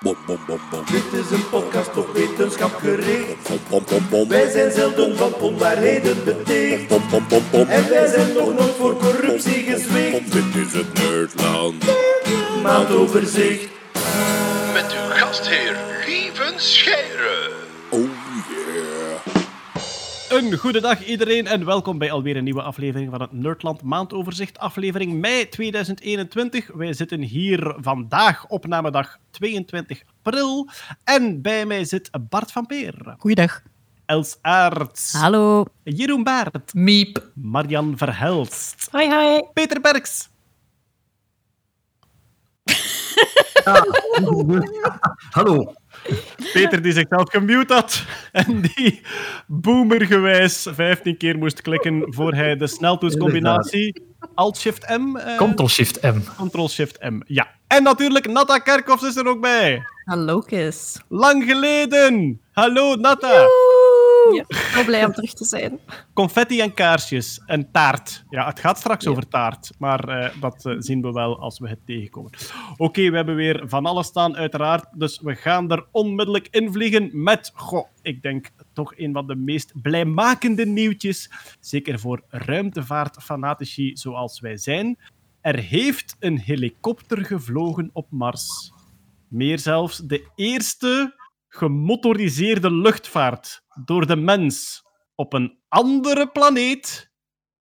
Bom, bom, bom, bom. Dit is een podcast op wetenschap gericht. Bom, bom, bom, bom. Wij zijn zelden van onwaarheden beticht. Bom, bom, bom, bom. En wij zijn nog nooit voor corruptie gezwicht. Dit is het Nerdland. Maandoverzicht. Met uw gastheer Lieven Scheire. Een goede dag iedereen en welkom bij alweer een nieuwe aflevering van het Nerdland Maandoverzicht, aflevering mei 2021. Wij zitten hier vandaag, opnamedag 22 april, en bij mij zit Bart van Peer, Goeiedag. Els Aerts, Hallo. Jeroen Baert, Miep. Marian Verhelst, Hoi, hoi. Peter Berks, Hallo. Peter die zichzelf gemute had en die boomergewijs 15 keer moest klikken voor hij de sneltoetscombinatie Alt-Shift-M... eh, Ctrl-Shift-M. Ctrl-Shift-M, ja. En natuurlijk, Natta Kerkhoffs is er ook bij. Hallo. Lang geleden. Hallo, Natta. Ja, heel blij om terug te zijn. Confetti en kaarsjes en taart. Ja, het gaat straks over taart, maar eh, dat eh, zien we wel als we het tegenkomen. Oké, we hebben weer van alles staan, uiteraard. Dus we gaan er onmiddellijk invliegen met, goh, ik denk toch een van de meest blijmakende nieuwtjes. Zeker voor ruimtevaartfanatici zoals wij zijn. Er heeft een helikopter gevlogen op Mars. Meer zelfs de eerste gemotoriseerde luchtvaart door de mens op een andere planeet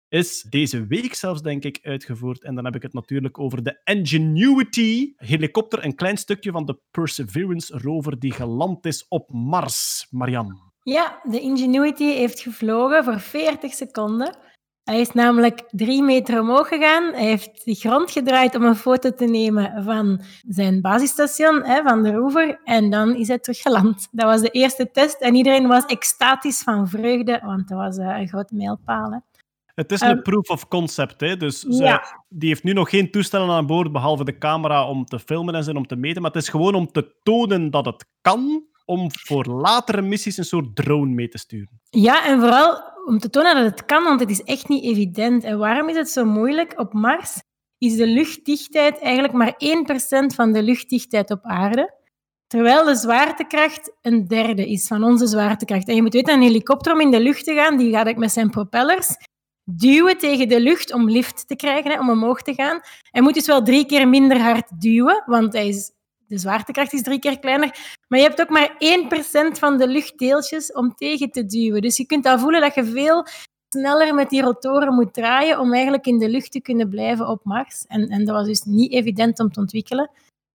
is deze week zelfs, denk ik, uitgevoerd. En dan heb ik het natuurlijk over de Ingenuity helikopter, een klein stukje van de Perseverance rover die geland is op Mars. Marian. Ja, de Ingenuity heeft gevlogen voor 40 seconden. Hij is namelijk drie meter omhoog gegaan. Hij heeft de grond gedraaid om een foto te nemen van zijn basisstation, hè, van de rover. En dan is hij teruggeland. Dat was de eerste test en iedereen was extatisch van vreugde, want dat was eh, een grote mijlpaal. Hè. Het is een Ehm, proof of concept, hè? dus die heeft nu nog geen toestellen aan boord, behalve de camera om te filmen en zo, om te meten. Maar het is gewoon om te tonen dat het kan, om voor latere missies een soort drone mee te sturen. Ja, en vooral om te tonen dat het kan, want het is echt niet evident. En waarom is het zo moeilijk? Op Mars is de luchtdichtheid eigenlijk maar 1% van de luchtdichtheid op aarde. Terwijl de zwaartekracht een derde is van onze zwaartekracht. En je moet weten, een helikopter om in de lucht te gaan, die gaat met zijn propellers duwen tegen de lucht om lift te krijgen, hè, om omhoog te gaan. Hij moet dus wel drie keer minder hard duwen, want hij is, de zwaartekracht is drie keer kleiner. Maar je hebt ook maar 1% van de luchtdeeltjes om tegen te duwen. Dus je kunt al voelen dat je veel sneller met die rotoren moet draaien om eigenlijk in de lucht te kunnen blijven op Mars. En, en dat was dus niet evident om te ontwikkelen.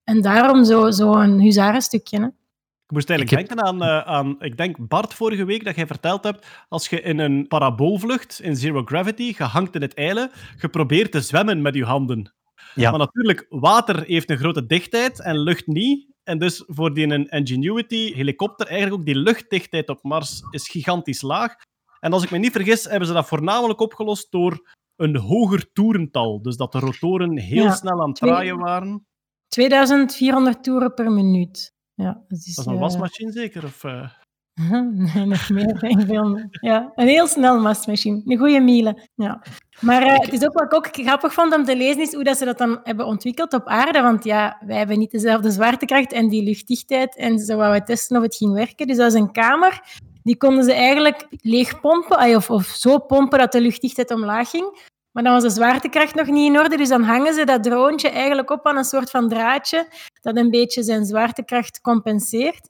En daarom zo'n zo een huzarenstukje. Hè. Ik moest eigenlijk Ik heb- denken aan, eh, aan, ik denk Bart vorige week, dat jij verteld hebt, als je in een paraboolvlucht in Zero Gravity, gehangt in het eilen, geprobeerd te zwemmen met je handen. Ja. Maar natuurlijk, water heeft een grote dichtheid en lucht niet. En dus voor die een Ingenuity helikopter, eigenlijk ook die luchtdichtheid op Mars is gigantisch laag. En als ik me niet vergis, hebben ze dat voornamelijk opgelost door een hoger toerental. Dus dat de rotoren heel Ja, snel aan het twee- draaien waren. 2400 toeren per minuut. Ja, dat is, Dat is een eh, wasmachine zeker? Of, eh? Nee, nog meer. ik meer. Ja, een heel snel wasmachine. Een goede miele. Ja. Maar eh, het is ook wat ik ook grappig vond om te lezen, is hoe dat ze dat dan hebben ontwikkeld op aarde. Want ja, wij hebben niet dezelfde zwaartekracht en die luchtdichtheid. En ze wouden testen of het ging werken. Dus dat is een kamer. Die konden ze eigenlijk leeg pompen, of, of zo pompen dat de luchtdichtheid omlaag ging. Maar dan was de zwaartekracht nog niet in orde, dus dan hangen ze dat droontje eigenlijk op aan een soort van draadje dat een beetje zijn zwaartekracht compenseert.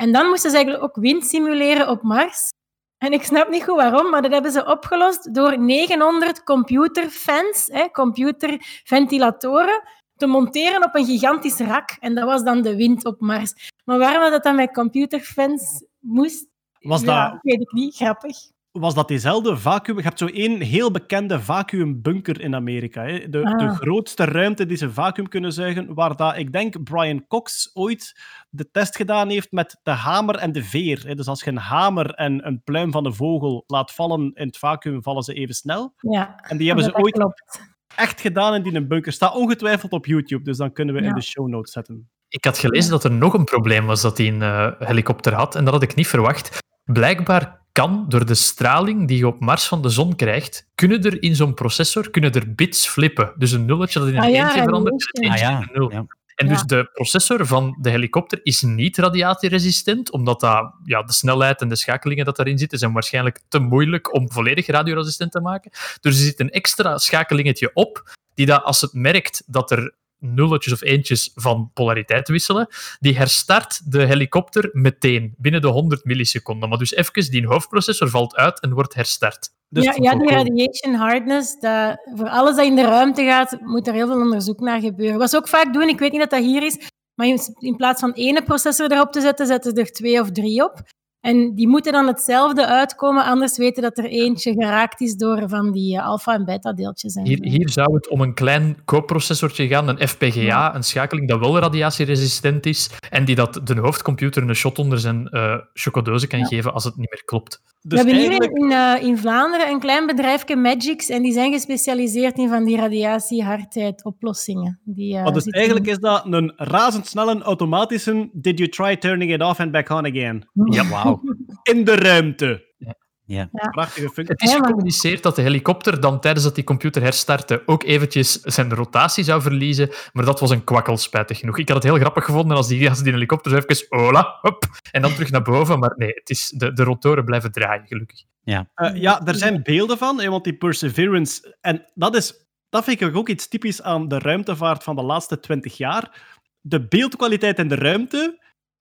En dan moesten ze eigenlijk ook wind simuleren op Mars. En ik snap niet goed waarom, maar dat hebben ze opgelost door 900 computerfans, hè, computerventilatoren, te monteren op een gigantisch rak. En dat was dan de wind op Mars. Maar waarom dat dan met computerfans moest, Was ja, dat, weet ik niet. Grappig. Was dat diezelfde vacuüm? Je hebt zo één heel bekende vacuümbunker in Amerika. Hè? De, de Ah. grootste ruimte die ze vacuüm kunnen zuigen, waar dat, ik denk Brian Cox ooit de test gedaan heeft met de hamer en de veer. Hè? Dus als je een hamer en een pluim van een vogel laat vallen in het vacuüm, vallen ze even snel. Ja, En die hebben ze ooit klopt. echt gedaan in die bunker. Staat ongetwijfeld op YouTube, dus dan kunnen we in de show notes zetten. Ik had gelezen dat er nog een probleem was dat hij een eh, helikopter had. En dat had ik niet verwacht. Blijkbaar kan door de straling die je op Mars van de zon krijgt, kunnen er in zo'n processor kunnen er bits flippen. Dus een nulletje dat in een Ah ja, eentje en verandert, lichtje. een eentje Ah ja, in een nul. ja. En Ja. dus de processor van de helikopter is niet radiatieresistent, omdat dat, ja, de snelheid en de schakelingen dat daarin zitten zijn waarschijnlijk te moeilijk om volledig radioresistent te maken. Dus er zit een extra schakelingetje op, die dat als het merkt dat er nulletjes of eentjes van polariteit wisselen, die herstart de helikopter meteen, binnen de 100 milliseconden. Maar dus even, die hoofdprocessor valt uit en wordt herstart. Dus ja, ja, die radiation hardness, dat, voor alles dat in de ruimte gaat, moet er heel veel onderzoek naar gebeuren. Wat ze ook vaak doen, ik weet niet dat dat hier is, maar in, in plaats van één processor erop te zetten, zetten ze er twee of drie op. En die moeten dan hetzelfde uitkomen, anders weten dat er eentje geraakt is door van die eh, alpha- en beta-deeltjes. Hier, hier zou het om een klein koopprocessortje gaan, een FPGA, Ja. een schakeling dat wel radiatieresistent is en die dat de hoofdcomputer een shot onder zijn eh chocodose kan geven als het niet meer klopt. We Dus hebben hier eigenlijk... in, in, eh, in Vlaanderen een klein bedrijfje, Magix, en die zijn gespecialiseerd in van die radiatie-hardheid-oplossingen. Die, eh, Maar dus eigenlijk is dat een razendsnelle automatische Did you try turning it off and back on again? Ja, Wauw. In de ruimte. Ja. Prachtige functie. Het is Ja, gecommuniceerd dat de helikopter dan tijdens dat die computer herstartte ook eventjes zijn rotatie zou verliezen, maar dat was een kwakkel, spijtig genoeg. Ik had het heel grappig gevonden als die, als die helikopter zo even hola, hop, en dan terug naar boven, maar nee, het is, de, de rotoren blijven draaien, gelukkig. Eh, ja, er zijn beelden van, hè, want die Perseverance... En dat, is, dat vind ik ook iets typisch aan de ruimtevaart van de laatste twintig jaar. De beeldkwaliteit in de ruimte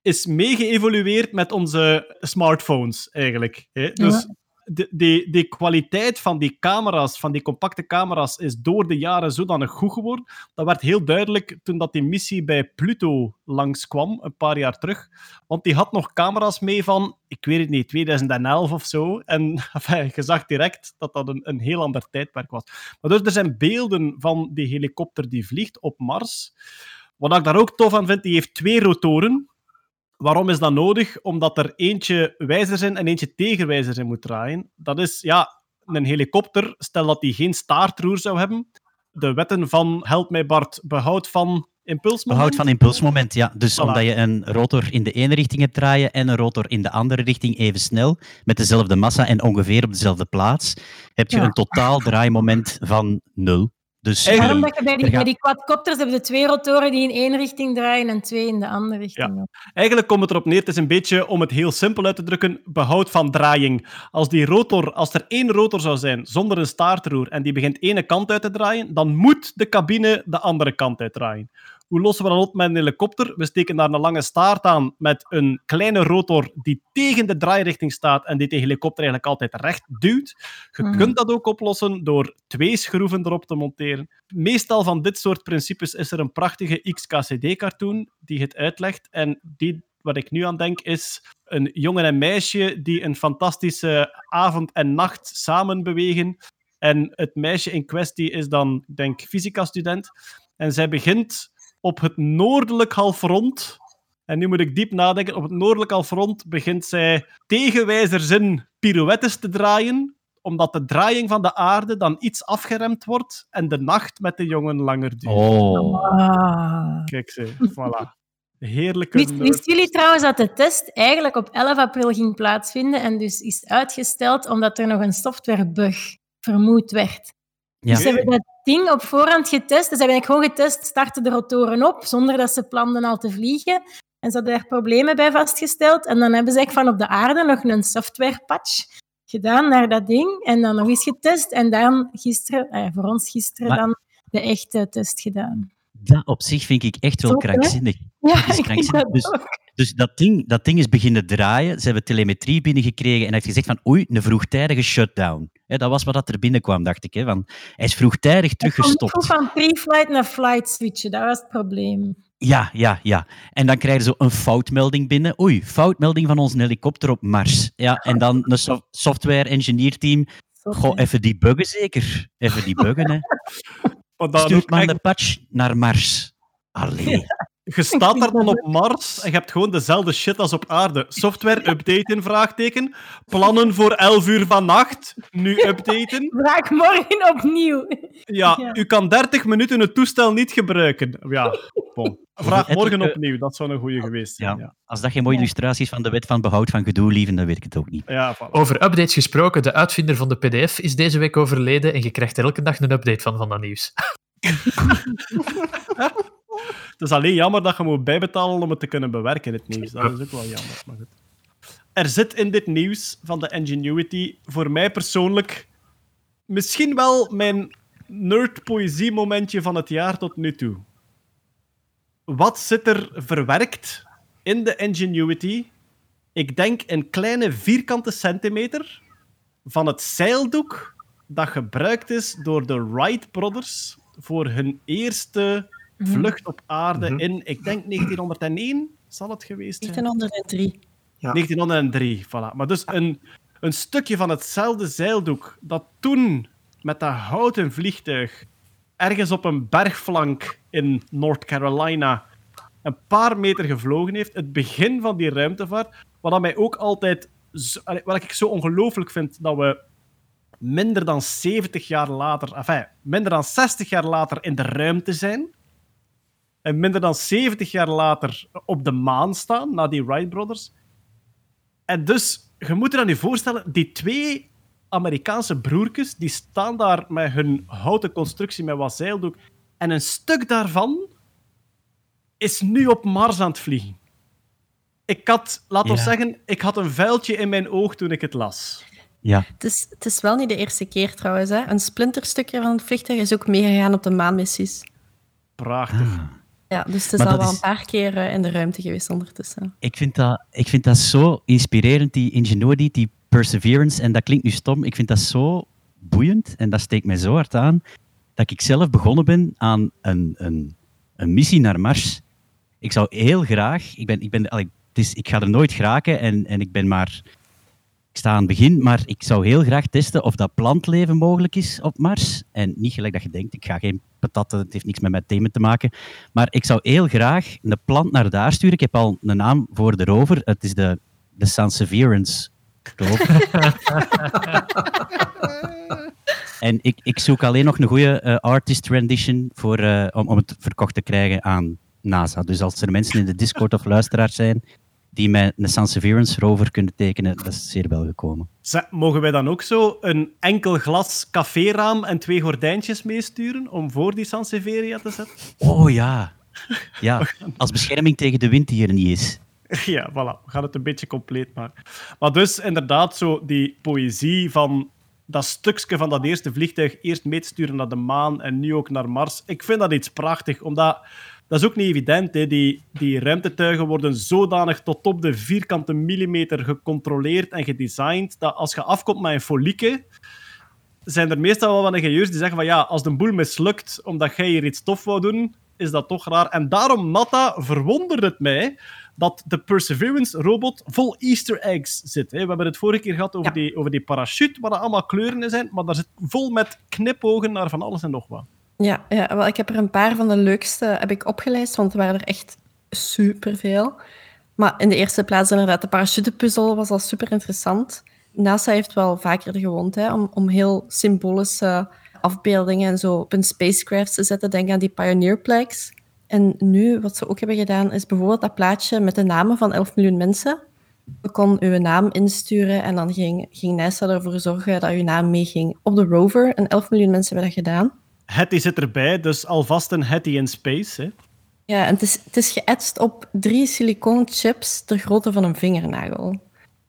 is mee geëvolueerd met onze smartphones, eigenlijk. Hè? Dus de, die, die kwaliteit van die camera's, van die compacte camera's, is door de jaren zodanig goed geworden. Dat werd heel duidelijk toen dat die missie bij Pluto langskwam, een paar jaar terug. Want die had nog camera's mee van, ik weet het niet, 2011 of zo. En enfin, je zag direct dat dat een, een heel ander tijdperk was. Maar dus er zijn beelden van die helikopter die vliegt op Mars. Wat ik daar ook tof aan vind, die heeft twee rotoren. Waarom is dat nodig? Omdat er eentje wijzers in en eentje tegenwijzers in moet draaien. Dat is, ja, een helikopter, stel dat die geen staartroer zou hebben. De wetten van, help mij Bart, behoud van impulsmoment. Behoud van impulsmoment, ja. Dus Voilà. omdat je een rotor in de ene richting hebt draaien en een rotor in de andere richting even snel, met dezelfde massa en ongeveer op dezelfde plaats, heb je Ja. een totaal draaimoment van nul. Dus Daarom dat je bij die, Er gaat- bij die quadcopters hebben de twee rotoren die in één richting draaien en twee in de andere richting. ook. Eigenlijk komt het erop neer, het is een beetje, om het heel simpel uit te drukken, behoud van draaiing. Als, die rotor, als er één rotor zou zijn zonder een staartroer en die begint ene kant uit te draaien, dan moet de cabine de andere kant uitdraaien. Hoe lossen we dat op met een helikopter? We steken daar een lange staart aan met een kleine rotor die tegen de draairichting staat en die de helikopter eigenlijk altijd recht duwt. Je Mhm. kunt dat ook oplossen door twee schroeven erop te monteren. Meestal van dit soort principes is er een prachtige XKCD-cartoon die het uitlegt. En die, wat ik nu aan denk, is een jongen en meisje die een fantastische avond en nacht samen bewegen. En het meisje in kwestie is dan, ik denk, fysica-student. En zij begint op het noordelijk halfrond. En nu moet ik diep nadenken. Op het noordelijk halfrond begint zij tegenwijzers in pirouettes te draaien omdat de draaiing van de aarde dan iets afgeremd wordt en de nacht met de jongen langer duurt. Oh. Ah. Kijk ze, voilà. Heerlijke Wist, jullie trouwens dat de test eigenlijk op 11 april ging plaatsvinden en dus is uitgesteld omdat er nog een softwarebug vermoed werd? Ja. Dus ze hebben dat ding op voorhand getest. Dus ze hebben gewoon getest, starten de rotoren op, zonder dat ze planden al te vliegen. En ze hadden er problemen bij vastgesteld. En dan hebben ze eigenlijk van op de aarde nog een softwarepatch gedaan naar dat ding. En dan nog eens getest. En dan gisteren, eh, voor ons gisteren, Maar- dan de echte test gedaan. Dat op zich vind ik echt wel Top, hè? krankzinnig. Ja, is ik vind krankzinnig. dat Dus- ook. Dus dat ding, dat ding is beginnen draaien. Ze hebben telemetrie binnengekregen en hij heeft gezegd van oei, een vroegtijdige shutdown. Hè, dat was wat dat er binnenkwam, dacht ik. Hè, van, hij is vroegtijdig teruggestopt. van pre-flight naar flight switchen, dat was het probleem. Ja, ja, ja. En dan krijgen ze een foutmelding binnen. Oei, foutmelding van onze helikopter op Mars. Ja, en dan een so- software engineer team. Zot, Goh, hè. even debuggen zeker. Even debuggen, hè. Maar dan Stuurt echt- de patch naar Mars. Allee. Je staat daar dan op Mars en je hebt gewoon dezelfde shit als op aarde. Software updaten, vraagteken. Plannen voor 11 uur vannacht, nu updaten. Vraag morgen opnieuw. Ja, Ja. u kan 30 minuten het toestel niet gebruiken. Ja, bon. Vraag morgen eh, opnieuw, dat zou een goede geweest zijn. Ja. Ja, Als dat geen mooie illustratie is van de wet van behoud van gedoe, lieven, dan weet ik het ook niet. ja voilà. Over updates gesproken, de uitvinder van de PDF is deze week overleden en je krijgt er elke dag een update van van dat nieuws. Het is alleen jammer dat je moet bijbetalen om het te kunnen bewerken, het nieuws. Dat is ook wel jammer. Maar goed. Er zit in dit nieuws van de Ingenuity voor mij persoonlijk misschien wel mijn nerd-poëzie-momentje van het jaar tot nu toe. Wat zit er verwerkt in de Ingenuity? Ik denk een kleine vierkante centimeter van het zeildoek dat gebruikt is door de Wright Brothers voor hun eerste vlucht op aarde Mhm. in, ik denk 1901 zal het geweest zijn. 1903. 1903, voilà. Maar dus een, een stukje van hetzelfde zeildoek dat toen met dat houten vliegtuig ergens op een bergflank in North Carolina een paar meter gevlogen heeft. Het begin van die ruimtevaart. Wat mij ook altijd... wat ik zo ongelooflijk vind, dat we minder dan 70 jaar later... Enfin, minder dan 60 jaar later in de ruimte zijn. En minder dan 70 jaar later op de maan staan, na die Wright Brothers. En dus, je moet je dan nu voorstellen, die twee Amerikaanse broertjes, die staan daar met hun houten constructie met wat zeildoek. En een stuk daarvan is nu op Mars aan het vliegen. Ik had, laat ons Ja. zeggen, ik had een vuiltje in mijn oog toen ik het las. Ja, Het is, het is wel niet de eerste keer trouwens. Hè. Een splinterstukje van het vliegtuig is ook meegegaan op de maanmissies. Prachtig. Ah. Ja, dus het is Maar al wel is- een paar keer eh, in de ruimte geweest ondertussen. ik vind, dat, ik vind dat zo inspirerend, die ingenuity, die perseverance. En dat klinkt nu stom. Ik vind dat zo boeiend en dat steekt mij zo hard aan dat ik zelf begonnen ben aan een, een, een missie naar Mars. Ik zou heel graag, ik, ben, ik, ben, het is, ik ga er nooit geraken en, en ik ben maar, ik sta aan het begin, maar ik zou heel graag testen of dat plantleven mogelijk is op Mars. En niet gelijk dat je denkt, ik ga geen patatten, het heeft niks met mijn thema te maken. Maar ik zou heel graag een plant naar daar sturen. Ik heb al een naam voor de rover. Het is de, de Sanseverance rover. en ik, ik zoek alleen nog een goede eh, artist rendition voor, eh, om, om het verkocht te krijgen aan NASA. Dus als er mensen in de Discord of luisteraars zijn die mij een Sanseverance rover kunnen tekenen, dat is zeer welgekomen. Zeg, mogen wij dan ook zo een enkel glas caféraam en twee gordijntjes meesturen om voor die Sanseveria te zetten? Oh ja. Ja, als bescherming tegen de wind die er niet is. Ja, voilà. We gaan het een beetje compleet maken. Maar dus inderdaad, zo die poëzie van dat stukje van dat eerste vliegtuig eerst mee te sturen naar de maan en nu ook naar Mars. Ik vind dat iets prachtig, omdat dat is ook niet evident. Hè. Die, die ruimtetuigen worden zodanig tot op de vierkante millimeter gecontroleerd en gedesigned dat als je afkomt met een folieke, zijn er meestal wel wat ingenieurs die zeggen van ja, als de boel mislukt omdat jij hier iets tof wou doen, is dat toch raar. En daarom, Natta, verwondert het mij dat de Perseverance-robot vol easter eggs zit. Hè. We hebben het vorige keer gehad over, Ja. die, over die parachute, waar er allemaal kleuren in zijn, maar daar zit vol met knipogen naar van alles en nog wat. Ja, ja wel, ik heb er een paar van de leukste heb ik opgelijst, want er waren er echt superveel. Maar in de eerste plaats inderdaad, de parachutepuzzel was al super interessant. NASA heeft wel vaker gewoond hè, om, om heel symbolische afbeeldingen en zo op een spacecraft te zetten. Denk aan die Pioneer Flags. En nu, wat ze ook hebben gedaan, is bijvoorbeeld dat plaatje met de namen van 11 miljoen mensen. Je kon uw naam insturen en dan ging, ging NASA ervoor zorgen dat uw naam meeging op de rover. En 11 miljoen mensen hebben dat gedaan. Hetty zit erbij, dus alvast een Hetty in space. Hè. Ja, en het is, het is geëtst op drie siliconen chips ter grootte van een vingernagel.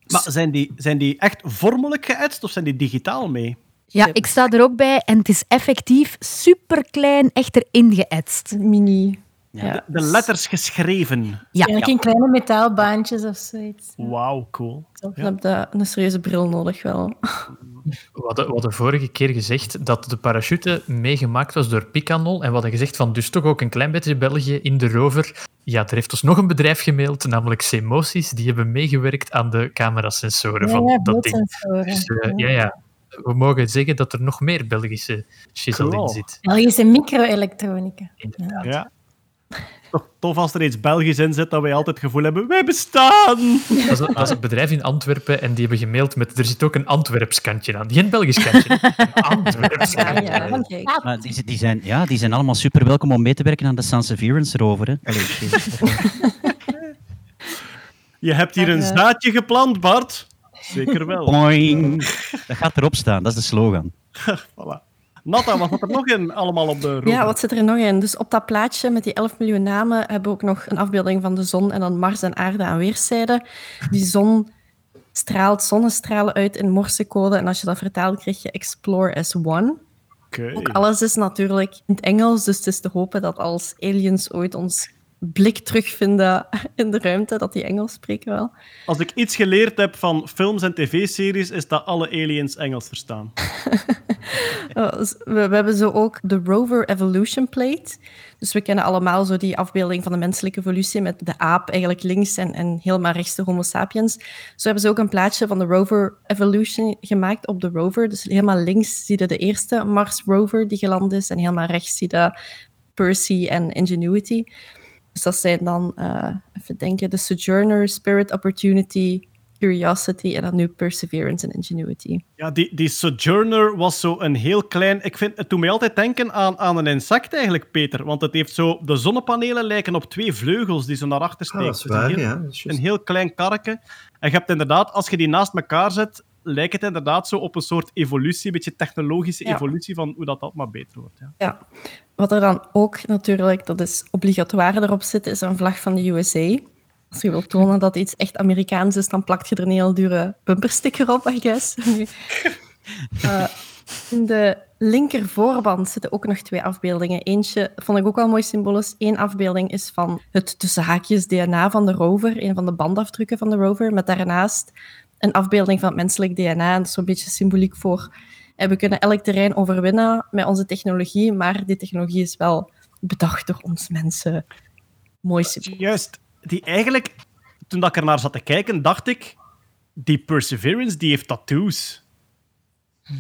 Maar zijn die, zijn die echt vormelijk geëtst of zijn die digitaal mee? Ja, ik sta er ook bij en het is effectief superklein echt erin geëtst. Mini. Ja. De letters geschreven. Ja, Eigenlijk in kleine metaalbaantjes of zoiets. Wauw, cool. Dan heb je een serieuze bril nodig wel. We hadden, we hadden vorige keer gezegd dat de parachute meegemaakt was door Picanol. En we hadden gezegd van dus toch ook een klein beetje België in de rover. Ja, er heeft ons nog een bedrijf gemaild, namelijk Semosis. Die hebben meegewerkt aan de camerasensoren Ja, van ja, dat ding. Dus eh, ja, ja, we mogen zeggen dat er nog meer Belgische shizzle Cool. in zit. Belgische micro-elektronica. Inderdaad. Ja. Toch tof als er iets Belgisch in zit, dat wij altijd het gevoel hebben, wij bestaan! Dat is, dat is een bedrijf in Antwerpen en die hebben gemaild met er zit ook een Antwerps kantje aan. Geen Belgisch kantje. Een Antwerps Ja, kantje. ja, kijk. Maar die, die, zijn, ja, die zijn allemaal super welkom om mee te werken aan de Sanseverance rover. Hè. Allee, Je hebt hier een zaadje geplant, Bart. Zeker wel. Boing. Dat gaat erop staan, dat is de slogan. Voilà. Natta, wat zat er nog in allemaal op de? Ja, wat zit er nog in? Dus op dat plaatje met die 11 miljoen namen hebben we ook nog een afbeelding van de zon en dan Mars en aarde aan weerszijden. Die zon straalt zonnestralen uit in morsecode en als je dat vertaalt krijg je Explore as One. Oké. Ook alles is natuurlijk in het Engels, dus het is te hopen dat als aliens ooit ons blik terugvinden in de ruimte, dat die Engels spreken wel. Als ik iets geleerd heb van films en tv-series, is dat alle aliens Engels verstaan. Uh, dus we, we hebben zo ook de Rover Evolution Plate. Dus we kennen allemaal zo die afbeelding van de menselijke evolutie met de aap eigenlijk links en, en helemaal rechts de Homo sapiens. Zo hebben ze ook een plaatje van de Rover Evolution gemaakt op de rover. Dus helemaal links zie je de eerste Mars rover die geland is en helemaal rechts zie je Percy en Ingenuity. Dus dat zijn dan, eh, even denken, de Sojourner, Spirit, Opportunity, Curiosity en dan nu Perseverance en Ingenuity. Ja, die, die Sojourner was zo een heel klein... Ik vind, het doet mij altijd denken aan, aan een insect eigenlijk, Peter. Want het heeft zo... De zonnepanelen lijken op twee vleugels die zo naar achter steken. Ah, dat is Dus een waar, heel- ja. dat is juist. Een heel klein karretje. En je hebt inderdaad, als je die naast elkaar zet, lijkt het inderdaad zo op een soort evolutie, een beetje technologische Ja. evolutie van hoe dat, dat maar beter wordt. Ja. Ja. Wat er dan ook natuurlijk, dat is obligatoire erop zit, is een vlag van de USA. Als je wilt tonen dat iets echt Amerikaans is, dan plakt je er een heel dure bumpersticker op, I guess. Eh, in de linker voorband zitten ook nog twee afbeeldingen. Eentje vond ik ook wel mooi symbolisch. Eén afbeelding is van het tussen haakjes DNA van de rover, een van de bandafdrukken van de rover, met daarnaast een afbeelding van het menselijk DNA. En dat is zo'n beetje symboliek voor... En we kunnen elk terrein overwinnen met onze technologie, maar die technologie is wel bedacht door ons mensen. Mooi symboliek. Juist, die eigenlijk, toen ik er naar zat te kijken, dacht ik, die Perseverance, die heeft tattoos.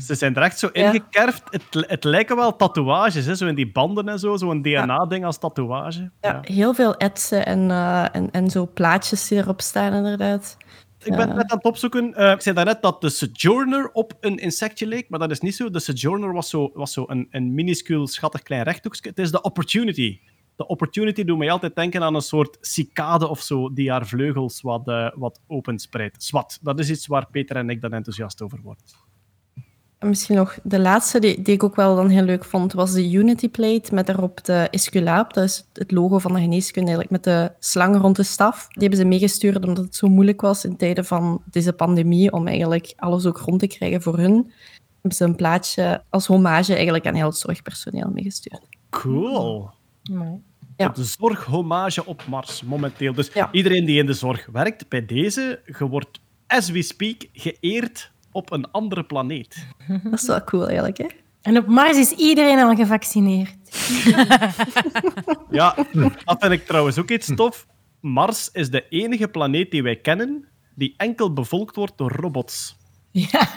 Ze zijn er echt zo Ja. ingekerfd. Het, het lijken wel tatoeages, hè? zo in die banden en zo, zo'n DNA-ding als tatoeage. Ja, heel veel etsen en, eh, en, en zo plaatjes die erop staan, inderdaad. Ik ben net aan het opzoeken. Eh, ik zei daarnet dat de Sojourner op een insectje leek, maar dat is niet zo. De Sojourner was zo, was zo een, een minuscuul, schattig klein rechthoekje. Het is de Opportunity. De Opportunity doet mij altijd denken aan een soort cicade of zo, die haar vleugels wat, eh, wat openspreidt. Zwat, dat is iets waar Peter en ik dan enthousiast over worden. En misschien nog de laatste, die, die ik ook wel dan heel leuk vond, was de Unity Plate met daarop de Esculaap. Dat is het logo van de geneeskunde, eigenlijk met de slang rond de staf. Die hebben ze meegestuurd omdat het zo moeilijk was in tijden van deze pandemie om eigenlijk alles ook rond te krijgen voor hun. Hebben ze een plaatje als hommage eigenlijk aan heel het zorgpersoneel meegestuurd. Cool. Mooi. Ja. De zorghommage op Mars, momenteel. Dus Ja. iedereen die in de zorg werkt, bij deze, je wordt, as we speak, geëerd op een andere planeet. Dat is wel cool eigenlijk, hè? En op Mars is iedereen al gevaccineerd. Ja, dat vind ik trouwens ook iets tof. Mars is de enige planeet die wij kennen die enkel bevolkt wordt door robots. Ja.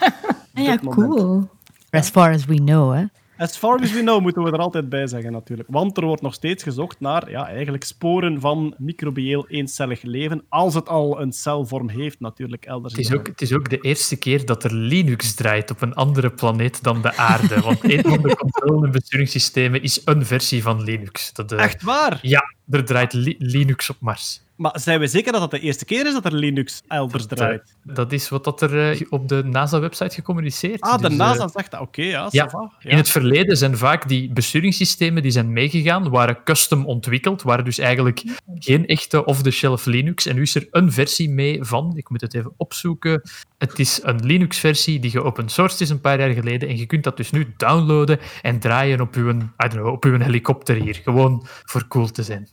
Ah ja, cool. As far as we know, hè. As far as we know, moeten we er altijd bij zeggen natuurlijk. Want er wordt nog steeds gezocht naar ja, eigenlijk sporen van microbieel eencellig leven, als het al een celvorm heeft natuurlijk elders. Het is, ook, het is ook de eerste keer dat er Linux draait op een andere planeet dan de aarde. Want een van de controle- en besturingssystemen is een versie van Linux. Dat, eh, Echt waar? Ja, er draait Li- Linux op Mars. Maar zijn we zeker dat het de eerste keer is dat er Linux elders draait? Dat is wat dat er eh, op de NASA-website gecommuniceerd Ah, de Dus, NASA eh, zegt dat. Oké, ja, Ja, in het verleden zijn vaak die besturingssystemen die zijn meegegaan, waren custom ontwikkeld, waren dus eigenlijk geen echte off-the-shelf Linux. En nu is er een versie mee van, ik moet het even opzoeken, het is een Linux-versie die geopen sourced is een paar jaar geleden en je kunt dat dus nu downloaden en draaien op uw, I don't know, op uw helikopter hier, gewoon voor cool te zijn.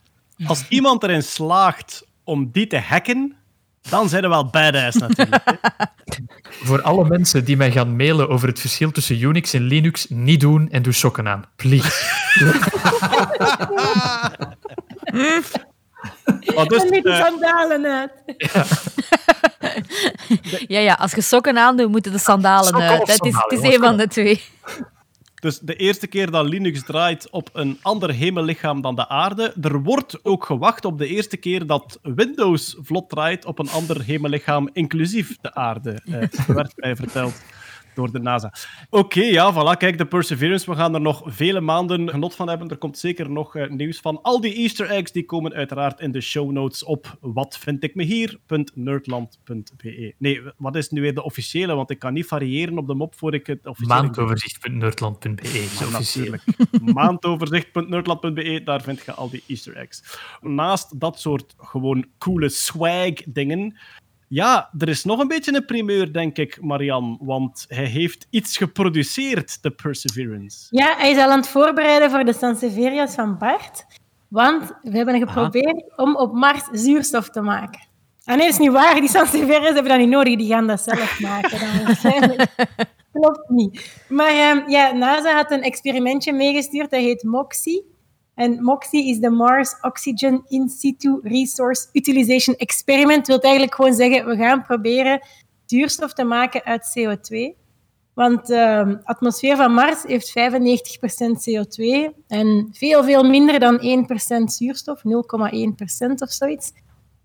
Als iemand erin slaagt om die te hacken, dan zijn we wel badass natuurlijk. Voor alle mensen die mij gaan mailen over het verschil tussen Unix en Linux, niet doen en doe sokken aan. Please. Maar dus, en met die eh, sandalen uit. Ja, ja, als je sokken aandoet, moeten de sandalen uit. Het is, het is een van de twee. Dus de eerste keer dat Linux draait op een ander hemellichaam dan de aarde. Er wordt ook gewacht op de eerste keer dat Windows vlot draait op een ander hemellichaam, inclusief de aarde. Eh, werd mij verteld. Door de NASA. Oké, ja, voilà. Kijk, de Perseverance. We gaan er nog vele maanden genot van hebben. Er komt zeker nog eh, nieuws van. Al die Easter eggs die komen uiteraard in de show notes op watvindigmehier.nerdland.be. Nee, wat is nu weer de officiële? Want ik kan niet variëren op de mop voor ik het officiële... Maandoverzicht.nerdland.be officieel. natuurlijk. Maandoverzicht.nerdland.be, daar vind je al die Easter eggs. Naast dat soort gewoon coole swag-dingen. Ja, er is nog een beetje een primeur, denk ik, Marian. Want hij heeft iets geproduceerd, de Perseverance. Ja, hij is al aan het voorbereiden voor de Sanseveria's van Bart. Want we hebben geprobeerd om op Mars zuurstof te maken. Ah nee, dat is niet waar. Die Sanseveria's hebben dat niet nodig. Die gaan dat zelf maken. Klopt niet. Maar ehm, ja, NASA had een experimentje meegestuurd. Dat heet MOXIE. En MOXIE is de Mars Oxygen In Situ Resource Utilization Experiment. Dat wil eigenlijk gewoon zeggen, we gaan proberen zuurstof te maken uit CO2. Want de atmosfeer van Mars heeft 95% CO2 en veel, veel minder dan 1% zuurstof, 0,1% of zoiets.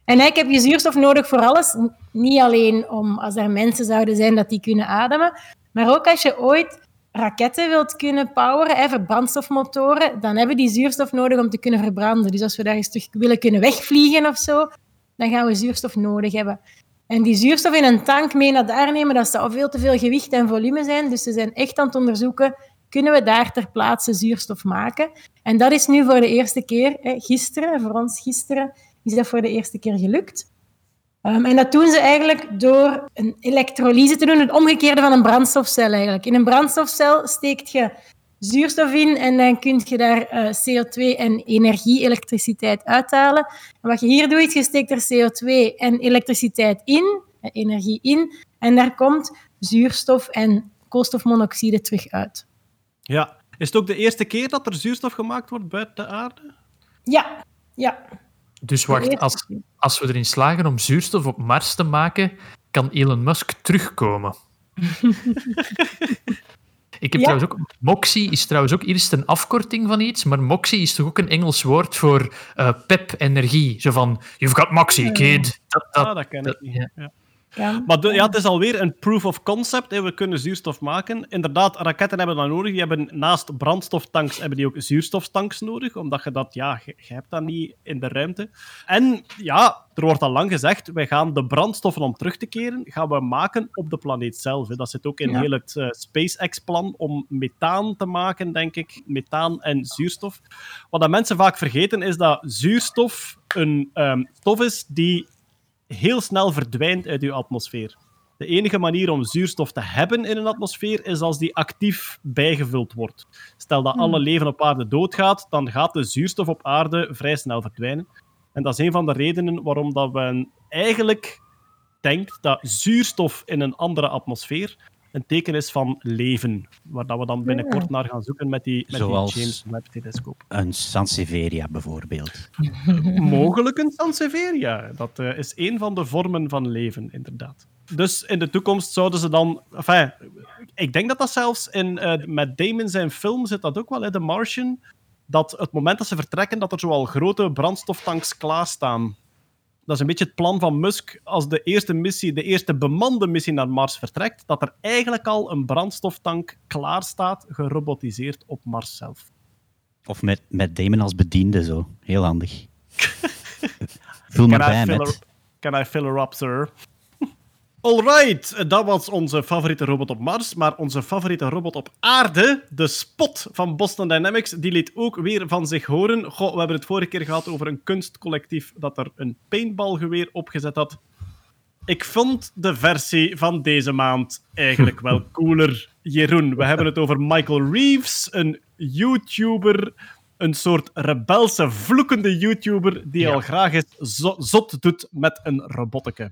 En eigenlijk heb je zuurstof nodig voor alles. Niet alleen om als er mensen zouden zijn dat die kunnen ademen, maar ook als je ooit raketten wilt kunnen poweren, hè, verbrandstofmotoren, dan hebben die zuurstof nodig om te kunnen verbranden. Dus als we daar eens terug willen kunnen wegvliegen of zo, dan gaan we zuurstof nodig hebben. En die zuurstof in een tank mee naar daar nemen, dat zou veel te veel gewicht en volume zijn. Dus ze zijn echt aan het onderzoeken, kunnen we daar ter plaatse zuurstof maken? En dat is nu voor de eerste keer, hè, gisteren, voor ons gisteren, is dat voor de eerste keer gelukt. Um, en dat doen ze eigenlijk door een elektrolyse te doen, het omgekeerde van een brandstofcel eigenlijk. In een brandstofcel steekt je zuurstof in en dan kun je daar uh, CO2 en energie, elektriciteit uithalen. En wat je hier doet, is je steekt er CO2 en elektriciteit in, uh, energie in, en daar komt zuurstof en koolstofmonoxide terug uit. Ja. Is het ook de eerste keer dat er zuurstof gemaakt wordt buiten de aarde? Ja, ja. Dus wacht, als, als we erin slagen om zuurstof op Mars te maken, kan Elon Musk terugkomen. Ik heb Ja. trouwens ook... Moxie is trouwens ook eerst een afkorting van iets, maar Moxie is toch ook een Engels woord voor eh, pep, energie. Zo van, you've got Moxie, kid. Dat, dat, ah, dat ken dat- ik niet. ja. Ja. Ja. Maar de- ja, het is alweer een proof of concept. Hè. We kunnen zuurstof maken. Inderdaad, raketten hebben dat nodig. Die hebben naast brandstoftanks hebben die ook zuurstoftanks nodig, omdat je dat, ja, je, je hebt dat niet in de ruimte. En ja, er wordt al lang gezegd, wij gaan de brandstoffen om terug te keren, gaan we maken op de planeet zelf. Hè. Dat zit ook in Ja. heel het eh, SpaceX-plan om methaan te maken, denk ik. Methaan en zuurstof. Wat dat mensen vaak vergeten, is dat zuurstof een ehm, stof is die heel snel verdwijnt uit uw atmosfeer. De enige manier om zuurstof te hebben in een atmosfeer is als die actief bijgevuld wordt. Stel dat alle leven op aarde doodgaat, dan gaat de zuurstof op aarde vrij snel verdwijnen. En dat is een van de redenen waarom dat we eigenlijk denkt dat zuurstof in een andere atmosfeer een teken is van leven. Waar dat we dan binnenkort naar gaan zoeken met die, met Zoals- die James Webb-telescoop. Een Sansevieria bijvoorbeeld. Mogelijk een Sansevieria. Dat eh, is een van de vormen van leven, inderdaad. Dus in de toekomst zouden ze dan... Enfin, ik denk dat dat zelfs in, eh, met Damon zijn film zit dat ook wel, hè, The Martian, dat het moment dat ze vertrekken, dat er zoal grote brandstoftanks klaarstaan. Dat is een beetje het plan van Musk als de eerste missie, de eerste bemande missie naar Mars vertrekt, dat er eigenlijk al een brandstoftank klaar staat, gerobotiseerd op Mars zelf. Of met, met Damon als bediende, zo. Heel handig. Can I, bij met... can I fill her up, sir? Alright, dat was onze favoriete robot op Mars. Maar onze favoriete robot op aarde, de Spot van Boston Dynamics, die liet ook weer van zich horen. Goh, we hebben het vorige keer gehad over een kunstcollectief dat er een paintballgeweer opgezet had. Ik vond de versie van deze maand eigenlijk wel cooler. Jeroen, we hebben het over Michael Reeves, een YouTuber, een soort rebelse, vloekende YouTuber die Ja. al graag eens zo- zot doet met een roboteke.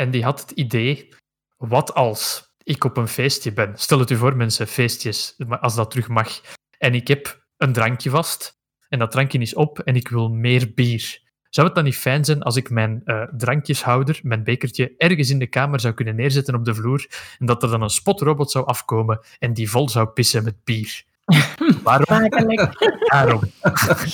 En die had het idee, wat als ik op een feestje ben? Stel het u voor, mensen, feestjes, als dat terug mag. En ik heb een drankje vast, en dat drankje is op, en ik wil meer bier. Zou het dan niet fijn zijn als ik mijn eh, drankjeshouder, mijn bekertje, ergens in de kamer zou kunnen neerzetten op de vloer, en dat er dan een spotrobot zou afkomen en die vol zou pissen met bier? Waarom? Smakelijk. Daarom.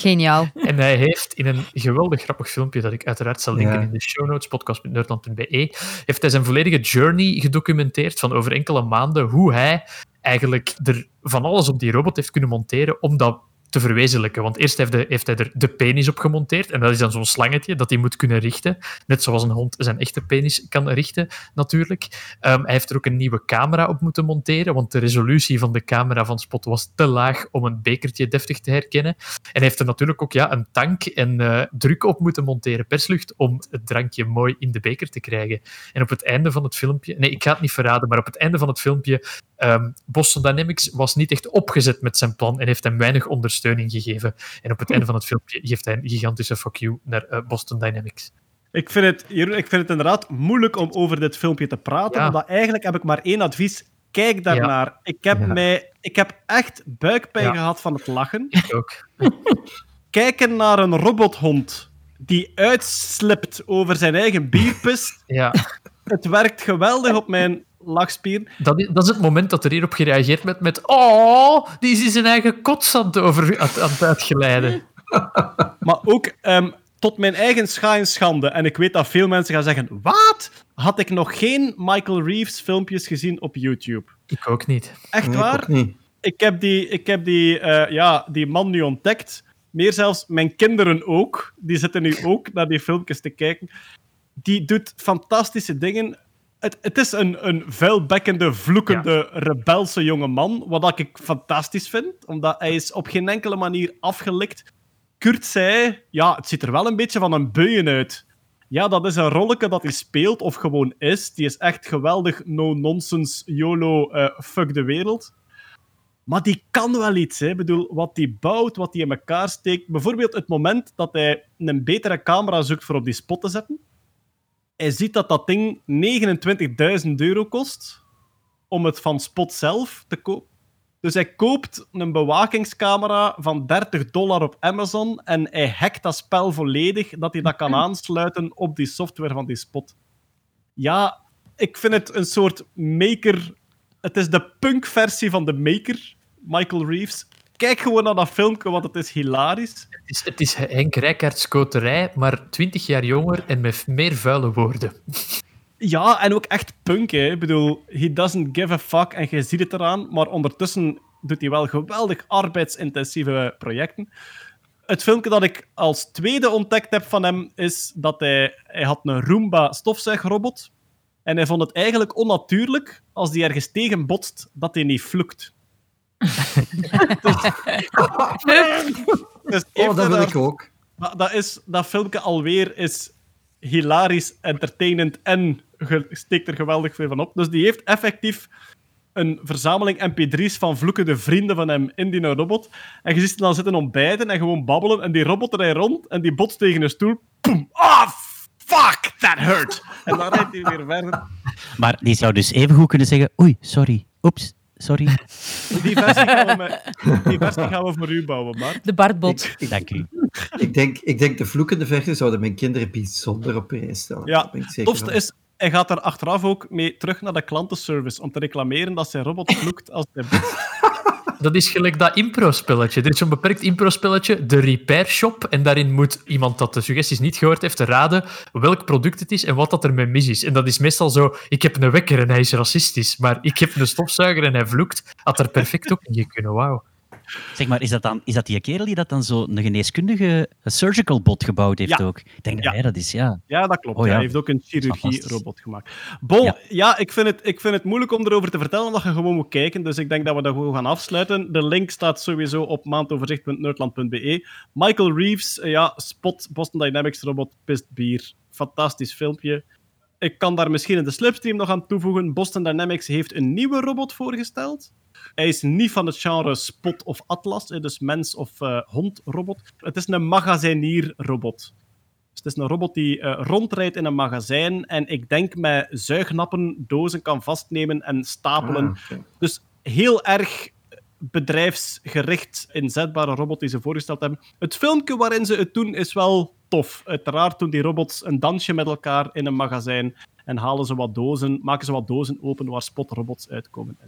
Geniaal. En hij heeft in een geweldig grappig filmpje, dat ik uiteraard zal linken Ja. in de show notes, podcast.nerdland.be, heeft hij zijn volledige journey gedocumenteerd van over enkele maanden, hoe hij eigenlijk er van alles op die robot heeft kunnen monteren om dat te verwezenlijken. Want eerst heeft hij, er de penis op gemonteerd, en dat is dan zo'n slangetje dat hij moet kunnen richten, net zoals een hond zijn echte penis kan richten, natuurlijk. Ehm, hij heeft er ook een nieuwe camera op moeten monteren, want de resolutie van de camera van Spot was te laag om een bekertje deftig te herkennen. En hij heeft er natuurlijk ook ja, een tank en eh, druk op moeten monteren, perslucht, om het drankje mooi in de beker te krijgen. En op het einde van het filmpje, nee, ik ga het niet verraden, maar op het einde van het filmpje, ehm, Boston Dynamics was niet echt opgezet met zijn plan en heeft hem weinig ondersteuning gegeven. En op het einde van het filmpje geeft hij een gigantische fuck you naar eh, Boston Dynamics. Ik vind, het, Jeroen, ik vind het inderdaad moeilijk om over dit filmpje te praten, Ja. omdat eigenlijk heb ik maar één advies. Kijk daarnaar. Ik, heb Ja. mij, ik heb echt buikpijn Ja. gehad van het lachen. Ik ook. Kijken naar een robothond die uitslipt over zijn eigen bierpis. Ja, Het werkt geweldig op mijn lachspier. dat is, dat is het moment dat er hierop gereageerd werd met oh, die is in zijn eigen kots aan het, over, aan, aan het uitgeleiden. Maar ook ehm, tot mijn eigen scha en schande. En ik weet dat veel mensen gaan zeggen: Wat? Had ik nog geen Michael Reeves filmpjes gezien op YouTube? Ik ook niet. Echt Nee, waar? niet. ik heb die, ik heb die, eh, ja, die man nu ontdekt. Meer zelfs mijn kinderen ook. Die zitten nu ook naar die filmpjes te kijken. Die doet fantastische dingen. Het, het is een, een vuilbekkende, vloekende, rebelse jonge man. Wat ik fantastisch vind, omdat hij is op geen enkele manier afgelikt. Kurt zei, ja, het ziet er wel een beetje van een buien uit. Ja, dat is een rolletje dat hij speelt, of gewoon is. Die is echt geweldig no-nonsense, YOLO, eh, fuck de wereld. Maar die kan wel iets. Hè. Ik bedoel, wat die bouwt, wat die in elkaar steekt. Bijvoorbeeld het moment dat hij een betere camera zoekt voor op die spot te zetten. Hij ziet dat dat ding 29.000 euro kost om het van Spot zelf te kopen. Dus hij koopt een bewakingscamera van 30 dollar op Amazon en hij hackt dat spel volledig, dat hij dat kan aansluiten op die software van die Spot. Ja, ik vind het een soort maker... Het is de punk-versie van de maker, Michael Reeves. Kijk gewoon naar dat filmpje, want het is hilarisch. Het is, het is Henk Rijkaards koterij, maar twintig jaar jonger en met meer vuile woorden. Ja, en ook echt punk, hè. Ik bedoel, he doesn't give a fuck en je ziet het eraan, maar ondertussen doet hij wel geweldig arbeidsintensieve projecten. Het filmpje dat ik als tweede ontdekt heb van hem is dat hij, hij had een Roomba stofzuigrobot en hij vond het eigenlijk onnatuurlijk als die ergens tegen botst dat hij niet vloekt. dus Oh, dat wil ik ook. dat, dat, is, dat filmpje alweer is hilarisch, entertainend en ge- steekt er geweldig veel van op. Dus die heeft effectief een verzameling mp3's van vloekende vrienden van hem in die robot. En je ziet ze dan zitten ontbijten en gewoon babbelen. En die robot rijdt rond en die botst tegen een stoel. Boom! Ah, fuck, that hurt! En dan rijdt hij weer verder. Maar die zou dus even goed kunnen zeggen: Oei, sorry. Oeps, sorry. Die versie gaan we, met- die versie gaan we voor u bouwen, Bart. De Bartbot. Dank u. Ik denk, ik denk de vloekende versie zouden mijn kinderen bijzonder op prijs stellen. Ja, ik Het zeker tofste van. is, hij gaat er achteraf ook mee terug naar de klantenservice om te reclameren dat zijn robot vloekt als hij. Dat is gelijk dat impro-spelletje. Er is zo'n beperkt impro-spelletje, de Repair Shop. En daarin moet iemand dat de suggesties niet gehoord heeft raden welk product het is en wat dat er mee mis is. En dat is meestal zo, ik heb een wekker en hij is racistisch. Maar ik heb een stofzuiger en hij vloekt. Had er perfect ook in kunnen, wauw. Zeg maar, is dat, dan, is dat die kerel die dat dan zo een geneeskundige surgical bot gebouwd heeft Ja. ook? Ik denk dat Ja. hij dat is, ja. Ja, dat klopt. Oh ja. Hij heeft ook een chirurgie-robot gemaakt. Bon, ja, Ja. ik, vind het, ik vind het moeilijk om erover te vertellen, omdat je gewoon moet kijken. Dus ik denk dat we dat gewoon gaan afsluiten. De link staat sowieso op maandoverzicht.nerdland.be. Michael Reeves, eh, ja, Spot, Boston Dynamics robot, pist bier. Fantastisch filmpje. Ik kan daar misschien in de slipstream nog aan toevoegen. Boston Dynamics heeft een nieuwe robot voorgesteld. Hij is niet van het genre Spot of Atlas, dus mens- of eh hond-robot. Het is een magazijnier-robot. Dus het is een robot die eh, rondrijdt in een magazijn en ik denk met zuignappen dozen kan vastnemen en stapelen. Ah. Dus heel erg bedrijfsgericht inzetbare robot die ze voorgesteld hebben. Het filmpje waarin ze het doen is wel tof. Uiteraard doen die robots een dansje met elkaar in een magazijn en halen ze wat dozen, maken ze wat dozen open waar spotrobots uitkomen.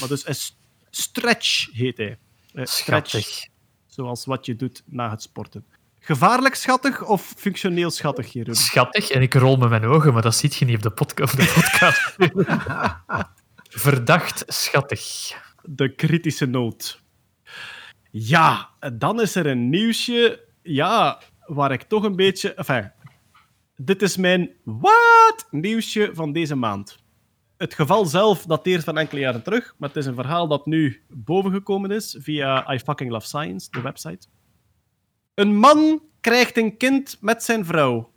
Maar dus is Stretch heet hij. Stretch, Schattig. zoals wat je doet na het sporten. Gevaarlijk schattig of functioneel schattig, Jeroen? Schattig. En ik rol met mijn ogen, maar dat ziet je niet op de, podca- op de podcast. Verdacht schattig. De kritische noot. Ja, dan is er een nieuwsje. Ja, waar ik toch een beetje. Enfin, dit is mijn wat nieuwsje van deze maand. Het geval zelf dateert van enkele jaren terug, maar het is een verhaal dat nu bovengekomen is via I Fucking Love Science, de website. Een man krijgt een kind met zijn vrouw.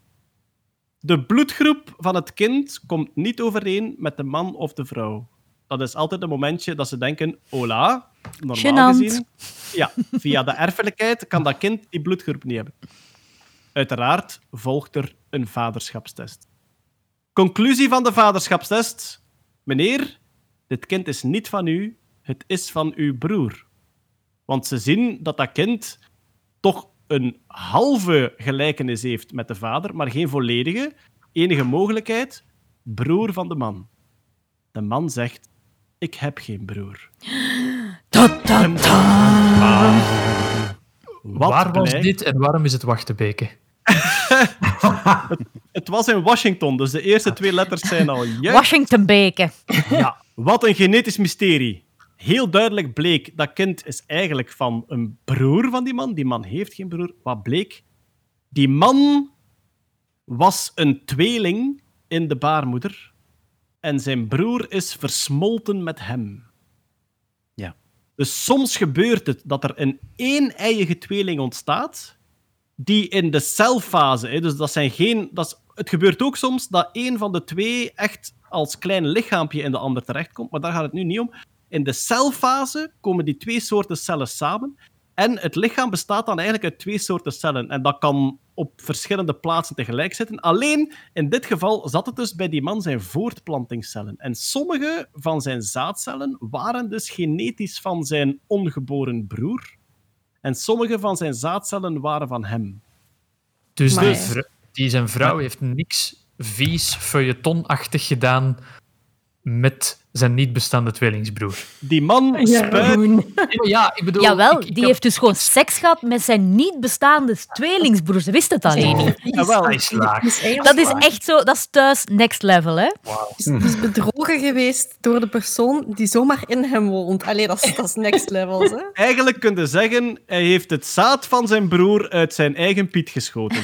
De bloedgroep van het kind komt niet overeen met de man of de vrouw. Dat is altijd een momentje dat ze denken, hola, normaal gezien... Ja, via de erfelijkheid kan dat kind die bloedgroep niet hebben. Uiteraard volgt er een vaderschapstest. Conclusie van de vaderschapstest. Meneer, dit kind is niet van u, het is van uw broer. Want ze zien dat dat kind toch een halve gelijkenis heeft met de vader, maar geen volledige. Enige mogelijkheid, broer van de man. De man zegt, ik heb geen broer. Wat Waar was blijkt- dit en waarom is het Wachtebeke? Het was in Washington, dus de eerste twee letters zijn al juist. Washington Beken. Ja, wat een genetisch mysterie. Heel duidelijk bleek, dat kind is eigenlijk van een broer van die man. Die man heeft geen broer. Wat bleek? Die man was een tweeling in de baarmoeder. En zijn broer is versmolten met hem. Ja. Dus soms gebeurt het dat er een één-eiige tweeling ontstaat, die in de celfase, dus dat zijn geen... Dat is, het gebeurt ook soms dat een van de twee echt als klein lichaampje in de ander terechtkomt, maar daar gaat het nu niet om. In de celfase komen die twee soorten cellen samen en het lichaam bestaat dan eigenlijk uit twee soorten cellen. En dat kan op verschillende plaatsen tegelijk zitten. Alleen in dit geval zat het dus bij die man zijn voortplantingscellen. En sommige van zijn zaadcellen waren dus genetisch van zijn ongeboren broer. En sommige van zijn zaadcellen waren van hem. Dus Maar de die zijn vrouw heeft niks vies, feuilletonachtig gedaan met zijn niet bestaande tweelingsbroer. Die man spuit... Ja, ik bedoel... Jawel, ik- ik die heb- heeft dus gewoon seks gehad met zijn niet bestaande tweelingsbroer. Ze wist het alleen niet. Jawel. Hij is is eigenlijk Dat is echt zo, dat is thuis next level, hè? die is bedrogen geweest door de persoon die zomaar in hem woont. Allee, dat is, dat is next level. Hè? Eigenlijk kun je zeggen, hij heeft het zaad van zijn broer uit zijn eigen piet geschoten.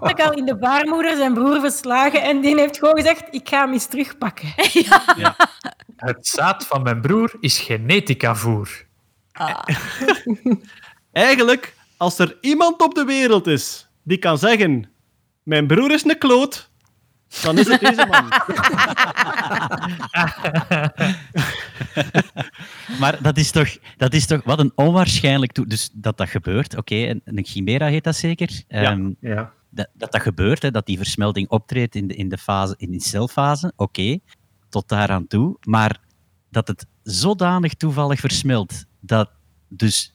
Ik al in de baarmoeder zijn broer verslagen en die heeft gewoon gezegd, ik ga hem eens terugpakken. Het zaad van mijn broer is genetica-voer. Eigenlijk, als er iemand op de wereld is die kan zeggen: Mijn broer is een kloot, dan is het deze man. Maar dat is toch, dat is toch wat een onwaarschijnlijk... toe- Dus dat dat gebeurt, oké, en een chimera heet dat zeker. Ehm, Ja. dat, dat dat gebeurt, hè, dat die versmelting optreedt in de, in de, fase, in de celfase, oké, tot daaraan toe. Maar dat het zodanig toevallig versmelt dat dus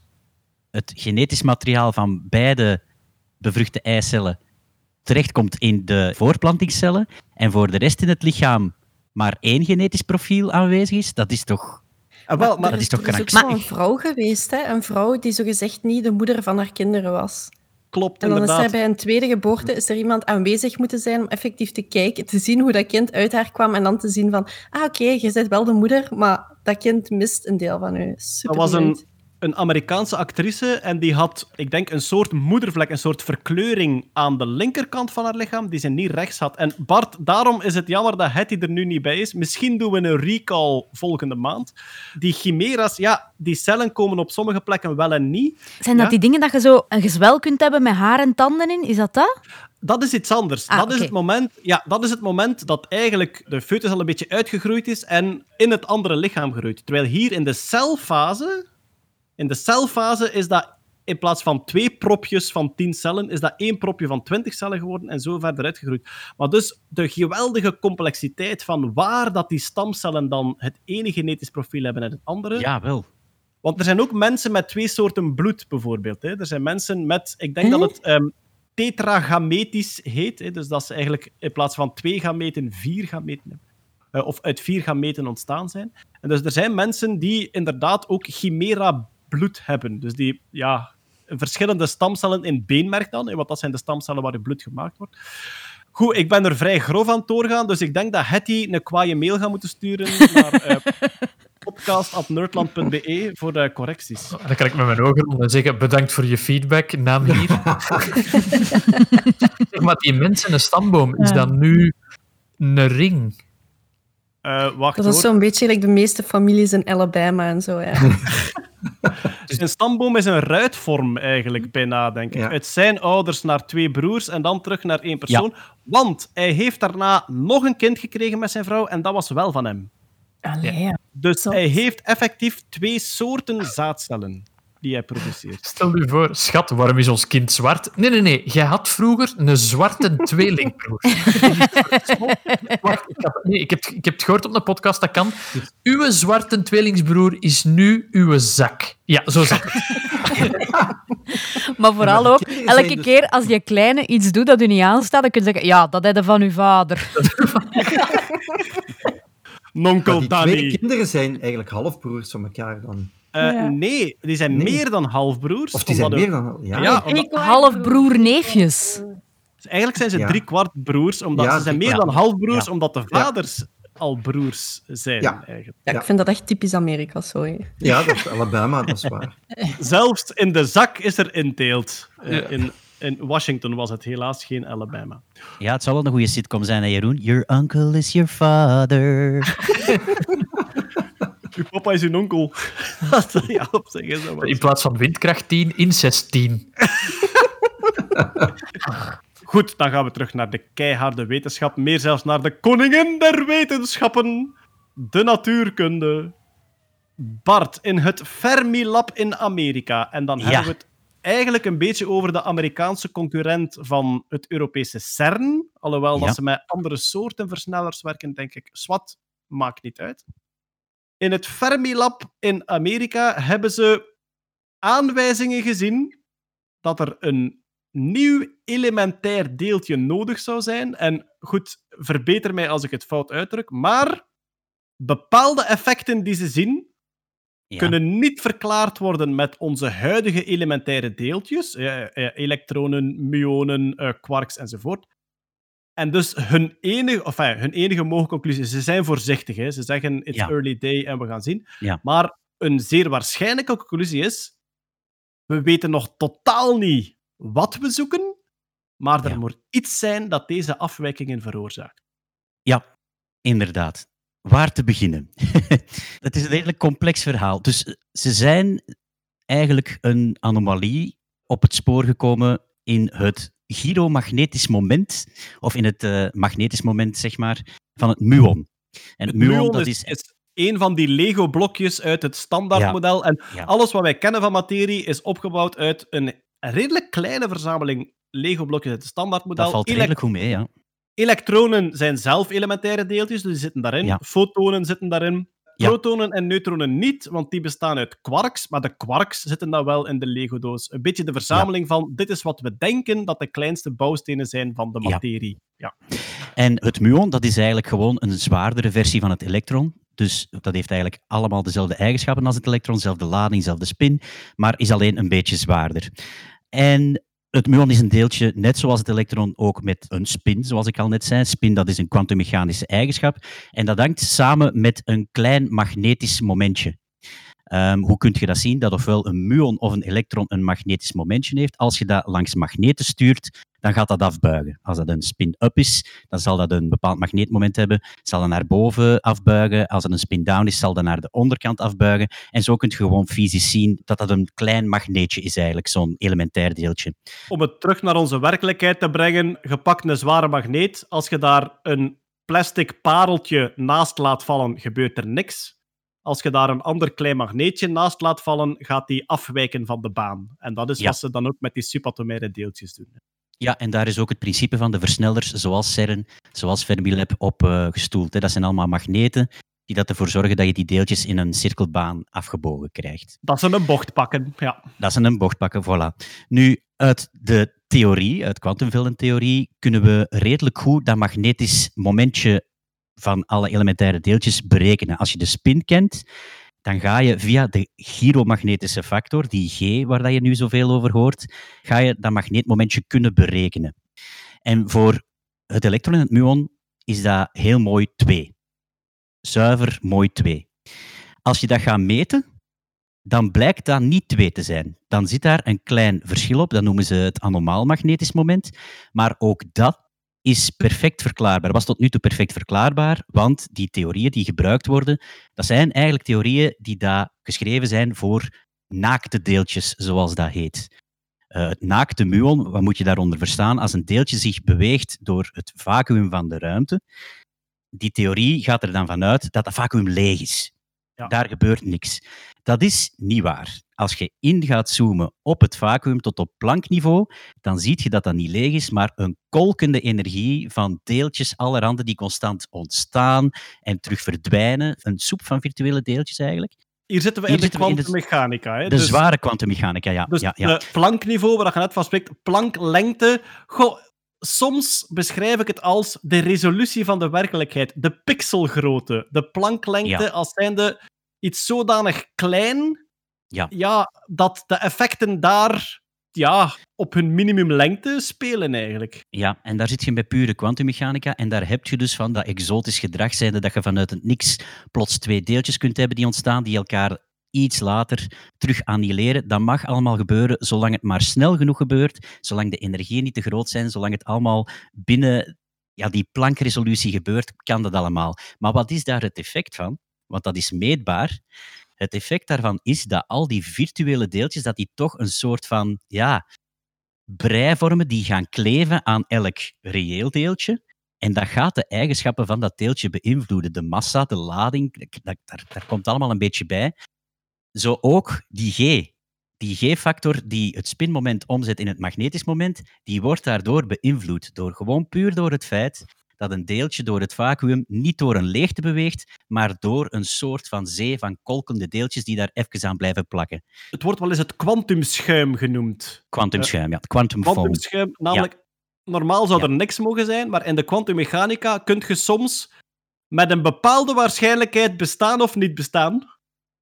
het genetisch materiaal van beide bevruchte eicellen terechtkomt in de voorplantingscellen en voor de rest in het lichaam maar één genetisch profiel aanwezig is, dat is toch... Ah, wel, maar dat is toch er is ook zo'n vrouw geweest, hè? een vrouw die zogezegd niet de moeder van haar kinderen was. klopt En dan is zij inderdaad. bij een tweede geboorte is er iemand aanwezig moeten zijn om effectief te kijken, te zien hoe dat kind uit haar kwam en dan te zien van, ah oké, je bent wel de moeder, maar dat kind mist een deel van u. Super Dat was een. Een Amerikaanse actrice en die had, ik denk, een soort moedervlek, een soort verkleuring aan de linkerkant van haar lichaam, die ze niet rechts had. En Bart, daarom is het jammer dat Hetty er nu niet bij is. Misschien doen we een recall volgende maand. Die chimera's, ja, die cellen komen op sommige plekken wel en niet. Zijn dat Ja? die dingen dat je zo een gezwel kunt hebben met haar en tanden in? Is dat dat? Dat is iets anders. Ah, dat, is het moment, ja, dat is het moment dat eigenlijk de foetus al een beetje uitgegroeid is en in het andere lichaam groeit. Terwijl hier in de celfase, in de celfase is dat in plaats van twee propjes van tien cellen, is dat één propje van twintig cellen geworden en zo verder uitgegroeid. Maar dus de geweldige complexiteit van waar dat die stamcellen dan het ene genetisch profiel hebben en het andere. Ja, wel. Want er zijn ook mensen met twee soorten bloed, bijvoorbeeld. Hè. Er zijn mensen met, ik denk dat het ehm, tetragametisch heet. Hè. Dus dat ze eigenlijk in plaats van twee gameten vier gameten hebben. eh, of uit vier gameten ontstaan zijn. En dus er zijn mensen die inderdaad ook chimera-bloed hebben. Dus die ja, verschillende stamcellen in beenmerk dan, want dat zijn de stamcellen waar je bloed gemaakt wordt. Goed, ik ben er vrij grof aan doorgaan, dus ik denk dat Hetty een kwaaie mail gaat moeten sturen naar eh podcast.nerdland.be voor de correcties. Dan kan ik met mijn ogen rond en zeggen, bedankt voor je feedback, naam hier. zeg maar, die mensen een stamboom, is dat nu een ring? Eh, wacht Dat is zo'n beetje like de meeste families in Alabama en zo. Ja. Dus een stamboom is een ruitvorm eigenlijk, bijna, denk ik. Ja. Uit zijn ouders naar twee broers en dan terug naar één persoon. Want hij heeft daarna nog een kind gekregen met zijn vrouw en dat was wel van hem. Allee, ja. Dus Zot. hij heeft effectief twee soorten zaadcellen die hij produceert. Stel je voor, schat, waarom is ons kind zwart? Nee, nee, nee. Jij had vroeger een zwarte tweelingbroer. Wacht, ik, heb, nee, ik, heb, ik heb het gehoord op een podcast, dat kan. Uw zwarte tweelingsbroer is nu uw zak. Ja, zo zat het. Maar vooral ook, elke dus- keer als je kleine iets doet dat u niet aanstaat, dan kun je zeggen, ja, dat heb je van uw vader. Nonkel die twee Danny. kinderen zijn eigenlijk halfbroers van elkaar dan. Eh, Ja. Nee, die zijn Nee. meer dan halfbroers. Of die zijn omdat meer er- dan... Ja, Ja, omdat- Halfbroer-neefjes. Eigenlijk zijn ze Ja. drie kwart broers, omdat Ja, ze zijn meer dan halfbroers, Ja. omdat de vaders al broers zijn. Ja. Eigenlijk. Ja, Ja. ik vind dat echt typisch Amerika, sorry. ja, dat is Alabama, dat is waar. Zelfs in de zak is er inteelt. Eh, Ja. in, in Washington was het helaas geen Alabama. Ja, het zou wel een goede sitcom zijn, hè, Jeroen? Your uncle is your father. Uw papa is uw onkel. Dat zou je op zeggen. Zo maar. In plaats van windkracht 10, incest 10. Goed, dan gaan we terug naar de keiharde wetenschap. Meer zelfs naar de koningin der wetenschappen. De natuurkunde. Bart, in het Fermilab in Amerika. En dan Ja. hebben we het eigenlijk een beetje over de Amerikaanse concurrent van het Europese CERN. Alhoewel Ja. dat ze met andere soorten versnellers werken, denk ik. Swat, maakt niet uit. In het Fermilab in Amerika hebben ze aanwijzingen gezien dat er een nieuw elementair deeltje nodig zou zijn. En goed, verbeter mij als ik het fout uitdruk, maar bepaalde effecten die ze zien Ja. kunnen niet verklaard worden met onze huidige elementaire deeltjes, eh, eh, elektronen, myonen, eh, quarks enzovoort. En dus hun enige, enfin, hun enige mogelijke conclusie, ze zijn voorzichtig, hè. ze zeggen it's Ja. early day en we gaan zien. Ja. Maar een zeer waarschijnlijke conclusie is, we weten nog totaal niet wat we zoeken, maar er Ja. moet iets zijn dat deze afwijkingen veroorzaakt. Ja, inderdaad. Waar te beginnen? Het is een redelijk complex verhaal. Dus eh, ze zijn eigenlijk een anomalie op het spoor gekomen in het gyromagnetisch moment, of in het eh, magnetisch moment, zeg maar, van het muon. En het muon, muon dat is, een van die Lego-blokjes uit het standaardmodel. En Ja. alles wat wij kennen van materie is opgebouwd uit een redelijk kleine verzameling Lego-blokjes uit het standaardmodel. Dat valt redelijk goed mee, ja. Elektronen zijn zelf elementaire deeltjes, dus die zitten daarin. Ja. Fotonen zitten daarin. Ja. Protonen en neutronen niet, want die bestaan uit quarks, maar de quarks zitten dan wel in de Lego-doos. Een beetje de verzameling van dit is wat we denken dat de kleinste bouwstenen zijn van de Ja. materie. Ja. En het muon, dat is eigenlijk gewoon een zwaardere versie van het elektron. Dus dat heeft eigenlijk allemaal dezelfde eigenschappen als het elektron, dezelfde lading, dezelfde spin, maar is alleen een beetje zwaarder. En het muon is een deeltje, net zoals het elektron, ook met een spin, zoals ik al net zei. Spin, dat is een kwantummechanische eigenschap. En dat hangt samen met een klein magnetisch momentje. Ehm, hoe kun je dat zien? Dat ofwel een muon of een elektron een magnetisch momentje heeft. Als je dat langs magneten stuurt, dan gaat dat afbuigen. Als dat een spin-up is, dan zal dat een bepaald magneetmoment hebben, zal dat naar boven afbuigen. Als het een spin-down is, zal dat naar de onderkant afbuigen. En zo kun je gewoon fysisch zien dat dat een klein magneetje is eigenlijk, zo'n elementair deeltje. Om het terug naar onze werkelijkheid te brengen, gepakt een zware magneet. Als je daar een plastic pareltje naast laat vallen, gebeurt er niks. Als je daar een ander klein magneetje naast laat vallen, gaat die afwijken van de baan. En dat is Ja. wat ze dan ook met die subatomaire deeltjes doen. Ja, en daar is ook het principe van de versnellers, zoals CERN, zoals Fermilab, op eh, gestoeld. Hè. Dat zijn allemaal magneten die dat ervoor zorgen dat je die deeltjes in een cirkelbaan afgebogen krijgt. Dat ze een bocht pakken, ja. Dat is een bocht pakken, voilà. Nu, uit de theorie, uit kwantumveldentheorie, kunnen we redelijk goed dat magnetisch momentje van alle elementaire deeltjes berekenen. Als je de spin kent, dan ga je via de gyromagnetische factor, die G waar je nu zoveel over hoort, ga je dat magneetmomentje kunnen berekenen. En voor het elektron en het muon is dat heel mooi 2. Zuiver mooi 2. Als je dat gaat meten, dan blijkt dat niet 2 te zijn. Dan zit daar een klein verschil op, dat noemen ze het anomaal magnetisch moment. Maar ook dat is perfect verklaarbaar. Was tot nu toe perfect verklaarbaar, want die theorieën die gebruikt worden, dat zijn eigenlijk theorieën die daar geschreven zijn voor naakte deeltjes, zoals dat heet. Uh, het naakte muon, wat moet je daaronder verstaan? Als een deeltje zich beweegt door het vacuüm van de ruimte, die theorie gaat er dan vanuit dat dat vacuüm leeg is. Ja. Daar gebeurt niks. Dat is niet waar. Als je in gaat zoomen op het vacuüm tot op Planckniveau, dan zie je dat dat niet leeg is, maar een kolkende energie van deeltjes allerhande die constant ontstaan en terug verdwijnen. Een soep van virtuele deeltjes eigenlijk. Hier zitten we in de de- kwantummechanica. hè. De Dus- zware kwantummechanica, ja. Dus ja, ja. het plankniveau, waar je net van spreekt, planklengte. Goh, soms beschrijf ik het als de resolutie van de werkelijkheid. De pixelgrootte. De planklengte Ja. als zijnde iets zodanig klein Ja. dat de effecten daar ja, op hun minimumlengte spelen eigenlijk. Ja, en daar zit je bij pure kwantummechanica. En daar heb je dus van dat exotisch gedrag, zijnde dat je vanuit het niks plots twee deeltjes kunt hebben die ontstaan, die elkaar iets later terug annihileren. Dat mag allemaal gebeuren, zolang het maar snel genoeg gebeurt, zolang de energieën niet te groot zijn, zolang het allemaal binnen ja, die plankresolutie gebeurt, kan dat allemaal. Maar wat is daar het effect van? Want dat is meetbaar. Het effect daarvan is dat al die virtuele deeltjes, dat die toch een soort van, ja, brei vormen die gaan kleven aan elk reëel deeltje. En dat gaat de eigenschappen van dat deeltje beïnvloeden. De massa, de lading, dat, daar, daar komt allemaal een beetje bij. Zo ook die G. Die G-factor die het spinmoment omzet in het magnetisch moment, die wordt daardoor beïnvloed. Door, gewoon puur door het feit dat een deeltje door het vacuüm niet door een leegte beweegt, maar door een soort van zee van kolkende deeltjes die daar even aan blijven plakken. Het wordt wel eens het kwantumschuim genoemd. Quantumschuim, ja. Quantum foam. Kwantumschuim, namelijk, normaal zou er niks mogen zijn, maar in de kwantummechanica kun je soms met een bepaalde waarschijnlijkheid bestaan of niet bestaan.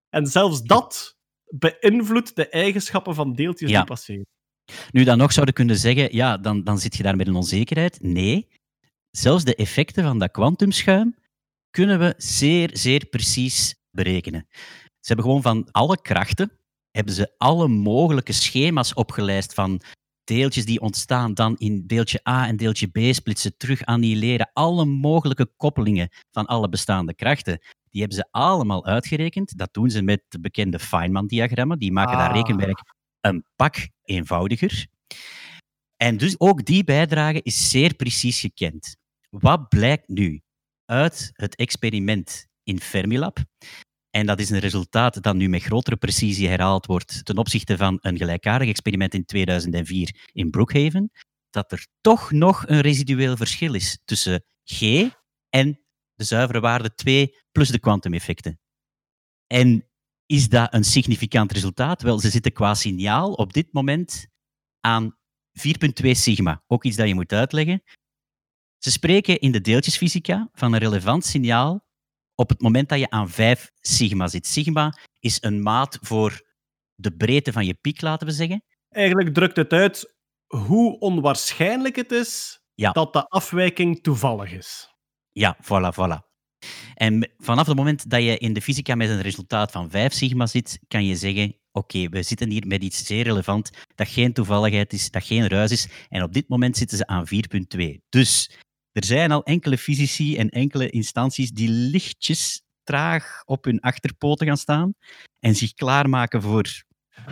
En zelfs dat beïnvloedt de eigenschappen van deeltjes Ja. die passeren. Nu dan nog zouden kunnen zeggen, ja, dan, dan zit je daar met een onzekerheid. Nee, zelfs de effecten van dat kwantumschuim kunnen we zeer, zeer precies berekenen. Ze hebben gewoon van alle krachten, hebben ze alle mogelijke schema's opgelijst van deeltjes die ontstaan, dan in deeltje A en deeltje B splitsen, terug annihileren. Alle mogelijke koppelingen van alle bestaande krachten. Die hebben ze allemaal uitgerekend. Dat doen ze met de bekende Feynman-diagrammen. Die maken dat Ah. rekenwerk een pak eenvoudiger. En dus ook die bijdrage is zeer precies gekend. Wat blijkt nu uit het experiment in Fermilab? En dat is een resultaat dat nu met grotere precisie herhaald wordt ten opzichte van een gelijkaardig experiment in 2004 in Brookhaven, dat er toch nog een residueel verschil is tussen G en de zuivere waarde 2 plus de kwantumeffecten. En is dat een significant resultaat? Wel, ze zitten qua signaal op dit moment aan 4,2 sigma. Ook iets dat je moet uitleggen. Ze spreken in de deeltjesfysica van een relevant signaal op het moment dat je aan 5 sigma zit. Sigma is een maat voor de breedte van je piek, laten we zeggen. Eigenlijk drukt het uit hoe onwaarschijnlijk het is Ja. dat de afwijking toevallig is. Ja, voilà, voilà. En vanaf het moment dat je in de fysica met een resultaat van 5 sigma zit, kan je zeggen, oké, we zitten hier met iets zeer relevant, dat geen toevalligheid is, dat geen ruis is. En op dit moment zitten ze aan 4.2. Dus er zijn al enkele fysici en enkele instanties die lichtjes traag op hun achterpoten gaan staan en zich klaarmaken voor...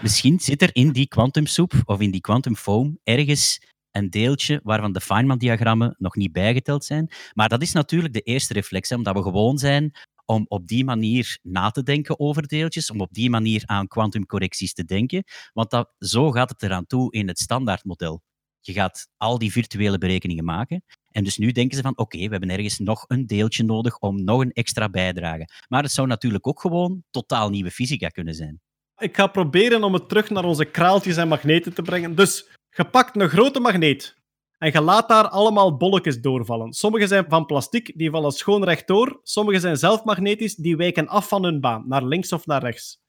Misschien zit er in die kwantumsoep of in die quantumfoam ergens een deeltje waarvan de Feynman-diagrammen nog niet bijgeteld zijn. Maar dat is natuurlijk de eerste reflex, hè, omdat we gewoon zijn om op die manier na te denken over deeltjes, om op die manier aan kwantumcorrecties te denken. Want dat, zo gaat het eraan toe in het standaardmodel. Je gaat al die virtuele berekeningen maken. En dus nu denken ze van, oké, we hebben ergens nog een deeltje nodig om nog een extra bijdrage. Maar het zou natuurlijk ook gewoon totaal nieuwe fysica kunnen zijn. Ik ga proberen om het terug naar onze kraaltjes en magneten te brengen. Dus je pakt een grote magneet En je laat daar allemaal bolletjes doorvallen. Sommige zijn van plastic, die vallen schoon rechtdoor. Sommige zijn zelf magnetisch, die wijken af van hun baan, naar links of naar rechts.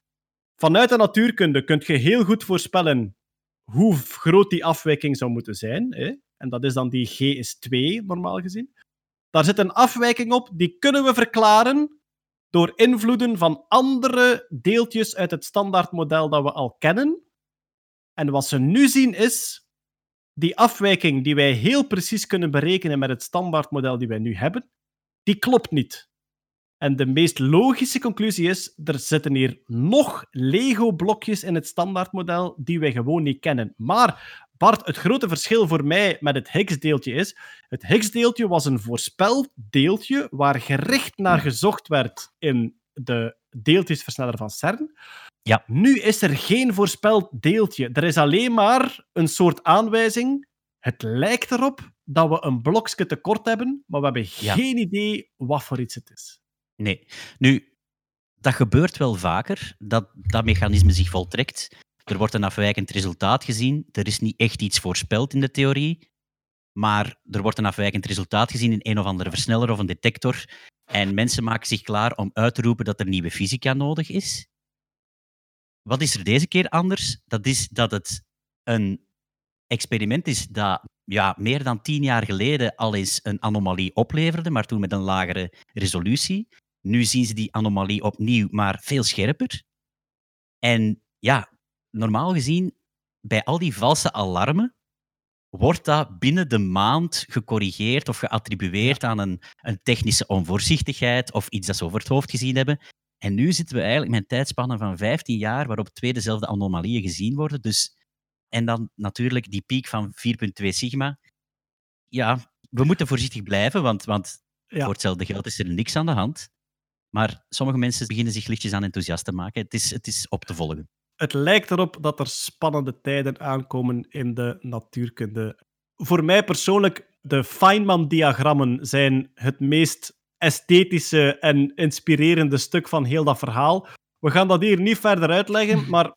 Vanuit de natuurkunde kun je heel goed voorspellen hoe groot die afwijking zou moeten zijn. Hè? En dat is dan die G is 2, normaal gezien. Daar zit een afwijking op, die kunnen we verklaren door invloeden van andere deeltjes uit het standaardmodel dat we al kennen. En wat ze nu zien is, die afwijking die wij heel precies kunnen berekenen met het standaardmodel die wij nu hebben, die klopt niet. En de meest logische conclusie is, er zitten hier nog Lego-blokjes in het standaardmodel die wij gewoon niet kennen. Maar Bart, het grote verschil voor mij met het Higgs-deeltje is, het Higgs-deeltje was een voorspeld deeltje waar gericht naar gezocht werd in de deeltjesversneller van CERN. Ja. Nu is er geen voorspeld deeltje. Er is alleen maar een soort aanwijzing. Het lijkt erop dat we een blokje tekort hebben, maar we hebben Ja. geen idee wat voor iets het is. Nee. Nu, dat gebeurt wel vaker, dat dat mechanisme zich voltrekt. Er wordt een afwijkend resultaat gezien. Er is niet echt iets voorspeld in de theorie, maar er wordt een afwijkend resultaat gezien in een of andere versneller of een detector. En mensen maken zich klaar om uit te roepen dat er nieuwe fysica nodig is. Wat is er deze keer anders? Dat is dat het een experiment is dat ja, meer dan tien jaar geleden al eens een anomalie opleverde, maar toen met een lagere resolutie. Nu zien ze die anomalie opnieuw, maar veel scherper. En ja, normaal gezien, bij al die valse alarmen, wordt dat binnen de maand gecorrigeerd of geattribueerd aan een, een technische onvoorzichtigheid of iets dat ze over het hoofd gezien hebben. En nu zitten we eigenlijk met een tijdspanne van 15 jaar waarop twee dezelfde anomalieën gezien worden. Dus, en dan natuurlijk die piek van 4,2 sigma. Ja, we moeten voorzichtig blijven, want, want Ja. voor hetzelfde geld is er niks aan de hand. Maar sommige mensen beginnen zich lichtjes aan enthousiast te maken. Het is, het is op te volgen. Het lijkt erop dat er spannende tijden aankomen in de natuurkunde. Voor mij persoonlijk, de Feynman-diagrammen zijn het meest esthetische en inspirerende stuk van heel dat verhaal. We gaan dat hier niet verder uitleggen, maar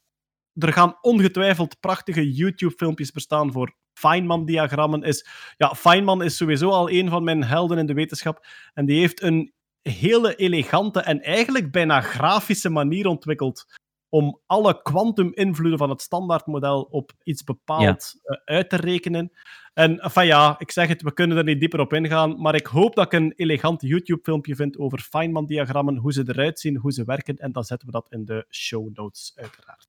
er gaan ongetwijfeld prachtige YouTube-filmpjes bestaan voor Feynman-diagrammen. Is, ja, Feynman is sowieso al een van mijn helden in de wetenschap. En die heeft een hele elegante en eigenlijk bijna grafische manier ontwikkeld om alle kwantuminvloeden van het standaardmodel op iets bepaald eh, uit te rekenen. En enfin ja, ik zeg het, we kunnen er niet dieper op ingaan, maar ik hoop dat ik een elegant YouTube-filmpje vind over Feynman-diagrammen, hoe ze eruit zien, hoe ze werken, en dan zetten we dat in de show notes, uiteraard.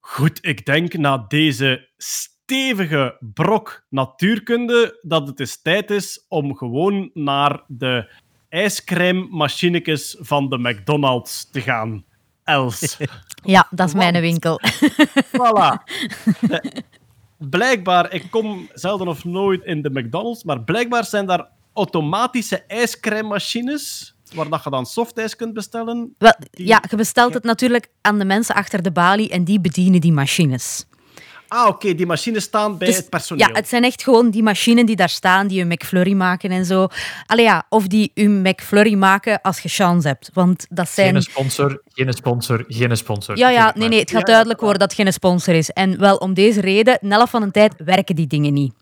Goed, ik denk na deze stevige brok natuurkunde dat het eens tijd is om gewoon naar de ijscrème-machinekes van de McDonald's te gaan. Els. Ja, dat is mijn winkel. Voilà. Eh, Blijkbaar, ik kom zelden of nooit in de McDonald's, maar blijkbaar zijn daar automatische ijscrème-machines waar dat je dan softijs kunt bestellen. Wel, Die- ja, je bestelt het natuurlijk aan de mensen achter de balie en die bedienen die machines. Ah, oké, die machines staan bij Dus, het personeel. Ja, het zijn echt gewoon die machines die daar staan, die een McFlurry maken en zo. Allee ja, of die een McFlurry maken als je chance hebt. Want dat zijn... Geen sponsor, geen sponsor, geen sponsor. Ja, ja, nee, nee, het gaat Ja, duidelijk worden dat het geen sponsor is. En wel om deze reden, een helft van de tijd werken die dingen niet.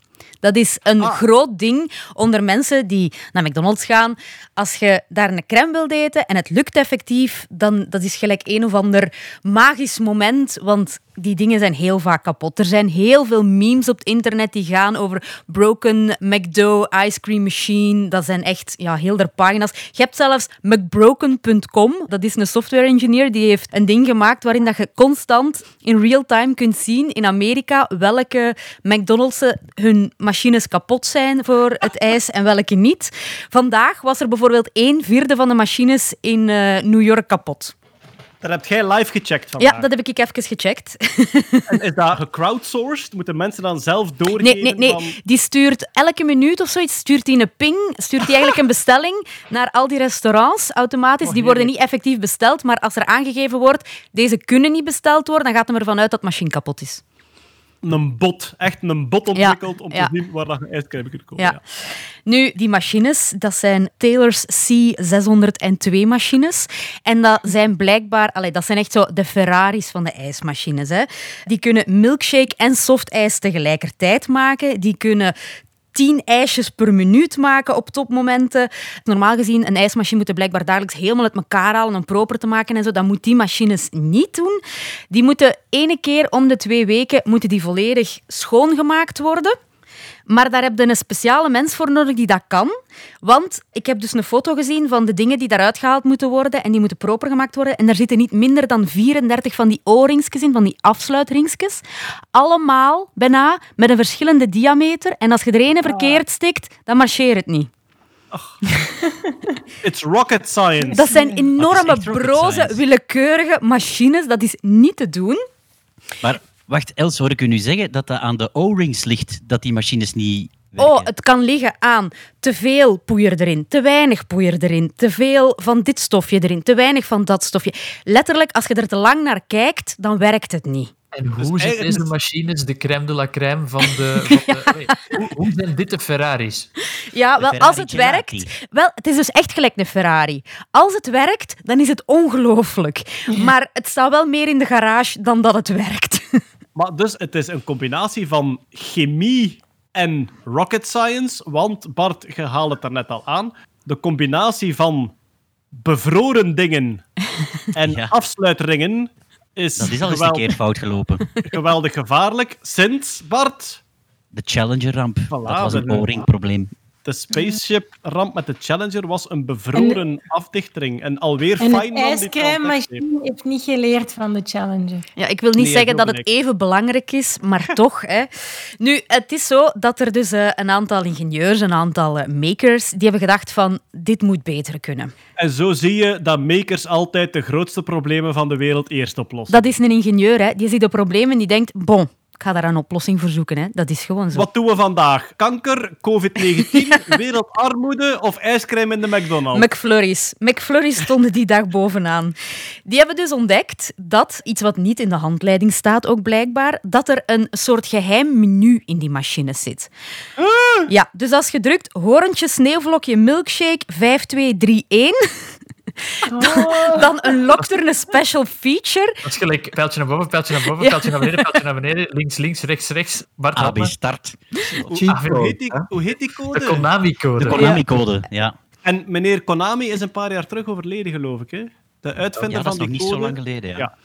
Dat is een Ah. groot ding onder mensen die naar McDonald's gaan. Als je daar een crème wilt eten en het lukt effectief, dan dat is gelijk een of ander magisch moment, want die dingen zijn heel vaak kapot. Er zijn heel veel memes op het internet die gaan over broken McDo ice cream machine. Dat zijn echt ja, heel der pagina's. Je hebt zelfs McBroken.com. Dat is een software engineer die heeft een ding gemaakt waarin dat je constant in real time kunt zien in Amerika welke McDonald's hun machines kapot zijn voor het ijs en welke niet. Vandaag was er bijvoorbeeld een vierde van de machines in eh, New York kapot. Daar heb jij live gecheckt vandaag. Ja, dat heb ik even gecheckt. En is dat gecrowdsourced? Moeten mensen dan zelf doorgeven Nee, nee, nee. van... Die stuurt elke minuut of zoiets, stuurt hij een ping, stuurt hij eigenlijk een bestelling naar al die restaurants automatisch. Oh, die worden niet effectief besteld, maar als er aangegeven wordt, deze kunnen niet besteld worden, dan gaat hij ervan uit dat de machine kapot is. Een bot, echt een bot ontwikkeld om ja. te zien waar dat je ijscrème kunt kopen. Ja. Ja. Nu, die machines, dat zijn Taylor's C602 machines. En dat zijn blijkbaar, allee, dat zijn echt zo de Ferraris van de ijsmachines. Hè. Die kunnen milkshake en softijs tegelijkertijd maken. Die kunnen tien ijsjes per minuut maken op topmomenten. Normaal gezien, een ijsmachine moet blijkbaar dagelijks helemaal uit elkaar halen om proper te maken en zo. Dat moet die machines niet doen. Die moeten ene keer om de twee weken moeten die volledig schoongemaakt worden. Maar daar heb je een speciale mens voor nodig die dat kan. Want ik heb dus een foto gezien van de dingen die daaruit gehaald moeten worden en die moeten proper gemaakt worden. En daar zitten niet minder dan 34 van die O-ringsjes in, van die afsluitringsjes. Allemaal bijna met een verschillende diameter. En als je er ene verkeerd stikt, dan marcheert het niet. It's rocket science. Dat zijn enorme, broze, science. willekeurige machines. Dat is niet te doen. Maar wacht, Els, hoor ik u nu zeggen dat dat aan de O-rings ligt, dat die machines niet werken? Oh, het kan liggen aan te veel poeier erin, te weinig poeier erin, te veel van dit stofje erin, te weinig van dat stofje. Letterlijk, als je er te lang naar kijkt, dan werkt het niet. En hoe Dus zijn deze machines de crème de la crème van de... Van de hoe, hoe zijn dit de Ferraris? Ja, De wel, Ferrari als het werkt... Wel, het is dus echt gelijk een Ferrari. Als het werkt, dan is het ongelooflijk. Maar het staat wel meer in de garage dan dat het werkt. Maar dus het is een combinatie van chemie en rocket science. Want Bart, je haalde het er net al aan. De combinatie van bevroren dingen en Ja. afsluitringen is, Dat is al eens een keer fout gelopen. geweldig gevaarlijk. Sinds, Bart, De Challenger-ramp, dat was een de- O-ring-probleem. De spaceship-ramp met de Challenger was een bevroren afdichting. En alweer En dan die ijscrème-machine heeft niet geleerd van de Challenger. Ja, ik wil niet Nee, zeggen dat het even belangrijk is, maar toch. Hè. Nu, het is zo dat er dus eh, een aantal ingenieurs, een aantal eh, makers, die hebben gedacht van, dit moet beter kunnen. En zo zie je dat makers altijd de grootste problemen van de wereld eerst oplossen. Dat is een ingenieur, hè. die ziet de problemen en die denkt, bon, ik ga daar een oplossing voor zoeken. Hè. Dat is gewoon zo. Wat doen we vandaag? Kanker, COVID-19, wereldarmoede of ijscrème in de McDonald's? McFlurries. McFlurries stonden die dag bovenaan. Die hebben dus ontdekt dat, iets wat niet in de handleiding staat ook blijkbaar, dat er een soort geheim menu in die machines zit. Ja, dus als je drukt hoorntje, sneeuwvlokje, milkshake, 5231, Oh. dan er een special feature. Dat is gelijk pijltje naar boven, pijltje naar boven, Ja. pijltje naar beneden, pijltje naar beneden, links, links, rechts, rechts. Bart, AB me. start. Ah, Hoe code, heet die, hè? hoe heet die De code? Konami-code. De Konami-code, ja. En meneer Konami is een paar jaar terug overleden, geloof ik. Hè? De uitvinder Ja, dat is van nog die niet code. zo lang geleden. Ja. Ja.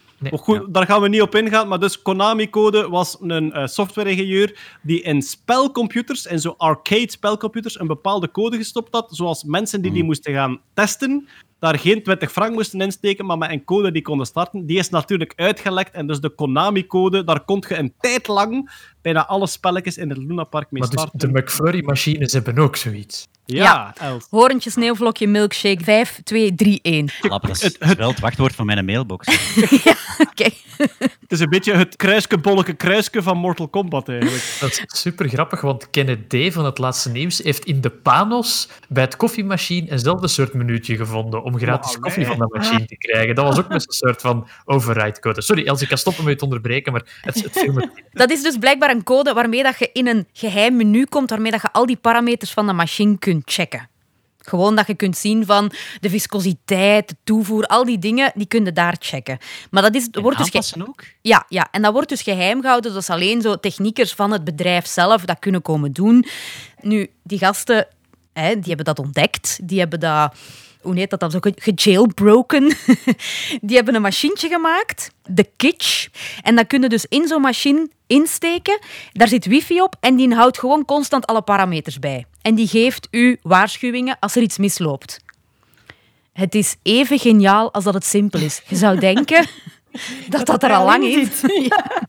Nee, daar gaan we niet op ingaan. Maar dus Konami-code was een eh, software-ingenieur die in spelcomputers, in zo arcade spelcomputers, een bepaalde code gestopt had, zoals mensen die die moesten gaan testen, daar geen 20 frank moesten insteken, maar met een code die konden starten. Die is natuurlijk uitgelekt. En dus de Konami-code, daar kon je een tijd lang bijna alle spelletjes in het Luna Park mee Maar dus de McFlurry-machines hebben ook zoiets. Ja, Ja. Els. Hoorntje, sneeuwvlokje, milkshake, 5231. Lap, dat is, dat is wel het wachtwoord van mijn mailbox. Oké. Het is een beetje het kruiske, bolleke kruiske van Mortal Kombat, eigenlijk. Dat is super grappig, want Kenneth D. van het laatste nieuws heeft in de Panos bij het koffiemachine eenzelfde soort minuutje gevonden om gratis koffie nee. van de machine te krijgen. Dat was ook met een soort van override code. Sorry, Els, ik kan stoppen met je te onderbreken, maar het, het viel me Dat is dus blijkbaar een code waarmee dat je in een geheim menu komt, waarmee dat je al die parameters van de machine kunt checken. Gewoon dat je kunt zien van de viscositeit, de toevoer, al die dingen, die kun je daar checken. Maar dat is, En wordt dus ook? ja, ja, en dat wordt dus geheim gehouden. Dus alleen zo techniekers van het bedrijf zelf dat kunnen komen doen. Nu, die gasten, hè, die hebben dat ontdekt. Die hebben dat, hoe heet dat dan, zo ge- gejailbroken. die hebben een machientje gemaakt, de Kitsch. En dat kun je dus in zo'n machine insteken. Daar zit wifi op en die houdt gewoon constant alle parameters bij. En die geeft u waarschuwingen als er iets misloopt. Het is even geniaal als dat het simpel is. Je zou denken dat dat, er al lang is. Ja.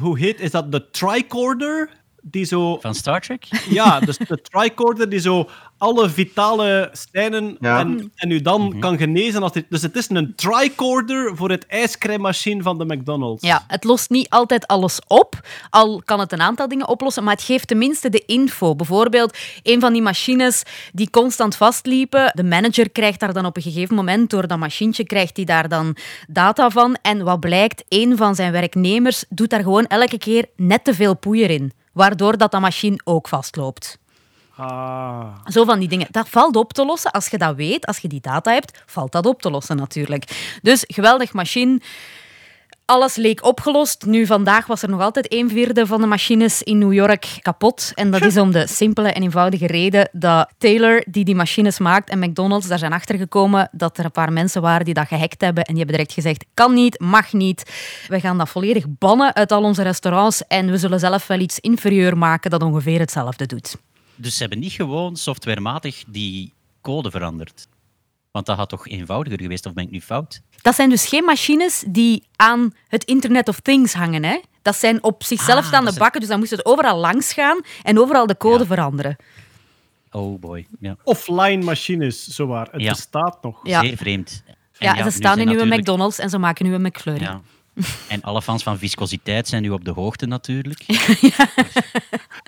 Hoe heet, is dat de tricorder? Die zo, Van Star Trek? ja, dus de tricorder die zo alle vitale stijnen Ja. en, en u dan kan genezen. Als dit, dus het is een tricorder voor het ijscrèmmachine van de McDonald's. Ja, het lost niet altijd alles op, al kan het een aantal dingen oplossen, maar het geeft tenminste de info. Bijvoorbeeld, een van die machines die constant vastliepen, de manager krijgt daar dan op een gegeven moment, door dat machientje krijgt hij daar dan data van. En wat blijkt, een van zijn werknemers doet daar gewoon elke keer net te veel poeier in, waardoor dat, dat machine ook vastloopt. Ah. Zo van die dingen. Dat valt op te lossen. Als je dat weet, als je die data hebt, valt dat op te lossen natuurlijk. Dus geweldig machine. alles leek opgelost. Nu, vandaag was er nog altijd een vierde van de machines in New York kapot. En dat is om de simpele en eenvoudige reden dat Taylor, die die machines maakt, en McDonald's daar zijn achtergekomen dat er een paar mensen waren die dat gehackt hebben. En die hebben direct gezegd, kan niet, mag niet. We gaan dat volledig bannen uit al onze restaurants. En we zullen zelf wel iets inferieur maken dat ongeveer hetzelfde doet. Dus ze hebben niet gewoon softwarematig die code veranderd. Want dat had toch eenvoudiger geweest, of ben ik nu fout? Dat zijn dus geen machines die aan het Internet of Things hangen. Hè? Dat zijn op zichzelf Ah, staande bakken, dus dan moest het overal langs gaan en overal de code veranderen. Oh boy, ja. Offline machines, zowaar. Het Ja. bestaat nog. Ja. Zeer vreemd. En Ja, ze staan in uw natuurlijk- McDonald's en ze maken nu een McFlurry. En alle fans van viscositeit zijn nu op de hoogte natuurlijk.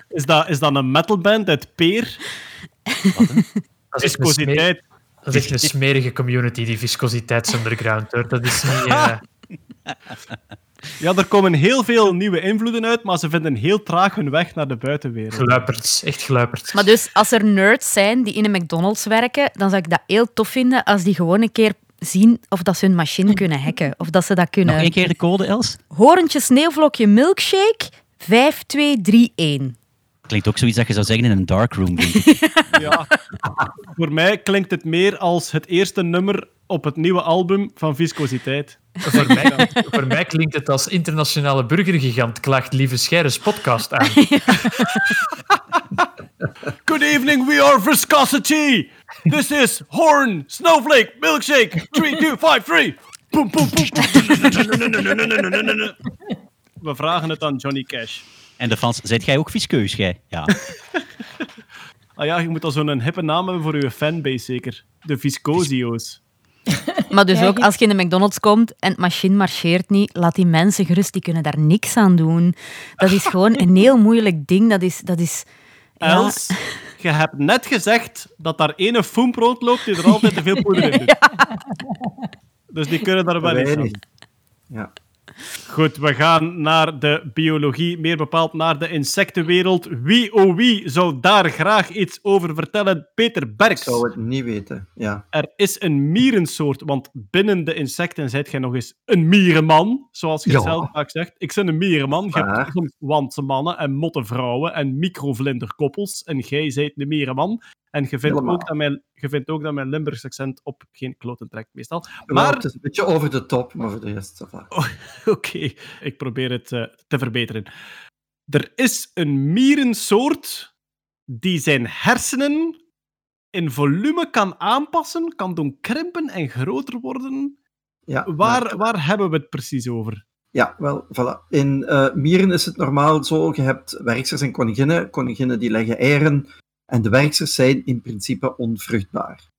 Is dat, is dat een metalband uit Peer? Dat is echt een smer- Viscositeit. dat is echt een smerige community, die viscositeitsunderground. Hoor. Dat is niet... eh, Ja, er komen heel veel nieuwe invloeden uit, maar ze vinden heel traag hun weg naar de buitenwereld. gluiperds. Echt gluiperds. Maar dus, als er nerds zijn die in een McDonald's werken, dan zou ik dat heel tof vinden als die gewoon een keer zien of dat ze hun machine kunnen hacken. Of dat ze dat Nog kunnen... één keer de code, Els? Horentje sneeuwvlokje milkshake 5231. Klinkt ook zoiets dat je zou zeggen in een darkroom. denk ik. Ja. Voor mij klinkt het meer als het eerste nummer op het nieuwe album van Viscositeit. Voor mij, voor mij klinkt het als internationale burgergigant klaagt Lieve Scheires podcast aan. Good evening, we are Viscosity. This is Horn, Snowflake, Milkshake, 3253. Boom, boom, boom, boom. We vragen het aan Johnny Cash. En de fans, zijt jij ook viskeus, jij? Ja. Ah ja, je moet al zo'n hippe naam hebben voor je fanbase, zeker. De Viscosio's. Maar dus ook als je in de McDonald's komt en het machine marcheert niet, laat die mensen gerust, die kunnen daar niks aan doen. Dat is gewoon een heel moeilijk ding. Dat is... Dat is ja. Els, je hebt net gezegd dat daar ene foem rondloopt die er altijd te veel poeder in doet. Dus die kunnen daar wel. Weinig. Ja. Goed, we gaan naar de biologie, meer bepaald naar de insectenwereld. Wie, oh wie, zou daar graag iets over vertellen? Peter Ik Berks. zou het niet weten. Ja. Er is een mierensoort, want binnen de insecten zijt jij nog eens een mierenman, zoals je Ja. zelf vaak zegt. Ik ben een mierenman. Je hebt soms wantmannen en mottenvrouwen en microvlinderkoppels. En jij zijt een mierenman. En je vindt, Helemaal. ook dat mijn, je vindt ook dat mijn Limburgs accent op geen kloten trekt, meestal. Maar het is een beetje over de top, maar voor de rest... va. Oké, ik probeer het eh, te verbeteren. Er is een mierensoort die zijn hersenen in volume kan aanpassen, kan doen krimpen en groter worden. Ja, maar- Waar, waar hebben we het precies over? Ja, wel, voilà. In eh, mieren is het normaal zo, je hebt werksters en koninginnen. Koninginnen die leggen eieren en de werksters zijn in principe onvruchtbaar.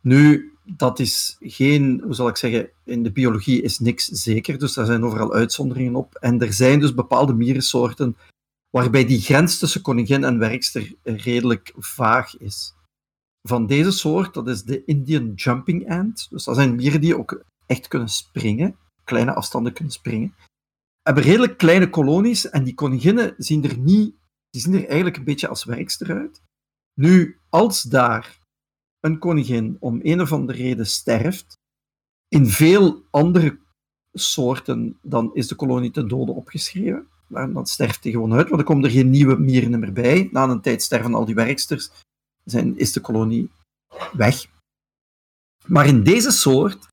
Nu, dat is geen, hoe zal ik zeggen, in de biologie is niks zeker, dus daar zijn overal uitzonderingen op. En er zijn dus bepaalde mierensoorten waarbij die grens tussen koningin en werkster redelijk vaag is. Van deze soort, dat is de Indian jumping ant. Dus dat zijn mieren die ook echt kunnen springen kleine afstanden kunnen springen. Hebben redelijk kleine kolonies en die koninginnen zien er niet, die zien er eigenlijk een beetje als werkster uit. Nu, als daar een koningin om een of andere reden sterft, in veel andere soorten, dan is de kolonie ten dode opgeschreven. Dan dan sterft die gewoon uit, want dan komen er geen nieuwe mieren meer bij. Na een tijd sterven al die werksters, zijn, is de kolonie weg. Maar in deze soort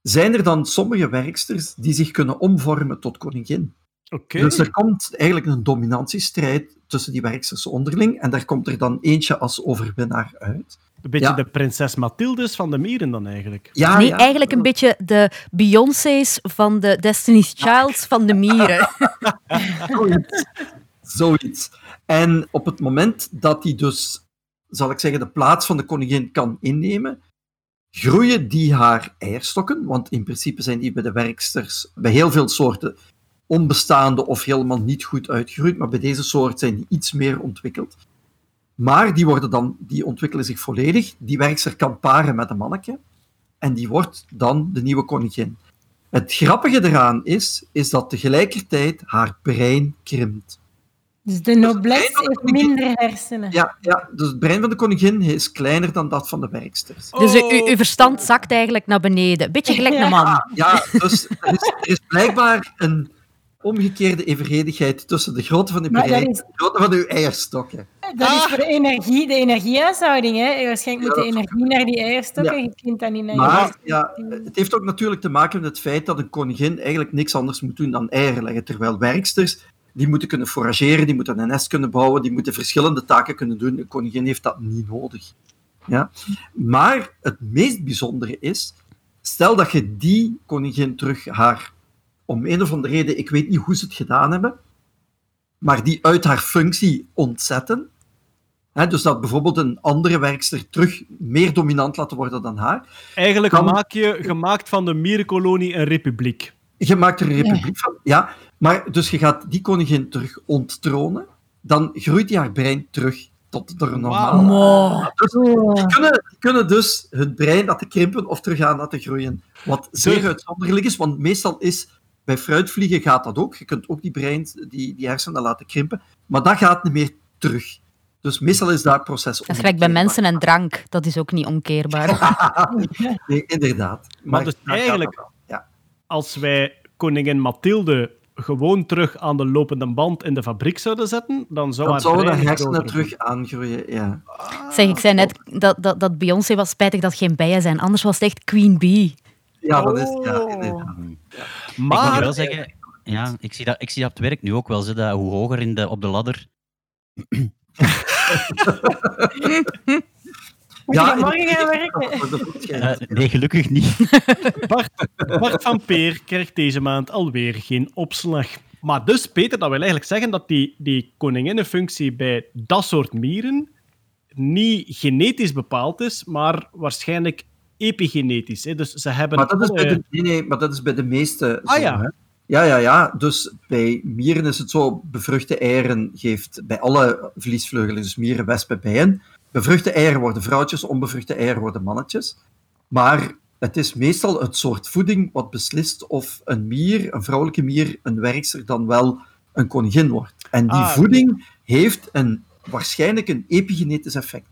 zijn er dan sommige werksters die zich kunnen omvormen tot koningin. Oké. Dus er komt eigenlijk een dominantiestrijd tussen die werksters onderling en daar komt er dan eentje als overwinnaar uit. Een beetje Ja. de prinses Mathildes van de mieren dan eigenlijk. Ja, nee, ja. eigenlijk een beetje de Beyoncé's van de Destiny's Childs van de mieren. Zoiets. Zoiets. En op het moment dat hij dus, zal ik zeggen, de plaats van de koningin kan innemen, groeien die haar eierstokken, want in principe zijn die bij de werksters, bij heel veel soorten, onbestaande of helemaal niet goed uitgegroeid, maar bij deze soort zijn die iets meer ontwikkeld. Maar die, worden dan, die ontwikkelen zich volledig. Die werkster kan paren met een manneke en die wordt dan de nieuwe koningin. Het grappige eraan is, is dat tegelijkertijd haar brein krimpt. Dus de noblesse heeft minder hersenen. Ja, ja, dus het brein van de koningin is kleiner dan dat van de werksters. Dus u- u- uw verstand zakt eigenlijk naar beneden. Beetje gelijk een man. Ja, dus er is, er is blijkbaar een omgekeerde evenredigheid tussen de grootte van uw is- en de grootte van uw eierstokken. Dat is voor de energie, de energiehuishouding. Hè. Waarschijnlijk moet Ja, de energie naar die eierstokken. Ja. Je kunt dat niet naar je Maar ja, het heeft ook natuurlijk te maken met het feit dat een koningin eigenlijk niks anders moet doen dan eieren leggen. Terwijl werksters, die moeten kunnen forageren, die moeten een nest kunnen bouwen, die moeten verschillende taken kunnen doen. Een koningin heeft dat niet nodig. Ja? Maar het meest bijzondere is, stel dat je die koningin terug haar, om een of andere reden, ik weet niet hoe ze het gedaan hebben, maar die uit haar functie ontzetten, Hè, dus dat bijvoorbeeld een andere werkster terug meer dominant laten worden dan haar. Eigenlijk maak je gemaakt van de mierenkolonie een republiek. Je maakt er een republiek van, ja. Maar dus je gaat die koningin terug onttronen, dan groeit die haar brein terug tot de normale. Wow. Dus die, kunnen, die kunnen dus hun brein laten krimpen of terug aan laten groeien. Wat zeer uitzonderlijk is, want meestal is bij fruitvliegen gaat dat ook. Je kunt ook die brein, die, die hersenen laten krimpen, maar dat gaat niet meer terug. Dus meestal is dat proces Dat is gelijk bij mensen en drank. Dat is ook niet omkeerbaar. Nee, inderdaad. Maar dus daar eigenlijk- Ja. Als wij koningin Mathilde gewoon terug aan de lopende band in de fabriek zouden zetten, dan zou Dan haar zouden de brein hersenen terug aangroeien, ja. Zeg, ik zei net dat, dat, dat Beyoncé was spijtig dat geen bijen zijn. Anders was het echt Queen Bee. Ja, dat is... Oh. Ja, inderdaad. ik moet Maar wel zeggen, ja, ik zie, dat, ik zie dat op het werk nu ook wel. Zo, dat hoe hoger in de, op de ladder. Moet je Ja, morgen gaan werken? Eh, nee, gelukkig niet. Bart, Bart van Peer krijgt deze maand alweer geen opslag. Maar dus, Peter, dat wil eigenlijk zeggen dat die, die koninginnenfunctie bij dat soort mieren niet genetisch bepaald is, maar waarschijnlijk epigenetisch. Hè? Dus ze hebben... Maar dat, is bij de, nee, nee, maar dat is bij de meeste Ah, zo, ja. hè. Ja, ja, ja. Dus bij mieren is het zo, bevruchte eieren geeft bij alle vliesvleugelen, dus mieren, wespen, bijen, bevruchte eieren worden vrouwtjes, onbevruchte eieren worden mannetjes. Maar het is meestal het soort voeding wat beslist of een mier, een vrouwelijke mier, een werkster dan wel een koningin wordt. En die Ah, voeding heeft een, waarschijnlijk een epigenetisch effect.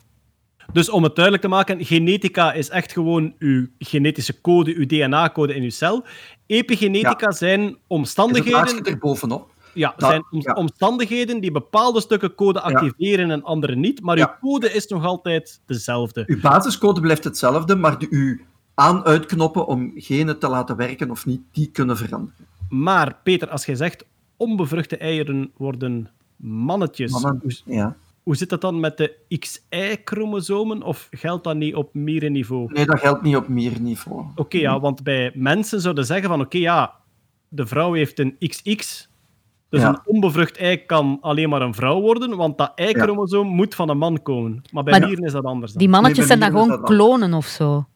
Dus om het duidelijk te maken, genetica is echt gewoon uw genetische code, uw DNA-code in uw cel. Epigenetica zijn het omstandigheden... laatste erbovenop. Ja, Dat- zijn om- ja. omstandigheden die bepaalde stukken code activeren en andere niet, maar uw code is nog altijd dezelfde. Uw basiscode blijft hetzelfde, maar de, uw aan-uitknoppen om genen te laten werken of niet, die kunnen veranderen. Maar Peter, als jij zegt onbevruchte eieren worden mannetjes, Mannen, ja. Hoe zit dat dan met de XY-chromosomen of geldt dat niet op mierenniveau? Nee, dat geldt niet op mierniveau. Oké, ja, want bij mensen zouden zeggen van oké, ja, de vrouw heeft een XX, dus Ja. een onbevrucht ei kan alleen maar een vrouw worden, want dat Y-chromosoom moet van een man komen. Maar bij Maar mieren is dat anders. Dan. Die mannetjes Nee, zijn dan gewoon klonen of zo.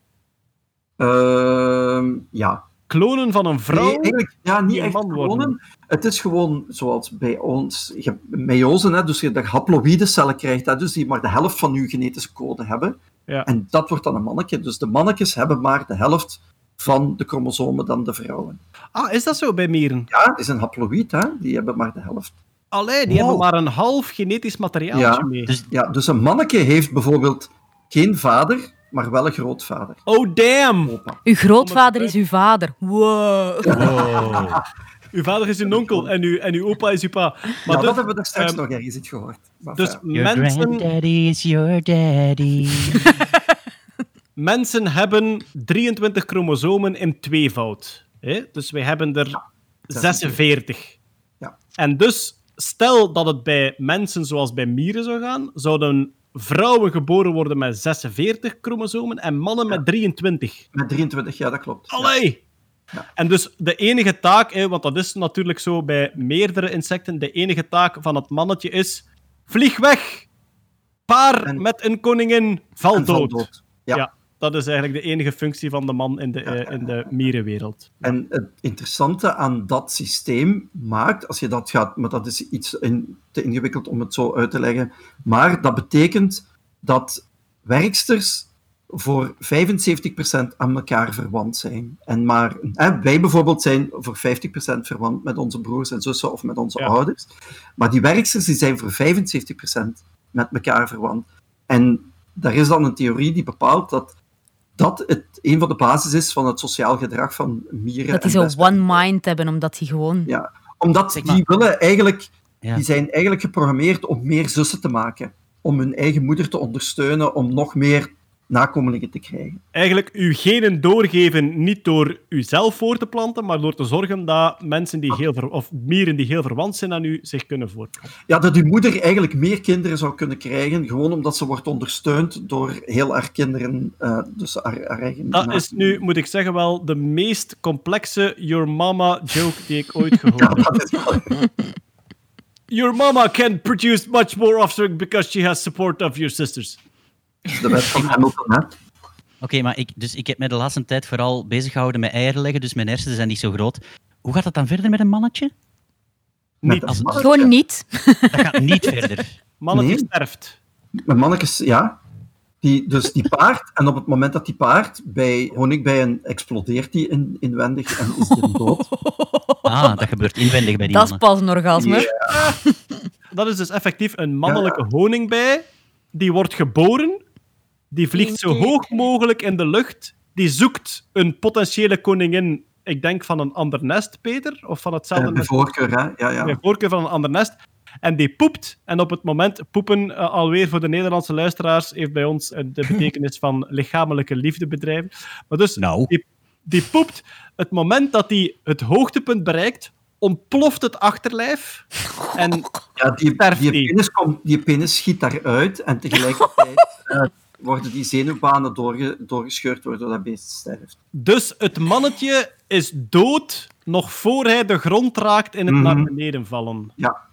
Ehm, ja. Klonen van een vrouw? Nee, eigenlijk, ja, niet echt worden. klonen. Het is gewoon zoals bij ons, je hebt meiose, hè, dus je de haploïde cellen krijgt, hè, dus die maar de helft van uw genetische code hebben. Ja. En dat wordt dan een mannetje. Dus de mannetjes hebben maar de helft van de chromosomen dan de vrouwen. Ah, is dat zo bij mieren? Ja, het is een haploïd, hè? die hebben maar de helft. Allee, die Wow. hebben maar een half genetisch materiaaltje Ja, mee. Dus Ja, dus een manneke heeft bijvoorbeeld geen vader, maar wel een grootvader. Oh, damn! Opa. Uw grootvader is uw vader. Wow. wow. Uw vader is uw onkel en uw, en uw opa is uw pa. Maar dus, dat hebben we er straks ehm, nog ergens iets gehoord. Maar dus. Your mensen, granddaddy is your daddy. mensen hebben 23 chromosomen in tweevoud. Hè? Dus wij hebben er 46. Ja. En dus, stel dat het bij mensen zoals bij mieren zou gaan, zouden vrouwen geboren worden met 46 chromosomen en mannen met 23. Met 23 jaar, dat klopt. Ja. Allee! En dus de enige taak, hè, want dat is natuurlijk zo bij meerdere insecten, de enige taak van het mannetje is: vlieg weg! Paar En- met een koningin, val dood. dood. Ja. Ja. Dat is eigenlijk de enige functie van de man in de, eh, in de mierenwereld. En het interessante aan dat systeem maakt, als je dat gaat, maar dat is iets in- te ingewikkeld om het zo uit te leggen, maar dat betekent dat werksters voor 75% aan elkaar verwant zijn. En maar, hè, wij bijvoorbeeld zijn voor 50% verwant met onze broers en zussen of met onze Ja. ouders. Maar die werksters die zijn voor 75% met elkaar verwant. En daar is dan een theorie die bepaalt dat dat het, een van de basis is van het sociaal gedrag van mieren. Dat die zo one mind hebben, omdat die gewoon... Ja, omdat Zeg maar- die willen eigenlijk, Ja. die zijn eigenlijk geprogrammeerd om meer zussen te maken. Om hun eigen moeder te ondersteunen, om nog meer nakomelingen te krijgen. Eigenlijk uw genen doorgeven niet door uzelf voor te planten, maar door te zorgen dat mensen die heel ver- of mieren die heel verwant zijn aan u zich kunnen voortplanten. Ja, dat uw moeder eigenlijk meer kinderen zou kunnen krijgen, gewoon omdat ze wordt ondersteund door heel haar kinderen, eh, dus haar, haar eigen... Dat is nu, moet ik zeggen, wel de meest complexe Your Mama joke die ik ooit gehoord Ja, heb. dat is wel... Your mama can produce much more offspring because she has support of your sisters. De wet van Hamilton, hè. Oké, maar ik, dus ik heb mij de laatste tijd vooral bezig gehouden met eieren leggen, dus mijn hersenen zijn niet zo groot. Hoe gaat dat dan verder met een mannetje? Met Niet een als- mannetje. Gewoon niet. Dat gaat niet verder. Mannetje Nee. sterft. Met mannetjes, ja. Die, dus die paard, en op het moment dat die paard bij honingbijen explodeert die in, inwendig en is die dood. Ah, dat gebeurt inwendig bij die Dat is pas een orgasme. Dat is dus effectief een mannelijke honingbij. Die wordt geboren. Die vliegt zo hoog mogelijk in de lucht. Die zoekt een potentiële koningin. Ik denk van een ander nest, Peter. Of van hetzelfde Eh, bij nest. voorkeur, hè. Ja, ja. Bij voorkeur van een ander nest. En die poept. En op het moment poepen, eh, alweer voor de Nederlandse luisteraars, heeft bij ons eh, de betekenis van lichamelijke liefde bedrijven. Maar dus, Nou. die, die poept. Het moment dat hij het hoogtepunt bereikt, ontploft het achterlijf. En Ja, die, die, penis komt, die penis schiet daaruit en tegelijkertijd eh, worden die zenuwbanen doorge, doorgescheurd waardoor dat beest sterft. Dus het mannetje is dood nog voor hij de grond raakt in het Mhm. naar beneden vallen. Ja,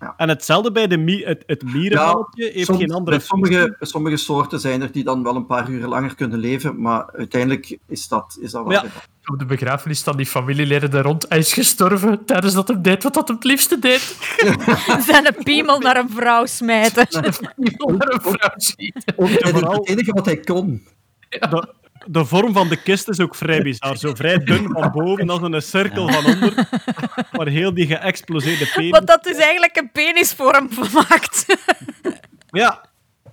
ja, ja. En hetzelfde bij de mi het, het mierenmannetje heeft soms- geen andere bij sommige, bij sommige soorten zijn er die dan wel een paar uur langer kunnen leven, maar uiteindelijk is dat, is dat wel Ja. Op de begrafenis staan die familieleden daar rond. Hij is gestorven tijdens dat hij deed wat hij het liefste deed. Zijn een piemel naar een vrouw smijten. Iemand naar een vrouw vooral- het enige wat hij kon. De, de vorm van de kist is ook vrij bizar. Zo vrij dun van boven als een cirkel van onder. Maar heel die geëxploseerde penis. Wat dat is eigenlijk een penisvorm maakt. Ja,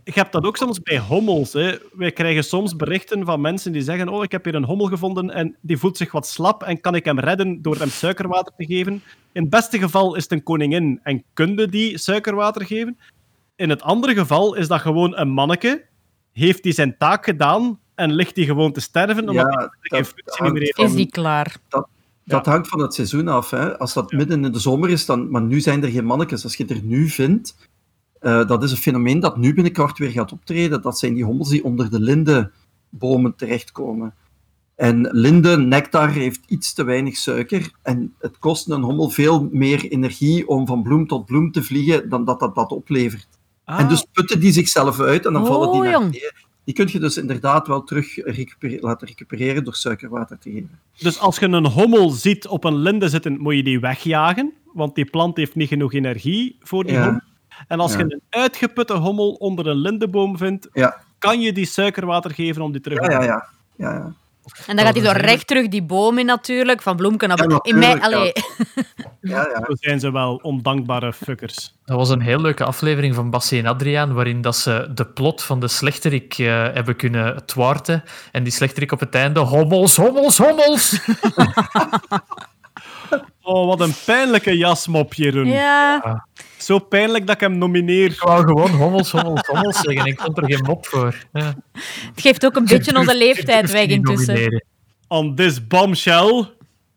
je hebt dat ook soms bij hommels. Hè. Wij krijgen soms berichten van mensen die zeggen: Oh, ik heb hier een hommel gevonden en die voelt zich wat slap en kan ik hem redden door hem suikerwater te geven? In het beste geval is het een koningin en kunde die suikerwater geven. In het andere geval is dat gewoon een manneke, heeft die zijn taak gedaan en ligt die gewoon te sterven omdat Ja, geen functie meer heeft. Is die klaar? Dat hangt van het seizoen af. Hè. Als dat midden in de zomer is, dan, maar nu zijn er geen mannetjes. Als je er nu vindt, eh, dat is een fenomeen dat nu binnenkort weer gaat optreden. Dat zijn die hommels die onder de lindenbomen terechtkomen. En linde, nectar, heeft iets te weinig suiker. En het kost een hommel veel meer energie om van bloem tot bloem te vliegen dan dat dat, dat oplevert. Ah, En dus putten die zichzelf uit en dan Oh, vallen die naar jong. beneden. Die kun je dus inderdaad wel terug laten recupereren door suikerwater te geven. Dus als je een hommel ziet op een linde zitten, moet je die wegjagen, want die plant heeft niet genoeg energie voor die Ja. hommel. En als Ja. je een uitgeputte hommel onder een lindeboom vindt, Ja, kan je die suikerwater geven om die terug ja, te ja. ja. ja, ja. En dan gaat hij zo recht terug die boom in natuurlijk, van bloemken naar Ja, boom. In mij, allee. ja, ja. Zo zijn ze wel ondankbare fuckers. Dat was een heel leuke aflevering van Bassie en Adriaan, waarin dat ze de plot van de slechterik eh, hebben kunnen twaarten. En die slechterik op het einde, hommels, hommels, hommels! Oh, wat een pijnlijke jasmop, Jeroen. Ja, Zo pijnlijk dat ik hem nomineer. Ik wou gewoon hommels, hommels, hommels zeggen. Ik vond er geen mop voor. Ja. Het geeft ook een beetje onze leeftijd weg intussen. On this bombshell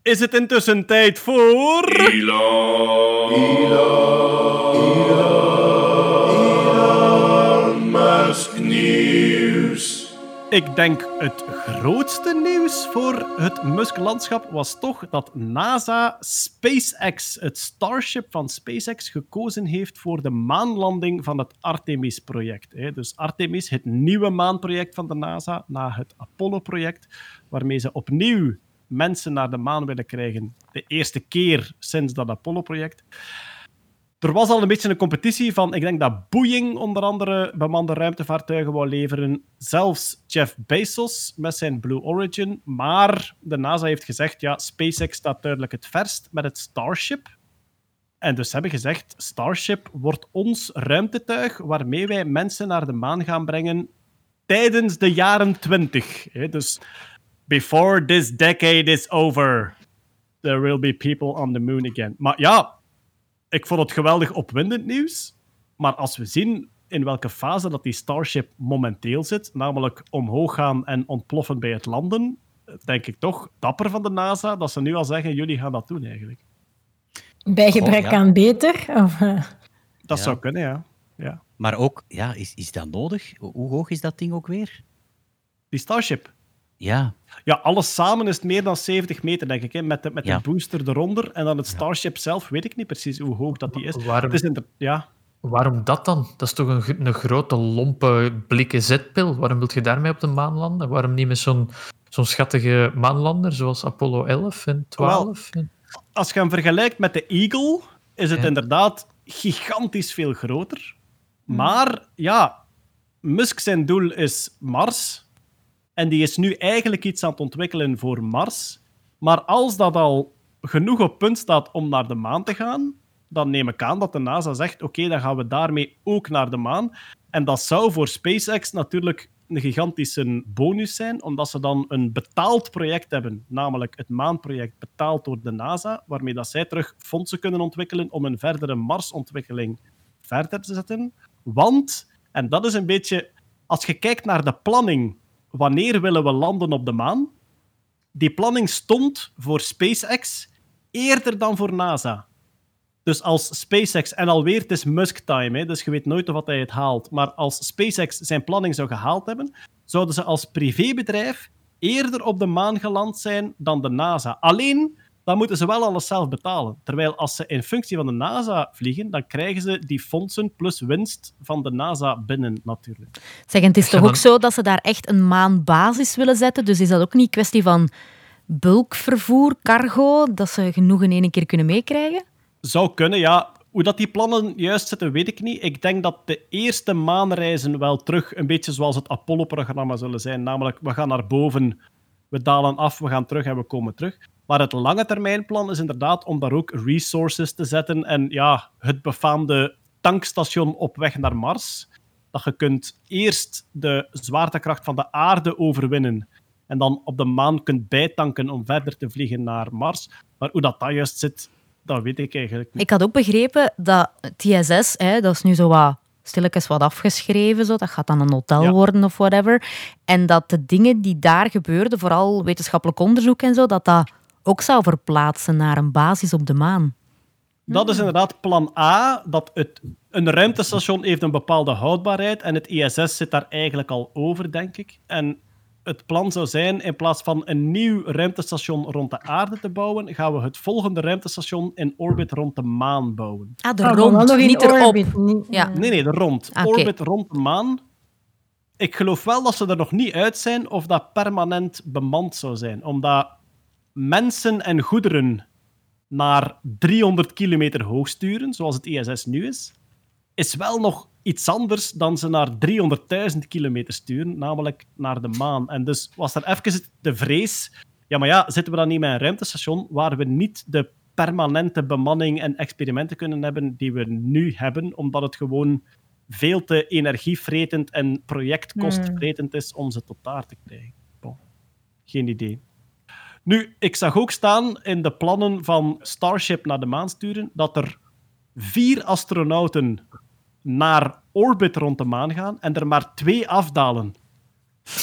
is het intussen tijd voor... Ik denk het grootste nieuws voor het Musk-landschap was toch dat NASA SpaceX, het Starship van SpaceX, gekozen heeft voor de maanlanding van het Artemis-project. Dus Artemis, het nieuwe maanproject van de NASA, na het Apollo-project, waarmee ze opnieuw mensen naar de maan willen krijgen. De eerste keer sinds dat Apollo-project. Er was al een beetje een competitie van, ik denk dat Boeing onder andere bemande ruimtevaartuigen wou leveren. Zelfs Jeff Bezos met zijn Blue Origin. Maar de NASA heeft gezegd, ja, SpaceX staat duidelijk het verst met het Starship. En dus hebben gezegd, Starship wordt ons ruimtetuig waarmee wij mensen naar de maan gaan brengen tijdens de jaren 20. Dus before this decade is over, there will be people on the moon again. Maar ja, ik vond het geweldig opwindend nieuws. Maar als we zien in welke fase dat die Starship momenteel zit, namelijk omhoog gaan en ontploffen bij het landen, denk ik toch dapper van de NASA dat ze nu al zeggen: jullie gaan dat doen eigenlijk. Bij gebrek Oh, ja. aan beter? Of, eh, Dat Ja. zou kunnen, ja. ja. Maar ook, ja, is, is dat nodig? Hoe hoe hoog is dat ding ook weer? Die Starship. Ja, Ja, alles samen is het meer dan 70 meter, denk ik. Hè? Met, de, met Ja. de booster eronder. En dan het Starship zelf, weet ik niet precies hoe hoog dat die is. Waarom, Het is ja, waarom dat dan? Dat is toch een, een grote, lompe, blikken zetpil? Waarom wil je daarmee op de maan landen? Waarom niet met zo'n zo'n schattige maanlander zoals Apollo 11 en 12? En- als je hem vergelijkt met de Eagle, is het Ja. inderdaad gigantisch veel groter. Maar ja, Musk zijn doel is Mars. En die is nu eigenlijk iets aan het ontwikkelen voor Mars. Maar als dat al genoeg op punt staat om naar de maan te gaan, dan neem ik aan dat de NASA zegt: oké, dan gaan we daarmee ook naar de maan. En dat zou voor SpaceX natuurlijk een gigantische bonus zijn, omdat ze dan een betaald project hebben, namelijk het maanproject betaald door de NASA, waarmee dat zij terug fondsen kunnen ontwikkelen om een verdere Marsontwikkeling verder te zetten. Want, en dat is een beetje, als je kijkt naar de planning, wanneer willen we landen op de maan? Die planning stond voor SpaceX eerder dan voor NASA. Dus als SpaceX, en alweer, het is Musk-time, hè, dus je weet nooit of wat hij het haalt. Maar als SpaceX zijn planning zou gehaald hebben, zouden ze als privébedrijf eerder op de maan geland zijn dan de NASA. Alleen, dan moeten ze wel alles zelf betalen. Terwijl als ze in functie van de NASA vliegen, dan krijgen ze die fondsen plus winst van de NASA binnen, natuurlijk. Zeg, en het is toch ook zo dat ze daar echt een maanbasis willen zetten? Dus is dat ook niet een kwestie van bulkvervoer, cargo, dat ze genoeg in één keer kunnen meekrijgen? Zou kunnen, ja. Hoe dat die plannen juist zitten, weet ik niet. Ik denk dat de eerste maanreizen wel terug een beetje zoals het Apollo-programma zullen zijn. Namelijk, we gaan naar boven, we dalen af, we gaan terug en we komen terug. Maar het lange termijnplan is inderdaad om daar ook resources te zetten. En ja, het befaamde tankstation op weg naar Mars. Dat je kunt eerst de zwaartekracht van de aarde overwinnen en dan op de maan kunt bijtanken om verder te vliegen naar Mars. Maar hoe dat, dat juist zit, dat weet ik eigenlijk niet. Ik had ook begrepen dat het ISS, hè, dat is nu zo wat stilletjes wat afgeschreven, zo. dat gaat dan een hotel Ja. worden of whatever. En dat de dingen die daar gebeurden, vooral wetenschappelijk onderzoek en zo, dat dat ook zou verplaatsen naar een basis op de maan. Dat is inderdaad plan A, dat het, een ruimtestation heeft een bepaalde houdbaarheid en het ISS zit daar eigenlijk al over, denk ik. En het plan zou zijn, in plaats van een nieuw ruimtestation rond de aarde te bouwen, gaan we het volgende ruimtestation in orbit rond de maan bouwen. Ah, de wel rond, niet erop. Ja. Nee, nee, de rond. Ah. Orbit rond de maan. Ik geloof wel dat ze er nog niet uit zijn of dat permanent bemand zou zijn. Omdat mensen en goederen naar 300 kilometer hoog sturen, zoals het ISS nu is, is wel nog iets anders dan ze naar 300.000 kilometer sturen, namelijk naar de maan. En dus was er even de vrees, ja, maar ja, zitten we dan niet met een ruimtestation waar we niet de permanente bemanning en experimenten kunnen hebben die we nu hebben, omdat het gewoon veel te energievretend en projectkostvretend is om ze tot daar te krijgen. Bon. Geen idee. Nu, ik zag ook staan in de plannen van Starship naar de maan sturen dat er vier astronauten naar orbit rond de maan gaan en er maar twee afdalen.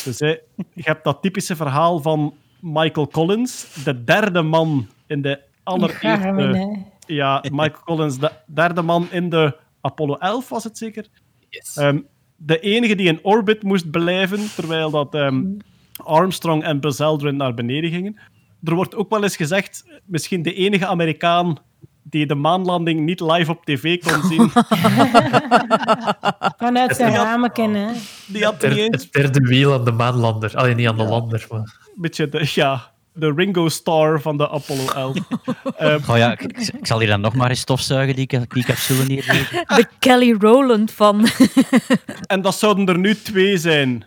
Dus hè, je hebt dat typische verhaal van Michael Collins, de derde man in de allereerste... Ja, Michael Collins, de derde man in de Apollo 11 was het zeker. Ehm, de enige die in orbit moest blijven, terwijl dat ehm, Armstrong en Buzz Aldrin naar beneden gingen. Er wordt ook wel eens gezegd, misschien de enige Amerikaan die de maanlanding niet live op tv kon zien. Vanuit zijn ramen kennen. hè. Die had Ter- niet eens het derde wiel aan de maanlander. Alleen niet aan de lander. Maar. een beetje de, ja, de Ringo Starr van de Apollo 11. Ehm, Oh ja, ik, ik zal hier dan nog maar eens stofzuigen, die, ca- die capsule neerleggen. De Kelly Rowland van... en dat zouden er nu twee zijn.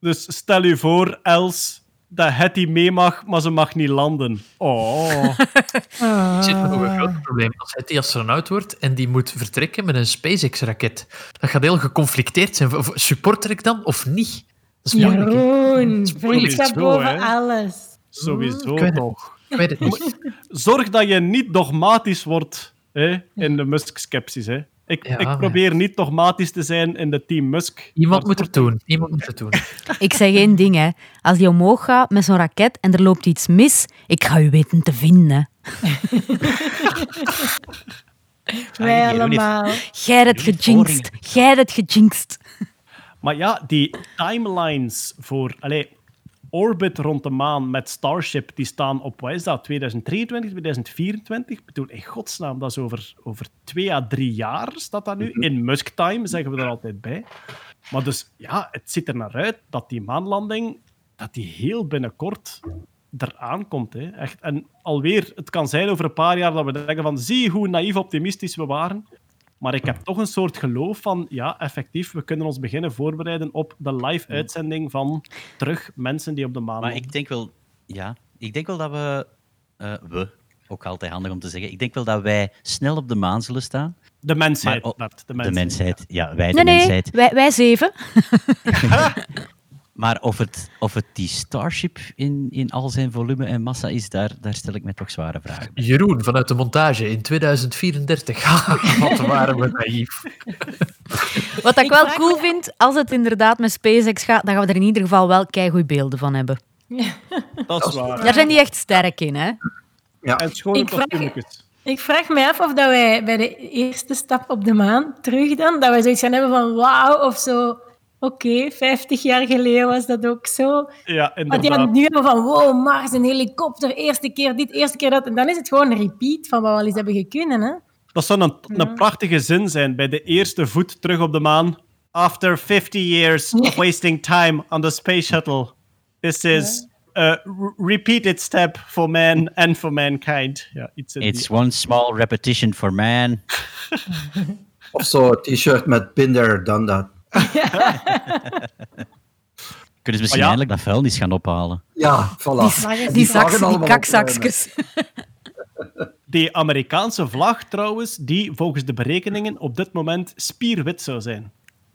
Dus stel u voor, Els, dat Hetty mee mag, maar ze mag niet landen. Oh. Ik zit nog een groot probleem. Als hij die astronaut wordt en die moet vertrekken met een SpaceX-raket, dat gaat heel geconflicteerd zijn. Supporter ik dan of niet? Dat is moeilijk. Jeroen, vriendschap Sowieso, boven hè. alles. Sowieso Ik weet het toch. Ik weet het niet. Zorg dat je niet dogmatisch wordt hè, in de Musk-skepsis. Ik, Ja, ik probeer niet dogmatisch te zijn in de team Musk. Iemand moet het doen. Iemand moet het doen. Ik zeg één ding, hè. Als die omhoog gaat met zo'n raket en er loopt iets mis, ik ga u weten te vinden. Wij allemaal. Jij het Jullie gejinxed. Jij het gejinxed. Maar ja, die timelines voor allee, orbit rond de maan met Starship, die staan op, wat is dat, 2023, 2024? Ik bedoel, in godsnaam, dat is over, over twee à drie jaar staat dat nu. In Musk time, zeggen we er altijd bij. Maar dus, ja, het ziet er naar uit dat die maanlanding, dat die heel binnenkort eraan komt. Hè. Echt. En alweer, het kan zijn over een paar jaar dat we denken van, zie hoe naïef optimistisch we waren. Maar ik heb toch een soort geloof van, ja, effectief, we kunnen ons beginnen voorbereiden op de live-uitzending van terug mensen die op de maan Maar ik denk wel, ja, ik denk wel dat we, eh, we, ook altijd handig om te zeggen, ik denk wel dat wij snel op de maan zullen staan. De mensheid, Maar, oh, Bart, de De mensheid. mensheid, ja, wij de Nee, nee, mensheid. wij, wij zeven. Maar of het, of het die Starship in, in al zijn volume en massa is, daar, daar stel ik me toch zware vragen bij. Jeroen vanuit de montage in 2034. Wat waren we naïef. Wat ik Ik wel cool me- vind, als het inderdaad met SpaceX gaat, dan gaan we er in ieder geval wel keigoed beelden van hebben. Dat is waar. Daar zijn die echt sterk in, hè? En schone Ik vraag- kostuumetjes. Ik vraag me af of dat wij bij de eerste stap op de maan terug dan, dat wij zoiets gaan hebben van wauw of zo. Oké, 50 jaar geleden was dat ook zo. Ja, Want die inderdaad. nu hebben van wow, Mars, een helikopter, eerste keer dit, eerste keer dat. En dan is het gewoon een repeat van wat we al eens hebben gekunnen. Hè? Dat zou een, een prachtige zin zijn bij de eerste voet terug op de maan. After 50 years of wasting time on the space shuttle, this is a re- repeated step for man and for mankind. Ja, iets It's one small repetition for man. Of zo, een t-shirt met Been there, done Kunnen ze misschien Oh ja. eindelijk dat vuilnis gaan ophalen? Ja, voilà. Die, die zaks, die kakzakjes. Die Amerikaanse vlag trouwens, die volgens de berekeningen op dit moment spierwit zou zijn.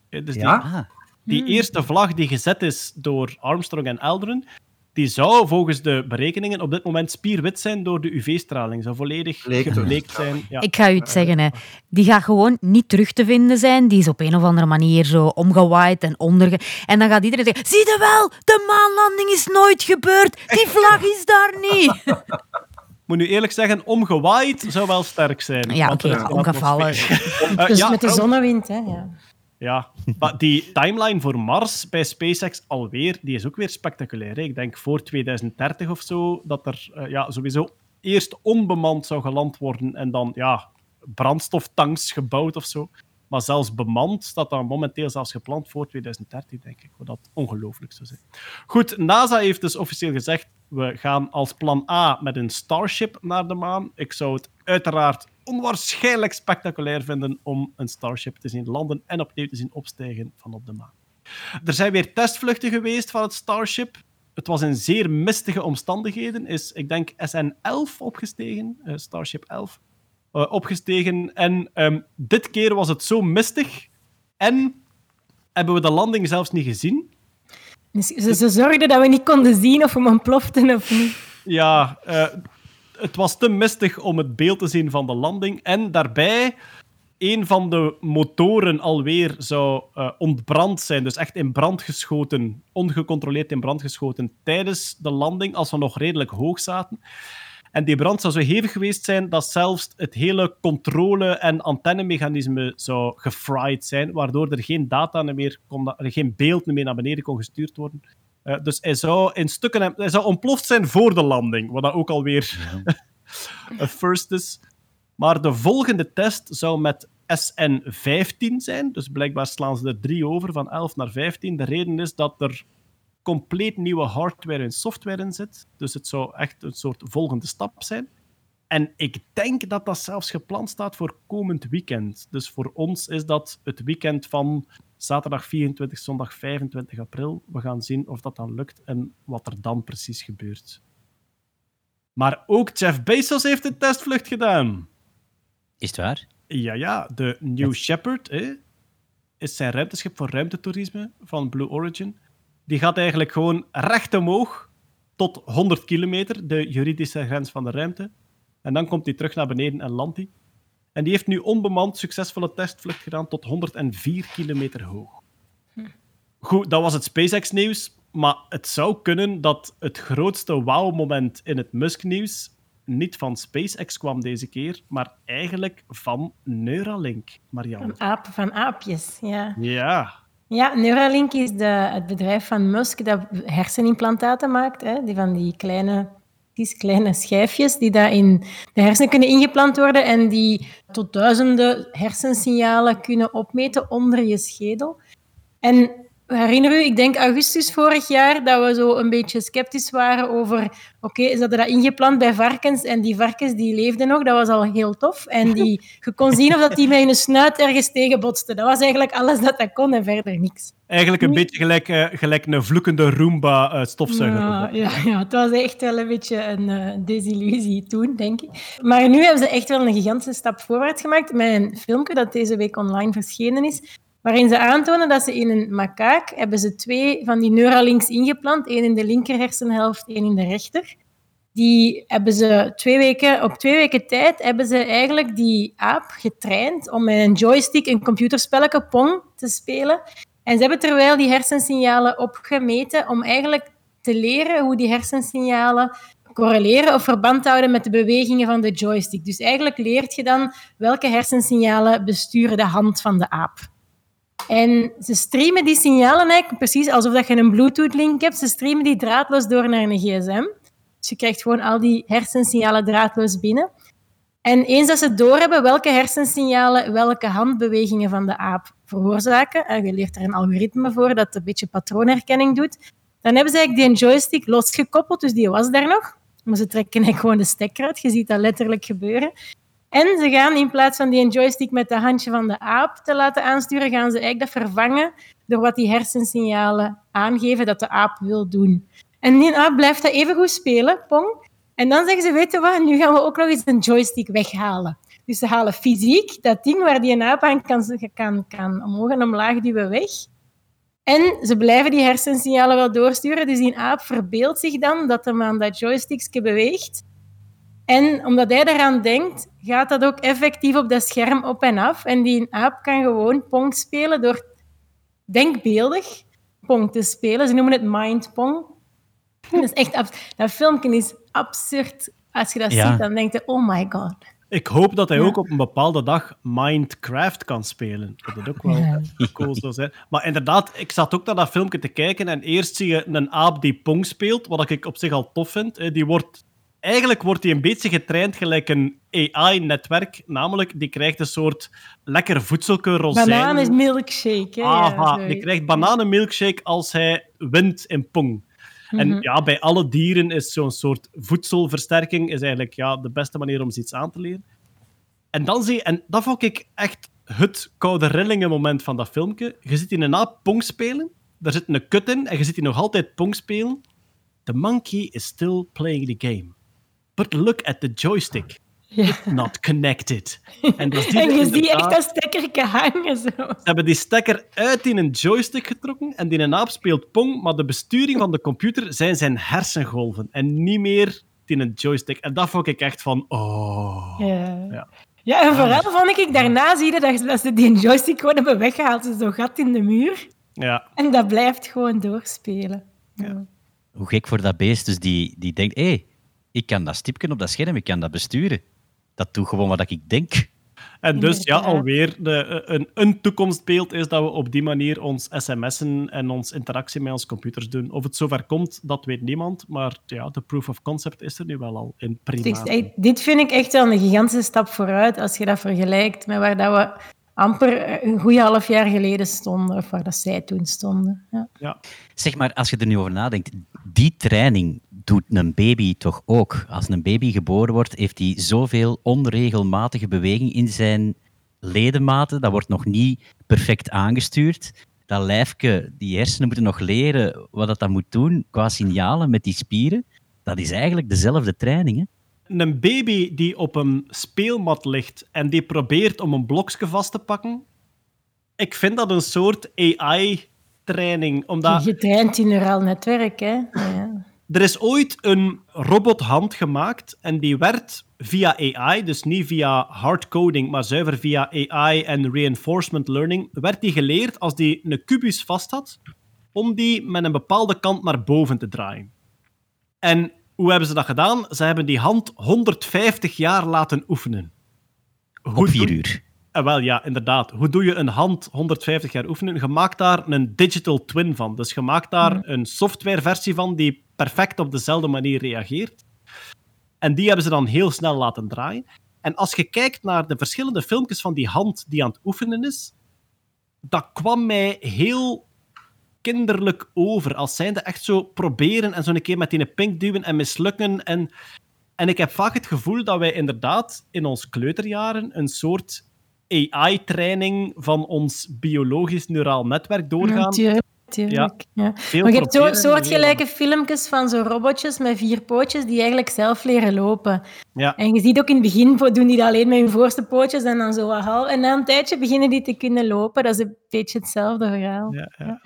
Eh, Dus die, Ja? Ah, die eerste vlag die gezet is door Armstrong en Aldrin, die zou volgens de berekeningen op dit moment spierwit zijn door de UV-straling. Zou volledig Bleek. gebleekt zijn. Ja. Ik ga u het zeggen, hè. die gaat gewoon niet terug te vinden zijn. Die is op een of andere manier zo omgewaaid en onderge... En dan gaat iedereen zeggen, zie je wel, de maanlanding is nooit gebeurd. Die vlag is daar niet. moet nu eerlijk zeggen, omgewaaid zou wel sterk zijn. Ja, Want oké, een omgevallen. atmosfeer. Eh, Dus ja, met de zonnewind. Hè? Ja. Ja, maar die timeline voor Mars bij SpaceX alweer, die is ook weer spectaculair. Ik denk voor 2030 of zo, dat er eh, ja, sowieso eerst onbemand zou geland worden en dan ja, brandstoftanks gebouwd of zo. Maar zelfs bemand staat dan momenteel zelfs gepland voor 2030, denk ik. Wat dat ongelooflijk zou zijn. Goed, NASA heeft dus officieel gezegd, we gaan als plan A met een Starship naar de maan. Ik zou het uiteraard onwaarschijnlijk spectaculair vinden om een Starship te zien landen en opnieuw te zien opstijgen van op de maan. Er zijn weer testvluchten geweest van het Starship. Het was in zeer mistige omstandigheden. Is, ik denk, SN11 opgestegen, eh, Starship 11, eh, opgestegen. En ehm, dit keer was het zo mistig. En hebben we de landing zelfs niet gezien. Dus ze, ze zorgden dat we niet konden zien of we hem ontploften of niet. Ja, eh, het was te mistig om het beeld te zien van de landing. En daarbij, een van de motoren alweer zou eh, ontbrand zijn. Dus echt in brand geschoten, ongecontroleerd in brand geschoten tijdens de landing, als we nog redelijk hoog zaten. En die brand zou zo hevig geweest zijn dat zelfs het hele controle- en antennemechanisme zou gefried zijn, waardoor er geen data meer kon, er geen beeld meer naar beneden kon gestuurd worden. Eh, dus hij zou in stukken hij zou ontploft zijn voor de landing, wat dat ook alweer een first is. Maar de volgende test zou met SN15 zijn. Dus blijkbaar slaan ze er drie over, van 11 naar 15. De reden is dat er compleet nieuwe hardware en software in zit. Dus het zou echt een soort volgende stap zijn. En ik denk dat dat zelfs gepland staat voor komend weekend. Dus voor ons is dat het weekend van zaterdag 24, zondag 25 april. We gaan zien of dat dan lukt en wat er dan precies gebeurt. Maar ook Jeff Bezos heeft een testvlucht gedaan. Is het waar? Ja, ja. De New Shepard hè, is zijn ruimteschip voor ruimtetoerisme van Blue Origin. Die gaat eigenlijk gewoon recht omhoog tot 100 kilometer, de juridische grens van de ruimte. En dan komt hij terug naar beneden en landt hij. En die heeft nu onbemand succesvolle testvlucht gedaan tot 104 kilometer hoog. Goed, dat was het SpaceX-nieuws. Maar het zou kunnen dat het grootste wow-moment in het Musk-nieuws niet van SpaceX kwam deze keer, maar eigenlijk van Neuralink, Marianne. Van, aap, van aapjes, ja. Ja. Ja, Neuralink is de, het bedrijf van Musk dat hersenimplantaten maakt. Hè? Die van die kleine, die kleine schijfjes die daar in de hersenen kunnen ingeplant worden en die tot duizenden hersensignalen kunnen opmeten onder je schedel. En herinner u, ik denk augustus vorig jaar, dat we zo een beetje sceptisch waren over, oké, ze hadden dat ingeplant bij varkens en die varkens die leefden nog, dat was al heel tof. En die, je kon zien of dat die met een snuit ergens tegen botsten. Dat was eigenlijk alles dat dat kon en verder niks. Eigenlijk een beetje gelijk, uh, gelijk een vloekende Roomba-stofzuiger. Ja, ja, ja, het was echt wel een beetje een uh, desillusie toen, denk ik. Maar nu hebben ze echt wel een gigantische stap voorwaarts gemaakt met een filmpje dat deze week online verschenen is waarin ze aantonen dat ze in een makaak hebben ze twee van die Neuralinks ingeplant, één in de linker hersenhelft, één in de rechter. Die hebben ze twee weken, op twee weken tijd hebben ze eigenlijk die aap getraind om met een joystick een computerspelletje Pong te spelen. En ze hebben terwijl die hersensignalen opgemeten om eigenlijk te leren hoe die hersensignalen correleren of verband houden met de bewegingen van de joystick. Dus eigenlijk leert je dan welke hersensignalen besturen de hand van de aap. En ze streamen die signalen eigenlijk precies alsof dat je een Bluetooth-link hebt. Ze streamen die draadloos door naar een gsm. Dus je krijgt gewoon al die hersensignalen draadloos binnen. En eens dat ze doorhebben welke hersensignalen welke handbewegingen van de aap veroorzaken, en je leert er een algoritme voor dat een beetje patroonherkenning doet, dan hebben ze eigenlijk die joystick losgekoppeld, dus die was daar nog. Maar ze trekken eigenlijk gewoon de stekker uit. Je ziet dat letterlijk gebeuren. En ze gaan in plaats van die joystick met de handje van de aap te laten aansturen, gaan ze eigenlijk dat vervangen door wat die hersensignalen aangeven dat de aap wil doen. En die aap blijft dat even goed spelen, pong. En dan zeggen ze, weet wat, nu gaan we ook nog eens een joystick weghalen. Dus ze halen fysiek dat ding waar die aap aan kan, kan, kan omhoog en omlaag duwen weg. En ze blijven die hersensignalen wel doorsturen. Dus die aap verbeeldt zich dan dat hem aan dat joystickje beweegt. En omdat hij daaraan denkt, gaat dat ook effectief op dat scherm op en af. En die aap kan gewoon Pong spelen door denkbeeldig Pong te spelen. Ze noemen het mind Pong. Dat is echt Dat filmpje is absurd. Als je dat ziet, dan denk je, oh my god. Ik hoop dat hij ja. ook op een bepaalde dag Minecraft kan spelen. Dat het ook wel ja. cool zou zijn. Maar inderdaad, ik zat ook naar dat filmpje te kijken en eerst zie je een aap die Pong speelt, wat ik op zich al tof vind. Die wordt eigenlijk wordt hij een beetje getraind gelijk een AI-netwerk. Namelijk, die krijgt een soort lekker voedselke rozijnen. Bananenmilkshake. Aha, ja, die krijgt bananenmilkshake als hij wint in Pong. Mm -hmm. En Mhm. ja, bij alle dieren is zo'n soort voedselversterking is eigenlijk ja, de beste manier om ze iets aan te leren. En dan zie je, en dat vond ik echt het koude rillingen moment van dat filmpje. Je ziet in een aap Pong spelen, daar zit een kut in en je ziet die nog altijd Pong spelen. The monkey is still playing the game. But look at the joystick. It's not connected. En, dat en je ziet echt dat stekkerke hangen. Zo. Ze hebben die stekker uit in een joystick getrokken en die een aap speelt Pong, maar de besturing van de computer zijn zijn hersengolven en niet meer in een joystick. En dat vond ik echt van, oh. Ja. Ja. Ja, en vooral vond ik, daarna zie je dat, dat ze die joystick gewoon hebben weggehaald. Ze zo'n gat in de muur. Ja. En dat blijft gewoon doorspelen. Ja. Hoe gek voor dat beest. Dus die, die denkt, hé, hey, ik kan dat stipken op dat scherm, ik kan dat besturen. Dat doet gewoon wat ik denk. En dus ja, alweer de, een, een toekomstbeeld is dat we op die manier ons sms'en en ons interactie met onze computers doen. Of het zover komt, dat weet niemand. Maar ja, de proof of concept is er nu wel al in prima. dit vind ik echt wel een gigantische stap vooruit als je dat vergelijkt met waar dat we amper eh, een goede half jaar geleden stonden, of waar dat zij toen stonden. Ja. Ja. Zeg maar, als je er nu over nadenkt, die training doet een baby toch ook. Als een baby geboren wordt, heeft hij zoveel onregelmatige beweging in zijn ledematen. Dat wordt nog niet perfect aangestuurd. Dat lijfje, die hersenen moeten nog leren wat dat, dat moet doen qua signalen met die spieren. Dat is eigenlijk dezelfde training. Hè? Een baby die op een speelmat ligt en die probeert om een blokje vast te pakken, ik vind dat een soort AI-training. Omdat Getraind in neuraal netwerk, hè. Ja. Er is ooit een robothand gemaakt en die werd via AI, dus niet via hardcoding, maar zuiver via AI en reinforcement learning, werd die geleerd als die een kubus vast had, om die met een bepaalde kant naar boven te draaien. En hoe hebben ze dat gedaan? Ze hebben die hand 150 jaar laten oefenen. Op Hoe vier uur. Eh, wel, ja, inderdaad. Hoe doe je een hand 150 jaar oefenen? Je maakt daar een digital twin van. Dus je maakt daar een softwareversie van die perfect op dezelfde manier reageert. En die hebben ze dan heel snel laten draaien. En als je kijkt naar de verschillende filmpjes van die hand die aan het oefenen is, dat kwam mij heel kinderlijk over. Als zijnde echt zo proberen en zo een keer met die pink duwen en mislukken. En, en ik heb vaak het gevoel dat wij inderdaad in ons kleuterjaren een soort AI-training van ons biologisch neuraal netwerk doorgaan. Natuurlijk. Tuurlijk. Ja. Veel Maar je hebt zo, soortgelijke filmpjes van zo robotjes met vier pootjes die eigenlijk zelf leren lopen. Ja. En je ziet ook in het begin doen die dat alleen met hun voorste pootjes en dan zo wat half. En na een tijdje beginnen die te kunnen lopen. Dat is een beetje hetzelfde verhaal. Ja, ja.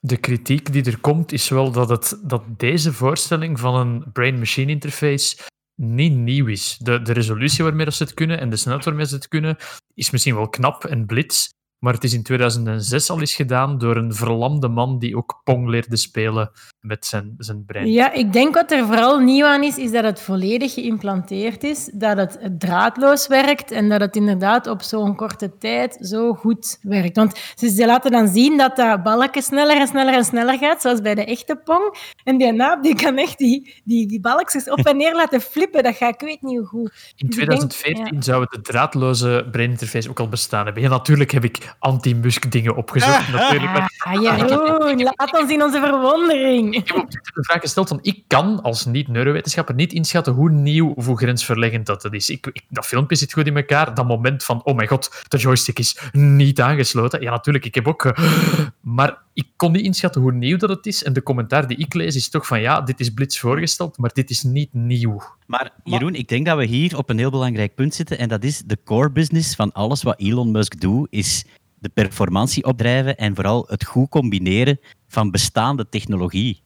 De kritiek die er komt is wel dat, het, dat deze voorstelling van een brain-machine interface niet nieuw is. De, de resolutie waarmee ze het kunnen en de snelheid waarmee ze het kunnen is misschien wel knap en blitz, maar het is in 2006 al eens gedaan door een verlamde man die ook Pong leerde spelen met zijn, zijn brein. Ja, ik denk wat er vooral nieuw aan is, is dat het volledig geïmplanteerd is, dat het draadloos werkt en dat het inderdaad op zo'n korte tijd zo goed werkt. Want ze, laten dan zien dat dat balken sneller en sneller en sneller gaat, zoals bij de echte Pong. En die naap die kan echt die, die, die balkjes op en neer laten flippen. Dat gaat ik weet niet hoe goed. In Dus ik denk- 2014 ja. zou de draadloze brain-interface ook al bestaan hebben. Ja, natuurlijk heb ik anti-Musk dingen opgezocht. natuurlijk, maar Ah, Jeroen, laat ons in onze verwondering. Ik heb op Twitter de vraag gesteld van ik kan als niet-neurowetenschapper niet inschatten hoe nieuw of hoe grensverleggend dat, dat is. Ik, ik- dat filmpje zit goed in elkaar. Dat moment van, oh mijn god, de joystick is niet aangesloten. Ja, natuurlijk, ik heb ook... maar ik kon niet inschatten hoe nieuw dat het is. En de commentaar die ik lees is toch van, ja, dit is blitz voorgesteld, maar dit is niet nieuw. Maar Jeroen, ik denk dat we hier op een heel belangrijk punt zitten. En dat is de core business van alles wat Elon Musk doet, is de performantie opdrijven en vooral het goed combineren van bestaande technologie.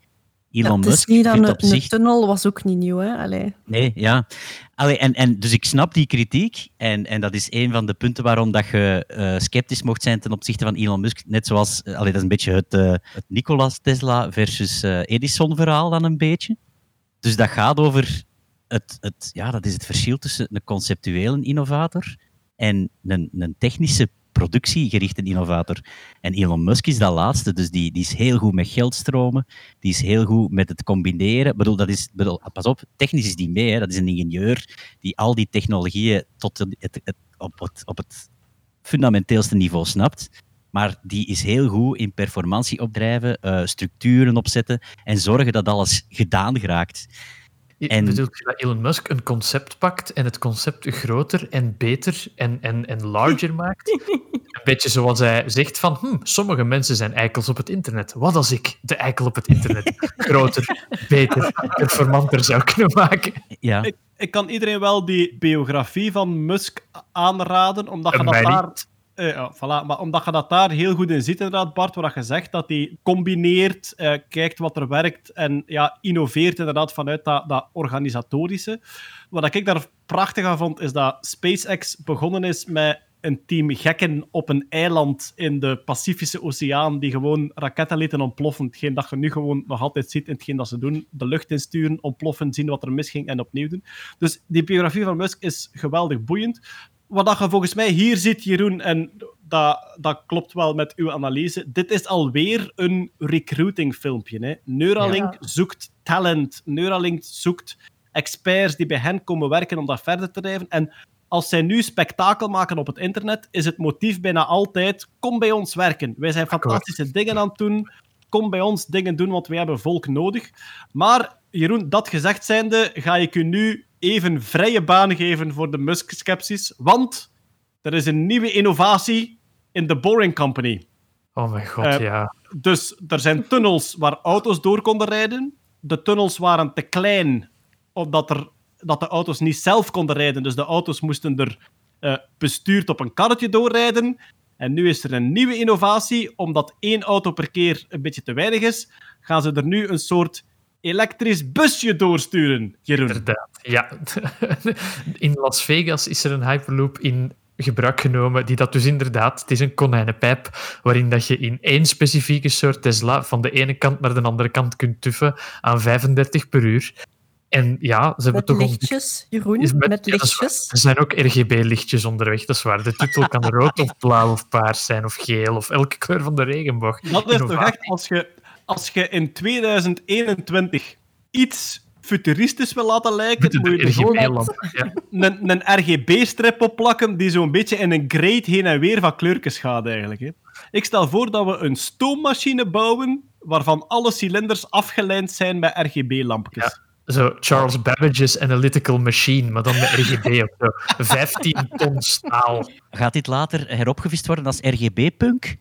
Elon Musk niet op een zich... tunnel was ook niet nieuw, hè? Allee. Nee, ja. Allee, en, en, dus ik snap die kritiek. En, en dat is een van de punten waarom dat je eh, sceptisch mocht zijn ten opzichte van Elon Musk. Net zoals, eh, allee, dat is een beetje het, eh, het Nicolas Tesla versus eh, Edison verhaal dan een beetje. Dus dat gaat over het, het, ja, dat is het verschil tussen een conceptuele innovator en een, een technische productiegerichte innovator. En Elon Musk is dat laatste, dus die, die is heel goed met geldstromen, die is heel goed met het combineren. Ik bedoel, dat is, bedoel, pas op, technisch is die mee, hè. dat is een ingenieur die al die technologieën tot het, het, op, het, op het fundamenteelste niveau snapt. Maar die is heel goed in performantie opdrijven, eh, structuren opzetten en zorgen dat alles gedaan geraakt. En... Je dat Elon Musk een concept pakt en het concept groter en beter en, en, en larger maakt? Een beetje zoals hij zegt van, hm, sommige mensen zijn eikels op het internet. Wat als ik de eikel op het internet groter, beter, performanter zou kunnen maken? Ja. Ik, ik kan iedereen wel die biografie van Musk aanraden, omdat je dat daar... niet. Eh, ja, voilà. Maar omdat je dat daar heel goed in ziet, inderdaad, Bart, waar je zegt dat hij combineert, eh, kijkt wat er werkt en ja, innoveert inderdaad vanuit dat, dat organisatorische. Wat ik daar prachtig aan vond, is dat SpaceX begonnen is met een team gekken op een eiland in de Pacifische Oceaan die gewoon raketten lieten ontploffen. Hetgeen dat je nu gewoon nog altijd ziet in hetgeen dat ze doen. De lucht insturen, ontploffen, zien wat er misging en opnieuw doen. Dus die biografie van Musk is geweldig boeiend. Wat dat je volgens mij hier ziet, Jeroen, en dat, dat klopt wel met uw analyse, dit is alweer een recruiting filmpje. Hè. Neuralink Ja. zoekt talent. Neuralink zoekt experts die bij hen komen werken om dat verder te drijven. En als zij nu spektakel maken op het internet, is het motief bijna altijd: kom bij ons werken. Wij zijn fantastische dingen aan het doen. Kom bij ons dingen doen, want wij hebben volk nodig. Maar Jeroen, dat gezegd zijnde, ga ik u nu even vrije baan geven voor de Musk-skepsis. Want er is een nieuwe innovatie in de Boring Company. Oh mijn god, Eh, ja. Dus er zijn tunnels waar auto's door konden rijden. De tunnels waren te klein, omdat er, dat de auto's niet zelf konden rijden. Dus de auto's moesten er eh, bestuurd op een karretje doorrijden. En nu is er een nieuwe innovatie. Omdat één auto per keer een beetje te weinig is, gaan ze er nu een soort elektrisch busje doorsturen, Jeroen. Inderdaad, ja. In Las Vegas is er een Hyperloop in gebruik genomen, die dat dus inderdaad, het is een konijnenpijp, waarin dat je in één specifieke soort Tesla van de ene kant naar de andere kant kunt tuffen aan 35 per uur. En ja, ze hebben Met toch lichtjes, Jeroen, is met, ja, lichtjes. Er zijn ook RGB-lichtjes onderweg, dat is waar. De titel kan rood of blauw of paars zijn of geel of elke kleur van de regenboog. Dat is toch echt, als je, als je in 2021 iets futuristisch wil laten lijken, moet je een er gewoon RGB-lamp. Ja. een, een RGB-strip opplakken die zo'n beetje in een grade heen en weer van kleurtjes gaat eigenlijk. Hè. Ik stel voor dat we een stoommachine bouwen waarvan alle cilinders afgelijnd zijn met RGB-lampjes. Zo Charles Babbage's Analytical Machine, maar dan met RGB of zo. 15 ton staal. Gaat dit later heropgevist worden als RGB-punk?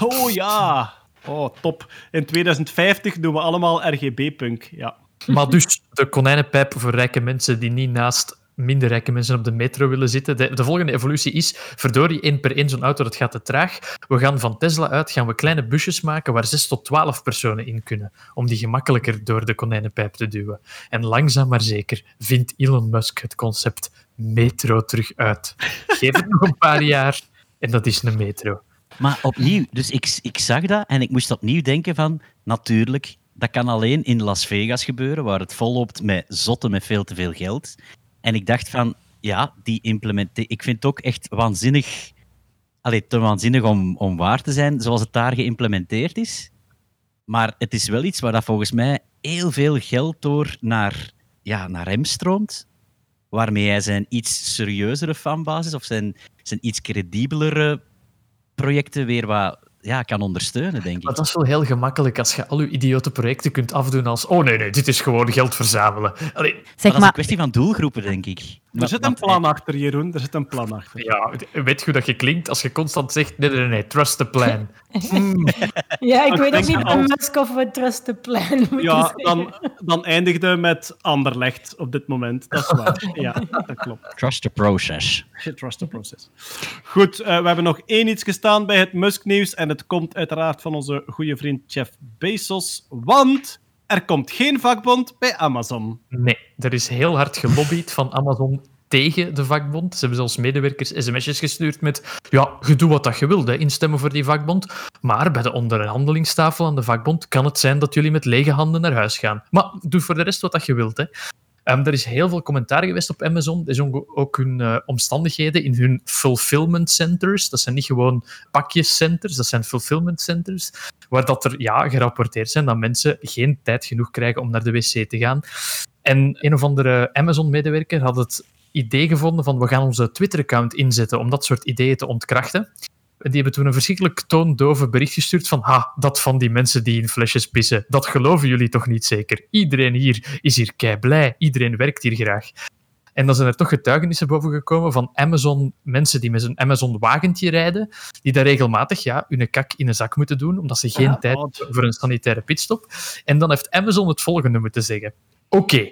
Oh ja! Oh, top. In 2050 doen we allemaal RGB-punk. Ja. Maar dus de konijnenpijp voor rijke mensen die niet naast minder rijke mensen op de metro willen zitten. De, de volgende evolutie is, verdorie, één per één zo'n auto, dat gaat te traag. We gaan van Tesla uit, gaan we kleine busjes maken waar 6 tot 12 personen in kunnen, om die gemakkelijker door de konijnenpijp te duwen. En langzaam maar zeker vindt Elon Musk het concept metro terug uit. Geef het nog een paar jaar en dat is een metro. Maar opnieuw, dus ik, ik zag dat en ik moest opnieuw denken van, natuurlijk, dat kan alleen in Las Vegas gebeuren, waar het volloopt met zotten met veel te veel geld. En ik dacht van, ja, die implementatie... Ik vind het ook echt waanzinnig... Allee, te waanzinnig om, om waar te zijn, zoals het daar geïmplementeerd is. Maar het is wel iets waar dat volgens mij heel veel geld door naar, ja, naar hem stroomt. Waarmee hij zijn iets serieuzere fanbasis of zijn, zijn iets credibelere projecten weer wat ja, kan ondersteunen, denk ik. Maar dat is wel heel gemakkelijk als je al je idiote projecten kunt afdoen als oh nee, nee, dit is gewoon geld verzamelen. Allee, Maar dat is een kwestie van doelgroepen, denk ik. Er zit een plan achter, Jeroen. Er zit een plan achter. Ja, weet je hoe dat je klinkt als je constant zegt: nee, nee, nee, nee, trust the plan. Ja, ik Ik weet ook niet als- van Musk of we trust the plan moeten Ja, dan, dan eindigde met Anderlecht op dit moment. Dat is waar. Ja, dat klopt. Trust the process. Trust the process. Goed, eh, we hebben nog één iets gestaan bij het Musk-nieuws. En het komt uiteraard van onze goede vriend Jeff Bezos. Want er komt geen vakbond bij Amazon. Nee, er is heel hard gelobbyd van Amazon tegen de vakbond. Ze hebben zelfs medewerkers sms'jes gestuurd met ja, je doet wat dat je wilt, hè, instemmen voor die vakbond. Maar bij de onderhandelingstafel aan de vakbond kan het zijn dat jullie met lege handen naar huis gaan. Maar doe voor de rest wat dat je wilt. Hè. Ehm, er is heel veel commentaar geweest op Amazon. Er ook, ook hun eh, omstandigheden in hun fulfillment centers. Dat zijn niet gewoon pakjescenters, dat zijn fulfillment centers. Waar dat er ja, gerapporteerd zijn dat mensen geen tijd genoeg krijgen om naar de wc te gaan. En een of andere Amazon-medewerker had het idee gevonden van we gaan onze Twitter-account inzetten om dat soort ideeën te ontkrachten. Die hebben toen een verschrikkelijk toondove bericht gestuurd van ha, dat van die mensen die in flesjes pissen, dat geloven jullie toch niet zeker? Iedereen hier is hier kei blij, iedereen werkt hier graag. En dan zijn er toch getuigenissen boven gekomen van Amazon, mensen die met een Amazon-wagentje rijden, die daar regelmatig ja, hun kak in een zak moeten doen, omdat ze geen Ja, tijd hebben voor een sanitaire pitstop. En dan heeft Amazon het volgende moeten zeggen. Oké,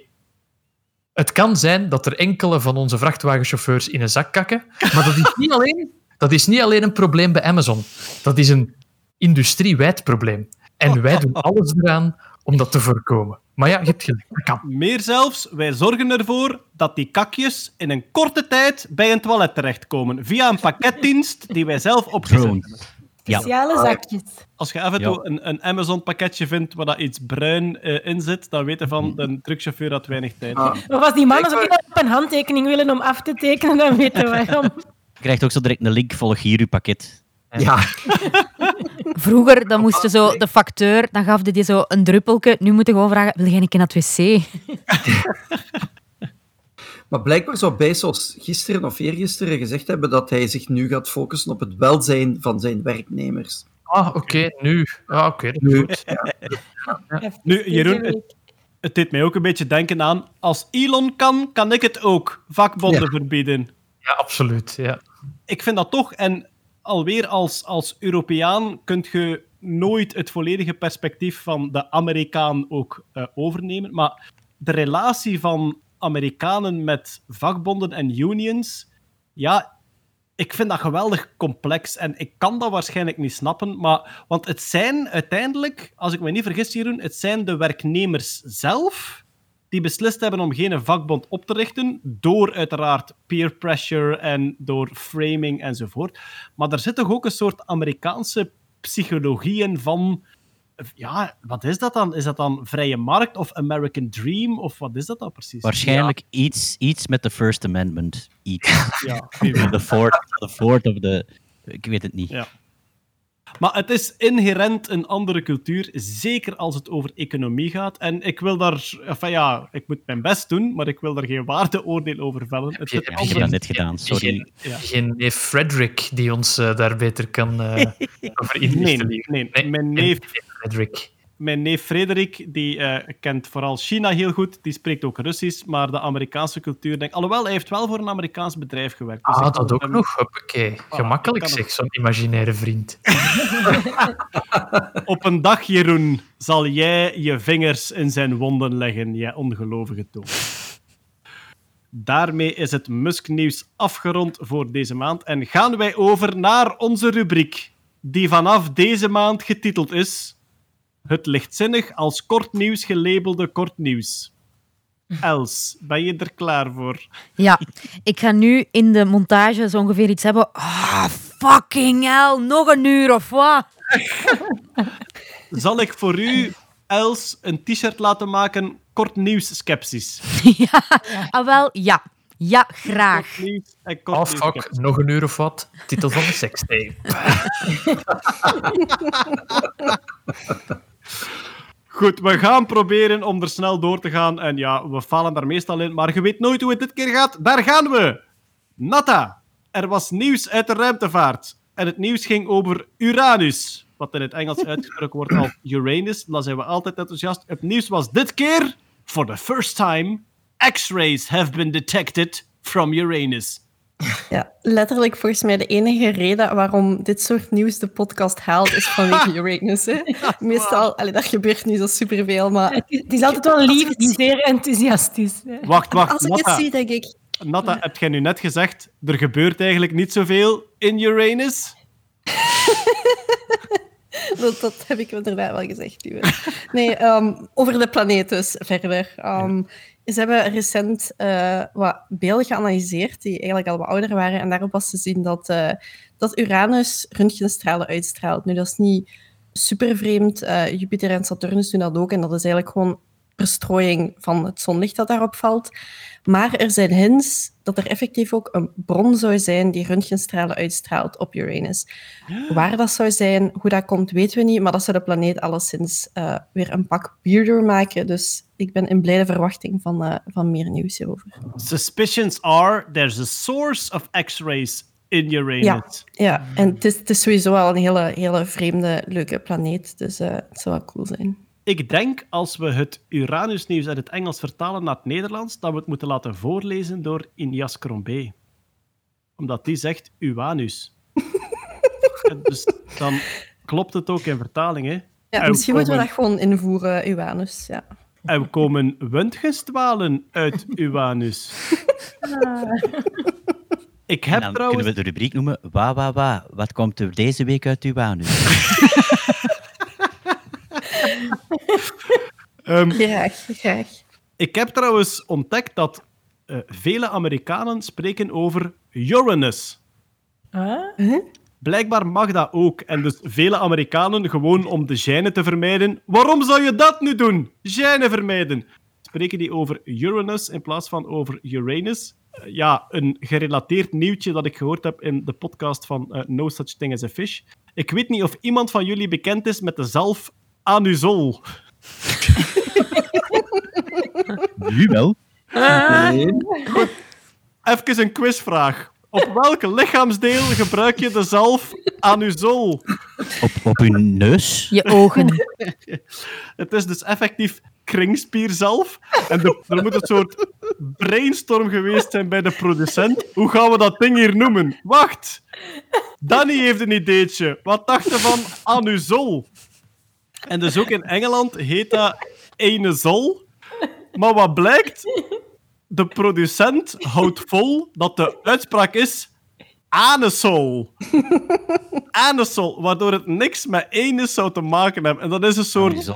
het kan zijn dat er enkele van onze vrachtwagenchauffeurs in een zak kakken, maar dat is niet alleen, dat is niet alleen een probleem bij Amazon. Dat is een industriewijd probleem. En wij doen alles eraan om dat te voorkomen. Maar ja, je hebt gelijk, dat kan. Meer zelfs, wij zorgen ervoor dat die kakjes in een korte tijd bij een toilet terechtkomen. Via een pakketdienst die wij zelf opgezet hebben. Speciale zakjes. Als je af en toe een, een Amazon-pakketje vindt waar dat iets bruin eh, in zit, dan weet je van de truckchauffeur had weinig tijd. Ah. Of als die mannen zo op een handtekening willen om af te tekenen, dan weten we waarom. Je krijgt ook zo direct een link, volg hier uw pakket. Ja, vroeger dan moest je zo de facteur, dan gaf die zo een druppelke. Nu moet je gewoon vragen, wil jij een keer naar het wc? Maar blijkbaar zou Bezos gisteren of eergisteren gezegd hebben dat hij zich nu gaat focussen op het welzijn van zijn werknemers. Ah, oké, nu. Ah, oké, Nu, goed. ja. Nu, Jeroen, het, het deed mij ook een beetje denken aan... Als Elon kan, kan ik het ook. Vakbonden Ja. verbieden. Ja, absoluut. Ja. Ik vind dat toch, en alweer als, als Europeaan kun je nooit het volledige perspectief van de Amerikaan ook eh, overnemen. Maar de relatie van Amerikanen met vakbonden en unions, ja, ik vind dat geweldig complex en ik kan dat waarschijnlijk niet snappen. Maar, want het zijn uiteindelijk, als ik me niet vergis, Jeroen, het zijn de werknemers zelf die beslist hebben om geen vakbond op te richten, door uiteraard peer pressure en door framing enzovoort. Maar er zit toch ook een soort Amerikaanse psychologie in van... Ja, wat is dat dan? Is dat dan vrije markt of American Dream? Of wat is dat dan precies? Waarschijnlijk iets, iets met de First Amendment. Iets. Ja. De fourth, the fourth of the... Ik weet het niet. Ja. Maar het is inherent een andere cultuur, zeker als het over economie gaat. En ik wil daar, enfin ja, ik moet mijn best doen, maar ik wil daar geen waardeoordeel over vellen. Het je- zit heb Ja, ik heb anders- dat net gedaan, sorry. Geen, Ja. geen neef Frederick die ons eh, daar beter kan eh over inlichten. Nee, nee, Nee, mijn neef, Frederick. Mijn neef Frederik, die eh, kent vooral China heel goed, die spreekt ook Russisch, maar de Amerikaanse cultuur, denk Alhoewel, hij heeft wel voor een Amerikaans bedrijf gewerkt. dus Ah, dat ook hem- nog. Hoppakee. Gemakkelijk zeg, zo'n imaginaire vriend. Op een dag, Jeroen, zal jij je vingers in zijn wonden leggen, jij ongelovige toon. Daarmee is het Musk-nieuws afgerond voor deze maand en gaan wij over naar onze rubriek, die vanaf deze maand getiteld is Het lichtzinnig als kort nieuws gelabelde kort nieuws. Els, ben je er klaar voor? Ja, ik ga nu in de montage zo ongeveer iets hebben. Ah, fucking hell, nog een uur of wat? Zal ik voor u, Els, een t-shirt laten maken, kort nieuws skepsis? ja, ah, wel, ja. Ja, graag. Kort nieuws en kort Oh nieuws fuck, nog een uur of wat. Titel van de sekstape. Goed, we gaan proberen om er snel door te gaan. En ja, we falen daar meestal in, maar je weet nooit hoe het dit keer gaat. Daar gaan we! Natta, er was nieuws uit de ruimtevaart. En het nieuws ging over Uranus. Wat in het Engels uitgesproken wordt als Uranus. Dan zijn we altijd enthousiast. Het nieuws was dit keer, for the first time, X-rays have been detected from Uranus. Ja, letterlijk volgens mij de enige reden waarom dit soort nieuws de podcast haalt, is vanwege Uranus. Hè. Meestal, allee, dat gebeurt niet zo superveel, maar Het is, het is altijd wel lief zeer enthousiast is. hè. Wacht, wacht, als ik het Natta. zie, denk ik... Natta, heb jij nu net gezegd, er gebeurt eigenlijk niet zoveel in Uranus? Dat, dat heb ik inderdaad wel gezegd. Nee, ehm, over de planeet dus verder. Ehm, Ze hebben recent eh, wat beelden geanalyseerd die eigenlijk al wat ouder waren. En daarop was te zien dat, eh, dat Uranus röntgenstralen uitstraalt. Nu, dat is niet super vreemd. Eh, Jupiter en Saturnus doen dat ook. En dat is eigenlijk gewoon verstrooiing van het zonlicht dat daarop valt. Maar er zijn hints dat er effectief ook een bron zou zijn die röntgenstralen uitstraalt op Uranus. Waar dat zou zijn, hoe dat komt, weten we niet. Maar dat zou de planeet alleszins weer een pak weirder maken. Dus ik ben in blijde verwachting van, eh, van meer nieuws hierover. Suspicions are there's a source of X-rays in Uranus. Ja, ja. en het is, het is sowieso al een hele, hele vreemde, leuke planeet. Dus eh, het zou wel cool zijn. Ik denk als we het Uranus-nieuws uit het Engels vertalen naar het Nederlands, dat we het moeten laten voorlezen door Inias Crombé. Omdat die zegt Uranus. Dus dan klopt het ook in vertaling, hè? Ja, En misschien moeten we komen- dat gewoon invoeren, Uranus. Ja. En komen röntgenstralen uit Uranus. Ik En heb dan trouwens... kunnen we de rubriek noemen Wa, wa, wa. Wat komt er deze week uit uw anus? ehm, Graag, graag. Ik heb trouwens ontdekt dat eh, vele Amerikanen spreken over Uranus. Huh? Blijkbaar mag dat ook. En dus vele Amerikanen, gewoon om de gêne te vermijden. Waarom zou je dat nu doen? Gêne vermijden. Spreken die over Uranus in plaats van over Uranus? Eh, ja, een gerelateerd nieuwtje dat ik gehoord heb in de podcast van eh, No Such Thing as a Fish. Ik weet niet of iemand van jullie bekend is met de zalf Anusol. Nu wel. Nee. Even een quizvraag. Op welk lichaamsdeel gebruik je de zalf anusol? Op, op uw neus? Je ogen. Het is dus effectief kringspierzalf. En de- er moet een soort brainstorm geweest zijn bij de producent. Hoe gaan we dat ding hier noemen? Wacht! Danny heeft een ideetje. Wat dacht je van anusol? En dus ook in Engeland heet dat enezol. Maar wat blijkt? De producent houdt vol dat de uitspraak is anesol. Anesol, waardoor het niks met enes zou te maken hebben. En dat is een soort...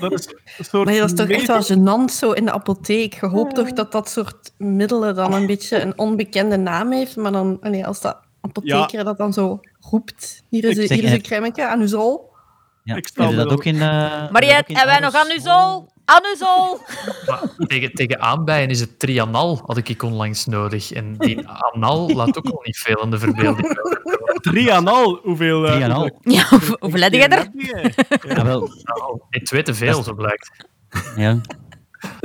Dat is een soort Maar dat is toch echt wel gênant zo in de apotheek. Je hoopt toch dat dat soort middelen dan een beetje een onbekende naam heeft, maar dan, allee, als dat apotheker dat dan zo roept, hier is, een- hier is een aan uw zool. Ja. Ik stel dat ook in... eh, Mariette, hebben wij nog aerosol? anusol? Anusol! Maar tegen, tegen aanbijen is het trianal, had ik onlangs nodig. En die anal laat ook al niet veel aan de verbeelding. Drie aan al. Hoeveel... eh, Drie aan al. hoeveel- Ja, hoe- hoeveel jij er? Ja, wel, Nee, twee te veel, zo blijkt. ja.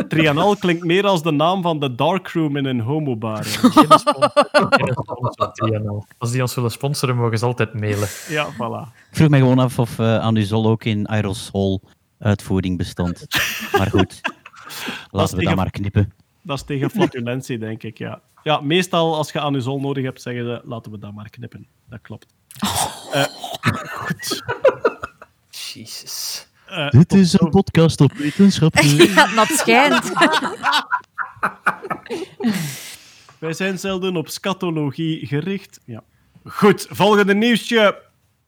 Trianal klinkt meer als de naam van de darkroom in een homobar. Geen sponsor, trianal. Als die ons willen sponsoren, mogen ze altijd mailen. Ja, voilà. Ik vroeg me gewoon af of eh anusol ook in aerosol uitvoering bestond. Maar goed, laten we tegen- dat maar knippen. Dat is tegen flatulentie, denk ik, ja. Ja, meestal als je anusol nodig hebt, zeggen ze, laten we dat maar knippen. Dat klopt. Eh, goed. Jezus. Eh, Dit is een podcast op wetenschap. Ja, dat schijnt. Wij zijn zelden op scatologie gericht. Ja. Goed, volgende nieuwsje.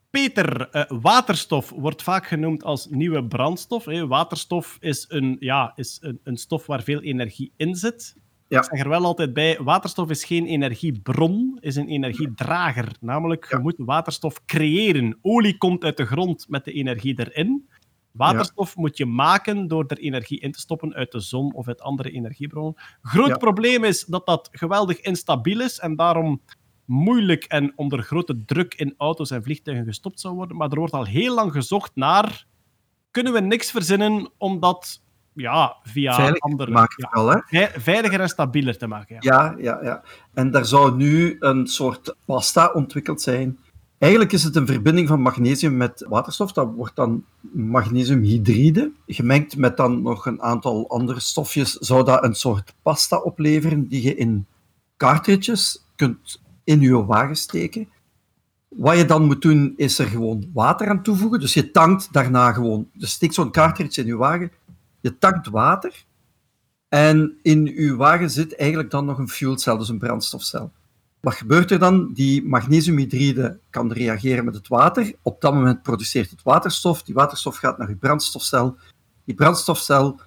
Peter, eh, waterstof wordt vaak genoemd als nieuwe brandstof. Hè. Waterstof is, een, ja, is een, een stof waar veel energie in zit. Ja. Ik zeg er wel altijd bij, waterstof is geen energiebron, is een energiedrager. Namelijk, je moet waterstof creëren. Olie komt uit de grond met de energie erin. Waterstof moet je maken door er energie in te stoppen uit de zon of uit andere energiebronnen. Groot Ja. probleem is dat dat geweldig instabiel is en daarom moeilijk en onder grote druk in auto's en vliegtuigen gestopt zou worden. Maar er wordt al heel lang gezocht naar... Kunnen we niks verzinnen om dat ja, via andere... maken ja, vooral, hè? vei- veiliger en stabieler te maken. Ja. Ja, ja, ja. En daar zou nu een soort pasta ontwikkeld zijn. Eigenlijk is het een verbinding van magnesium met waterstof. Dat wordt dan magnesiumhydride. Gemengd met dan nog een aantal andere stofjes, zou dat een soort pasta opleveren die je in cartridges kunt in je wagen steken. Wat je dan moet doen, is er gewoon water aan toevoegen. Dus je tankt daarna gewoon. Dus steek zo'n cartridge in je wagen. Je tankt water. En in uw wagen zit eigenlijk dan nog een fuelcel, dus een brandstofcel. Wat gebeurt er dan? Die magnesiumhydride kan reageren met het water. Op dat moment produceert het waterstof. Die waterstof gaat naar uw brandstofcel. Die brandstofcel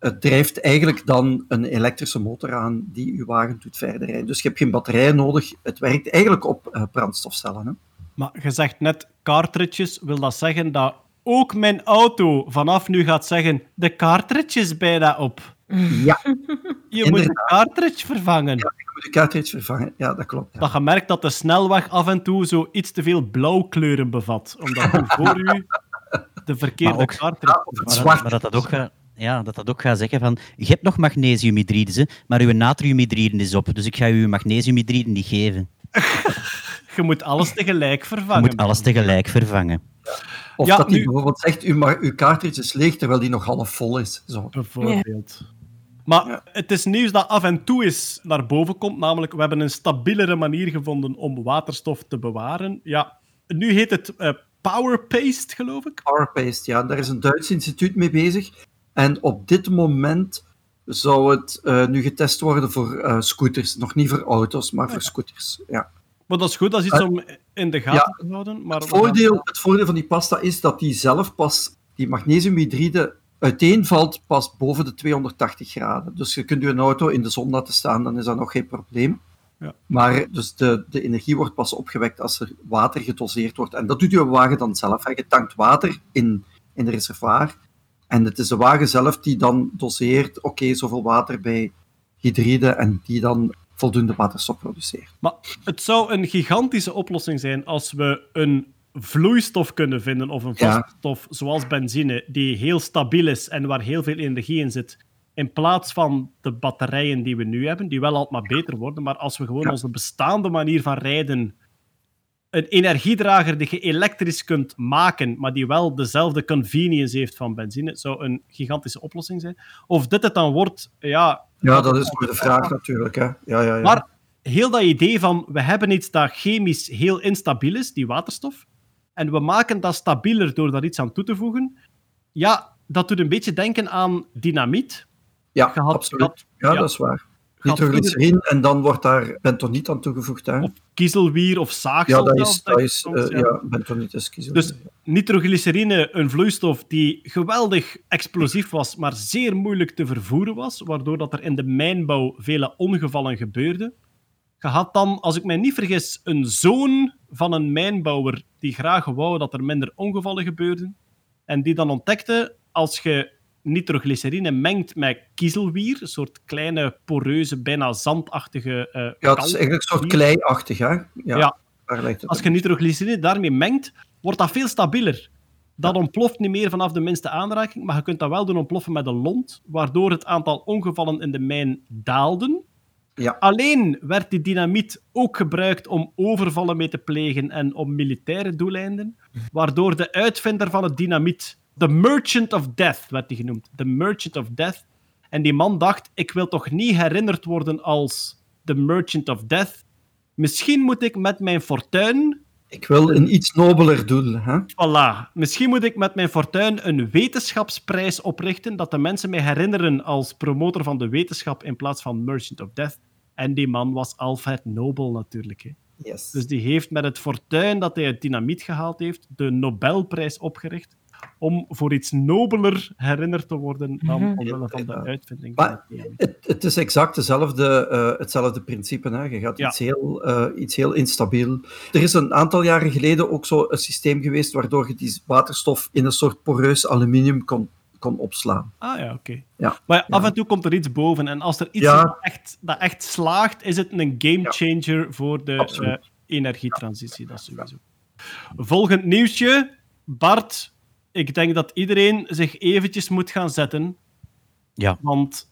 het drijft eigenlijk dan een elektrische motor aan die uw wagen doet verder rijden. Dus je hebt geen batterij nodig. Het werkt eigenlijk op eh, brandstofcellen. Hè? Maar je zegt net cartridges, wil dat zeggen dat ook mijn auto vanaf nu gaat zeggen de cartridge is bijna op. Ja, Je moet de cartridge vervangen. je moet de cartridge vervangen. Ja, dat klopt. ja. Dat je merkt dat de snelweg af en toe zo iets te veel blauwkleuren bevat. Omdat voor u de verkeerde Maar ook- cartridge... Of het Maar, maar dat, dat ook gaat, ja, dat dat ook gaat zeggen van, je hebt nog magnesiumhydrides, hè, maar uw natriumhydride is op, dus ik ga u uw magnesiumhydride niet geven. Je moet alles tegelijk Je vervangen. moet alles tegelijk vervangen. Of Ja, dat hij nu- bijvoorbeeld zegt, uw, uw cartridge is leeg, terwijl die nog half vol is. Zo. Bijvoorbeeld. Maar Ja. het is nieuws dat af en toe eens naar boven komt. Namelijk, we hebben een stabielere manier gevonden om waterstof te bewaren. Ja, nu heet het eh Power Paste, geloof ik. PowerPaste, ja. Daar is een Duits instituut mee bezig. En op dit moment zou het eh, nu getest worden voor eh, scooters. Nog niet voor auto's, maar voor scooters. Ja. Maar dat is goed, dat is iets Eh, om in de gaten te houden. Maar Het, voordeel, het voordeel van die pasta is dat die zelf pas, die magnesiumhydride, uiteenvalt pas boven de 280 graden. Dus je kunt je auto in de zon laten staan, dan is dat nog geen probleem. Ja. Maar dus de, de energie wordt pas opgewekt als er water gedoseerd wordt. En dat doet je wagen dan zelf. hè. Je tankt water in, in de reservoir. En het is de wagen zelf die dan doseert, oké, zoveel water bij hydride, en die dan voldoende waterstof produceert. Maar het zou een gigantische oplossing zijn als we een vloeistof kunnen vinden, of een Ja. vaste stof, zoals benzine, die heel stabiel is en waar heel veel energie in zit, in plaats van de batterijen die we nu hebben, die wel altijd maar beter worden, maar als we gewoon Ja. onze bestaande manier van rijden, een energiedrager die je elektrisch kunt maken, maar die wel dezelfde convenience heeft van benzine, zou een gigantische oplossing zijn. Of dit het dan wordt, ja... Ja, dat is maar de vraag natuurlijk. Hè. Ja, ja, ja. Maar heel dat idee van, we hebben iets dat chemisch heel instabiel is, die waterstof, en we maken dat stabieler door daar iets aan toe te voegen, ja, dat doet een beetje denken aan dynamiet. ja had- absoluut. ja. dat is waar. Nitroglycerine en dan wordt daar bentoniet aan toegevoegd. Hè. Of kiezelwier of zaagsel. Ja, dat is, dat is eh, ja. bentoniet is kiezen. Dus nitroglycerine, een vloeistof die geweldig explosief was, maar zeer moeilijk te vervoeren was, waardoor dat er in de mijnbouw vele ongevallen gebeurden. Je had dan, als ik mij niet vergis, een zoon van een mijnbouwer die graag wou dat er minder ongevallen gebeurden. En die dan ontdekte, als je nitroglycerine mengt met kiezelwier, een soort kleine, poreuze, bijna zandachtige eh ja, het is eigenlijk een soort kleiachtig. Hè. Ja, Ja. Als je nitroglycerine daarmee mengt, wordt dat veel stabieler. Dat ontploft niet meer vanaf de minste aanraking, maar je kunt dat wel doen ontploffen met een lont, waardoor het aantal ongevallen in de mijn daalden. Ja. Alleen werd die dynamiet ook gebruikt om overvallen mee te plegen en om militaire doeleinden, waardoor de uitvinder van het dynamiet, de Merchant of Death werd die genoemd, de Merchant of Death, en die man dacht, ik wil toch niet herinnerd worden als de Merchant of Death, Misschien moet ik met mijn fortuin Ik wil een iets nobeler doel. Hè. Voilà. Misschien moet ik met mijn fortuin een wetenschapsprijs oprichten, dat de mensen mij herinneren als promotor van de wetenschap in plaats van Merchant of Death. En die man was Alfred Nobel natuurlijk. Hè. Yes. Dus die heeft met het fortuin dat hij het dynamiet gehaald heeft, de Nobelprijs opgericht om voor iets nobeler herinnerd te worden dan omwille van de uitvinding Maar het het, is exact dezelfde, eh, hetzelfde principe. Hè. Je gaat Ja. iets, heel, eh, iets heel instabiel. Er is een aantal jaren geleden ook zo een systeem geweest waardoor je die waterstof in een soort poreus aluminium kon, kon opslaan. Ah ja, oké. Ja. Maar ja, af Ja. en toe komt er iets boven. En als er iets Ja. dat echt, dat echt slaagt, is het een gamechanger voor de eh, energietransitie. Dat sowieso. Volgend nieuwsje. Bart, ik denk dat iedereen zich eventjes moet gaan zetten. Ja. Want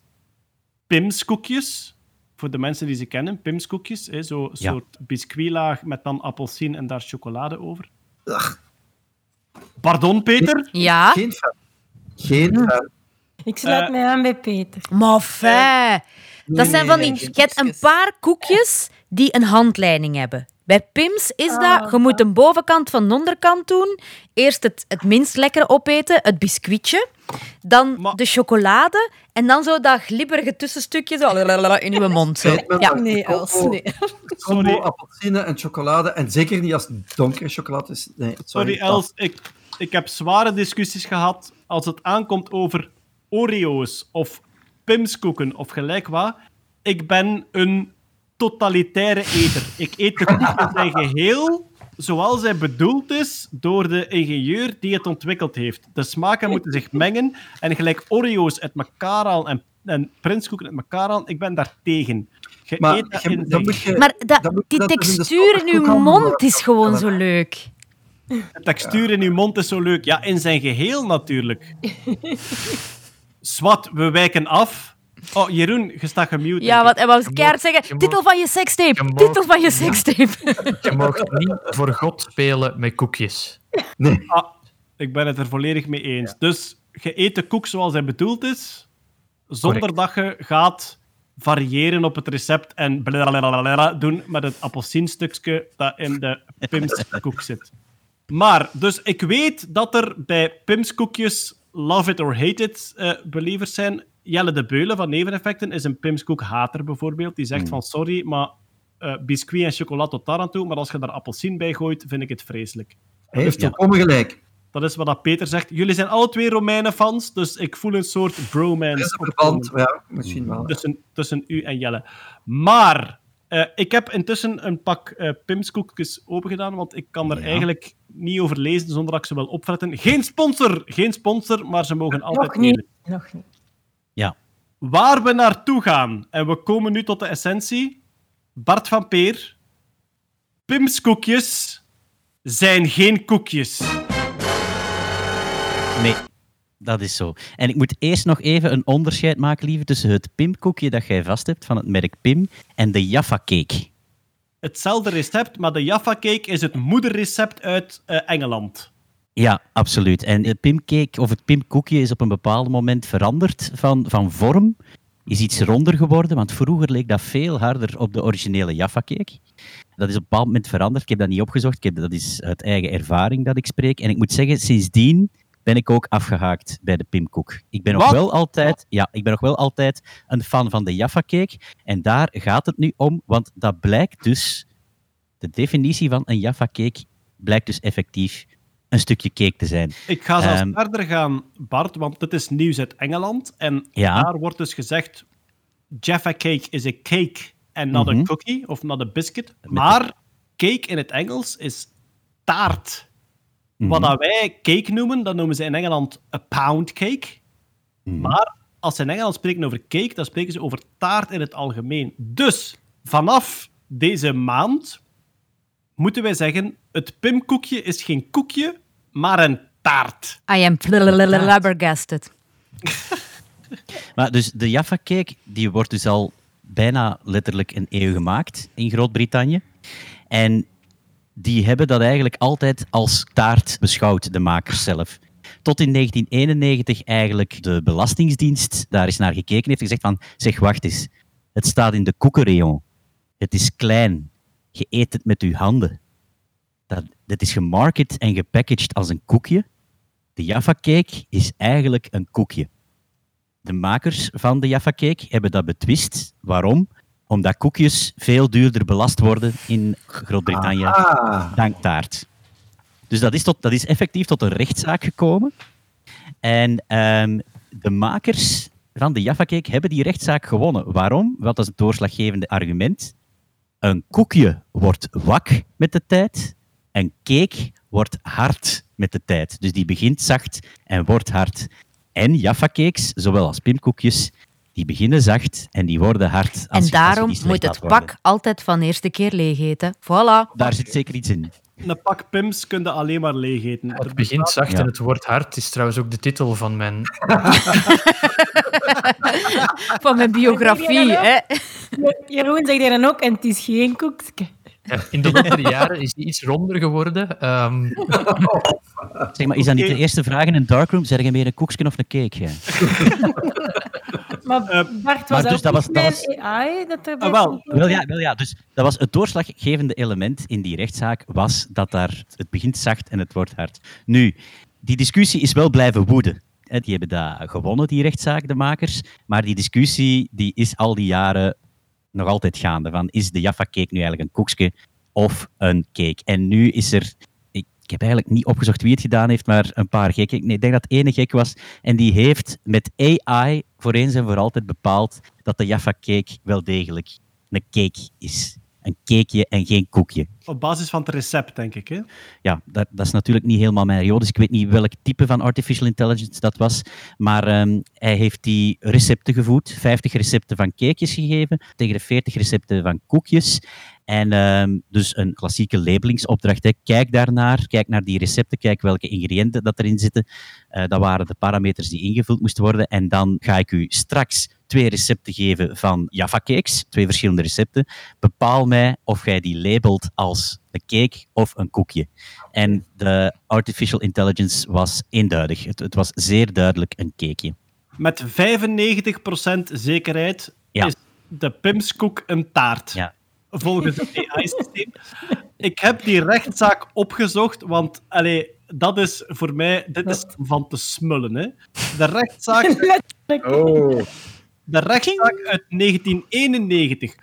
Pimskoekjes, voor de mensen die ze kennen, Pimskoekjes, hè, zo'n Ja. soort biscuitlaag met dan appelsien en daar chocolade over. Ach, Pardon, Peter? Ja, geen fan. Geen fan. Ik sluit Eh, mij aan bij Peter. maar fijn. Dat zijn van die... nee, Je hebt een paar koekjes die een handleiding hebben. Bij Pims is dat, Ah, je moet de bovenkant van de onderkant doen. Eerst het, het minst lekkere opeten, het biscuitje. Dan Maar- de chocolade. En dan zo dat glibberige tussenstukje zo in je mond. Zo. Ja. Nee, Els, nee. Sorry. appelsine en chocolade, en zeker niet als het donkere chocolade is. Nee, sorry. Sorry, Els. Ik, ik heb zware discussies gehad als het aankomt over Oreo's of Pimskoeken of gelijk wat. Ik ben een totalitaire eter. Ik eet de koek in zijn geheel zoals hij bedoeld is door de ingenieur die het ontwikkeld heeft. De smaken moeten zich mengen en gelijk Oreo's uit elkaar halen en, en Prinskoeken uit elkaar halen, ik ben daar tegen. Je Maar eet dat je- in dan zijn moet je- Maar Dan moet die dat in textuur in je standaardkoekhandel mond is gewoon zo leuk. De textuur in uw mond is zo leuk. Ja, in zijn geheel natuurlijk. Swat, we wijken af. Oh, Jeroen, je staat gemute. Ja, wat wat Je keihard zeggen. je Titel van je sekstape. je Titel van je sekstape. Je mag niet voor God spelen met koekjes. Nee. Ah, ik ben het er volledig mee eens. Dus je eet de koek zoals hij bedoeld is, zonder dat je gaat variëren op het recept en blablabla doen met het appelsienstukje dat in de Pimskoek zit. Maar, dus ik weet dat er bij Pimskoekjes love it or hate it eh believers zijn. Jelle de Beulen van Neveneffecten is een Pimskoek-hater bijvoorbeeld. Die zegt van sorry, maar eh biscuit en chocola tot daar aan toe, maar als je daar appelsien bij gooit, vind ik het vreselijk. Hij heeft Ja. volkomen gelijk. Dat is wat dat Peter zegt. Jullie zijn alle twee Romeinen-fans, dus ik voel een soort is bromance een verband, ja, misschien wel. tussen, tussen u en Jelle. Maar eh, ik heb intussen een pak eh Pimskoekjes opengedaan, want ik kan er Ja. eigenlijk niet over lezen zonder dat ik ze wil opfretten. Geen sponsor, geen sponsor, maar ze mogen altijd Nog niet. delen. Nog niet. Waar we naartoe gaan, en we komen nu tot de essentie. Bart van Peer, Pimskoekjes zijn geen koekjes. Nee. Dat is zo. En ik moet eerst nog even een onderscheid maken, lieve, tussen het Pim-koekje dat jij vast hebt van het merk Pim en de Jaffa Cake. Hetzelfde recept, maar de Jaffa Cake is het moederrecept uit uh, Engeland. Ja, absoluut. En het Pimcake of het Pimkoekje is op een bepaald moment veranderd van, van vorm. Is iets ronder geworden, want vroeger leek dat veel harder op de originele Jaffa Cake. Dat is op een bepaald moment veranderd. Ik heb dat niet opgezocht. Ik heb, dat is uit eigen ervaring dat ik spreek. En ik moet zeggen, sindsdien ben ik ook afgehaakt bij de Pimkoek. Ik ben nog wel altijd, ja, ik ben nog wel altijd een fan van de Jaffa Cake. En daar gaat het nu om, want dat blijkt dus, de definitie van een Jaffa Cake blijkt dus effectief een stukje cake te zijn. Ik ga zelfs um, verder gaan, Bart, want dit is nieuws uit Engeland. En ja. daar wordt dus gezegd: Jaffa cake is a cake en not mm -hmm. a cookie of not a biscuit. Maar cake in het Engels is taart. Mm -hmm. Wat wij cake noemen, dat noemen ze in Engeland a pound cake. Mm -hmm. Maar als ze in Engeland spreken over cake, dan spreken ze over taart in het algemeen. Dus vanaf deze maand moeten wij zeggen: het Pimkoekje is geen koekje, maar een taart. I am flabbergasted. maar dus de Jaffa Cake, die wordt dus al bijna letterlijk een eeuw gemaakt in Groot-Brittannië. En die hebben dat eigenlijk altijd als taart beschouwd, de makers zelf. Tot in 1991 eigenlijk de Belastingdienst daar eens naar gekeken heeft en gezegd van, zeg, wacht eens, het staat in de koekenrayon. Het is klein. Je eet het met je handen. Dat, dat is gemarket en gepackaged als een koekje. De Jaffa Cake is eigenlijk een koekje. De makers van de Jaffa Cake hebben dat betwist. Waarom? Omdat koekjes veel duurder belast worden in Groot-Brittannië dan taart. Dus dat is, tot, dat is effectief tot een rechtszaak gekomen. En um, de makers van de Jaffa Cake hebben die rechtszaak gewonnen. Waarom? Wat is het doorslaggevende argument? Een koekje wordt wak met de tijd, een cake wordt hard met de tijd. Dus die begint zacht en wordt hard. En Jaffa cakes, zowel als pimkoekjes, die beginnen zacht en die worden hard. Als, en daarom als moet het pak altijd van eerste keer leeg eten. Voilà. Daar zit zeker iets in. Een pak pims kun je alleen maar leeg eten. Het begint zacht ja. en het wordt hard is trouwens ook de titel van mijn... van mijn biografie, hè? Jeroen zegt er dan ook, en het is geen koekje. In de loop der jaren is die iets ronder geworden. Um... Zeg maar, is dat niet de eerste vraag in een darkroom? Zeg je meer een koekje of een cake? Ja? maar Bart, was maar dus dat was, dat was... AI dat er ah, wel. Wel, ja, wel ja, dus dat was het doorslaggevende element in die rechtszaak was dat daar, het begint zacht en het wordt hard. Nu, die discussie is wel blijven woeden. Die hebben dat gewonnen, die rechtszaak, de makers. Maar die discussie die is al die jaren nog altijd gaande. Van, is de Jaffa cake nu eigenlijk een koekje of een cake? En nu is er... Ik, heb eigenlijk niet opgezocht wie het gedaan heeft, maar een paar gekken. Nee, ik denk dat het ene gek was. En die heeft met AI voor eens en voor altijd bepaald dat de Jaffa cake wel degelijk een cake is een cakeje en geen koekje. Op basis van het recept, denk ik. Hè? Ja, dat, dat is natuurlijk niet helemaal mijn riool, dus ik weet niet welk type van artificial intelligence dat was. Maar um, hij heeft die recepten gevoed, 50 recepten van cakejes gegeven, tegen de 40 recepten van koekjes. En um, dus een klassieke labelingsopdracht. Hè. Kijk daarnaar, kijk naar die recepten, kijk welke ingrediënten dat erin zitten. Uh, dat waren de parameters die ingevuld moesten worden. En dan ga ik u straks twee recepten geven van Jaffa cakes, twee verschillende recepten. Bepaal mij of jij die labelt als een cake of een koekje. En de artificial intelligence was eenduidig. Het, het was zeer duidelijk een cakeje. Met 95% zekerheid ja. is de Pimskoek een taart. Ja. Volgens het AI-systeem. Ik heb die rechtszaak opgezocht, want allee, dat is voor mij dit is van te smullen. Hè. De rechtszaak. Oh. De rechtszaak uit 1991.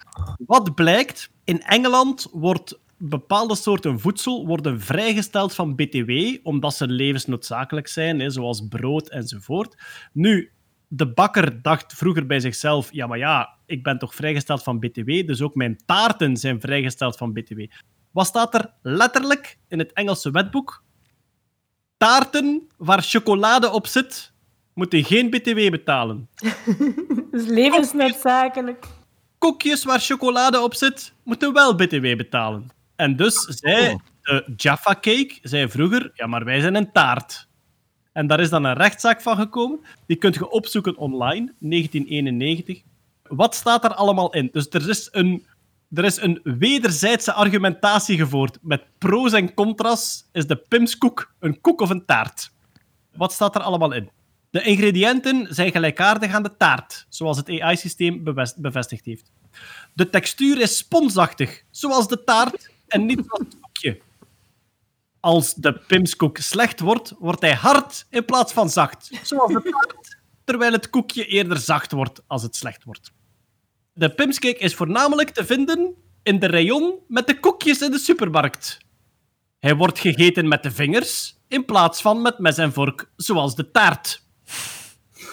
Wat blijkt? In Engeland wordt bepaalde soorten voedsel worden vrijgesteld van BTW, omdat ze levensnoodzakelijk zijn, hè, zoals brood enzovoort. Nu, de bakker dacht vroeger bij zichzelf: ja, maar ja, ik ben toch vrijgesteld van BTW, dus ook mijn taarten zijn vrijgesteld van BTW. Wat staat er letterlijk in het Engelse wetboek? Taarten waar chocolade op zit, moeten geen BTW betalen. Dat is levensnoodzakelijk. Koekjes waar chocolade op zit, moeten wel BTW betalen. En dus zei de Jaffa Cake zei vroeger, ja, maar wij zijn een taart. En daar is dan een rechtszaak van gekomen. Die kunt je opzoeken online, 1991. Wat staat er allemaal in? Dus er is een, er is een wederzijdse argumentatie gevoerd. Met pro's en contra's. Is de pimskoek een koek of een taart? Wat staat er allemaal in? De ingrediënten zijn gelijkaardig aan de taart, zoals het AI-systeem bevestigd heeft. De textuur is sponsachtig, zoals de taart, en niet zoals het koekje. Als de pimskoek slecht wordt, wordt hij hard in plaats van zacht, zoals de taart, terwijl het koekje eerder zacht wordt als het slecht wordt. De pimscake is voornamelijk te vinden in de rayon met de koekjes in de supermarkt. Hij wordt gegeten met de vingers in plaats van met mes en vork, zoals de taart.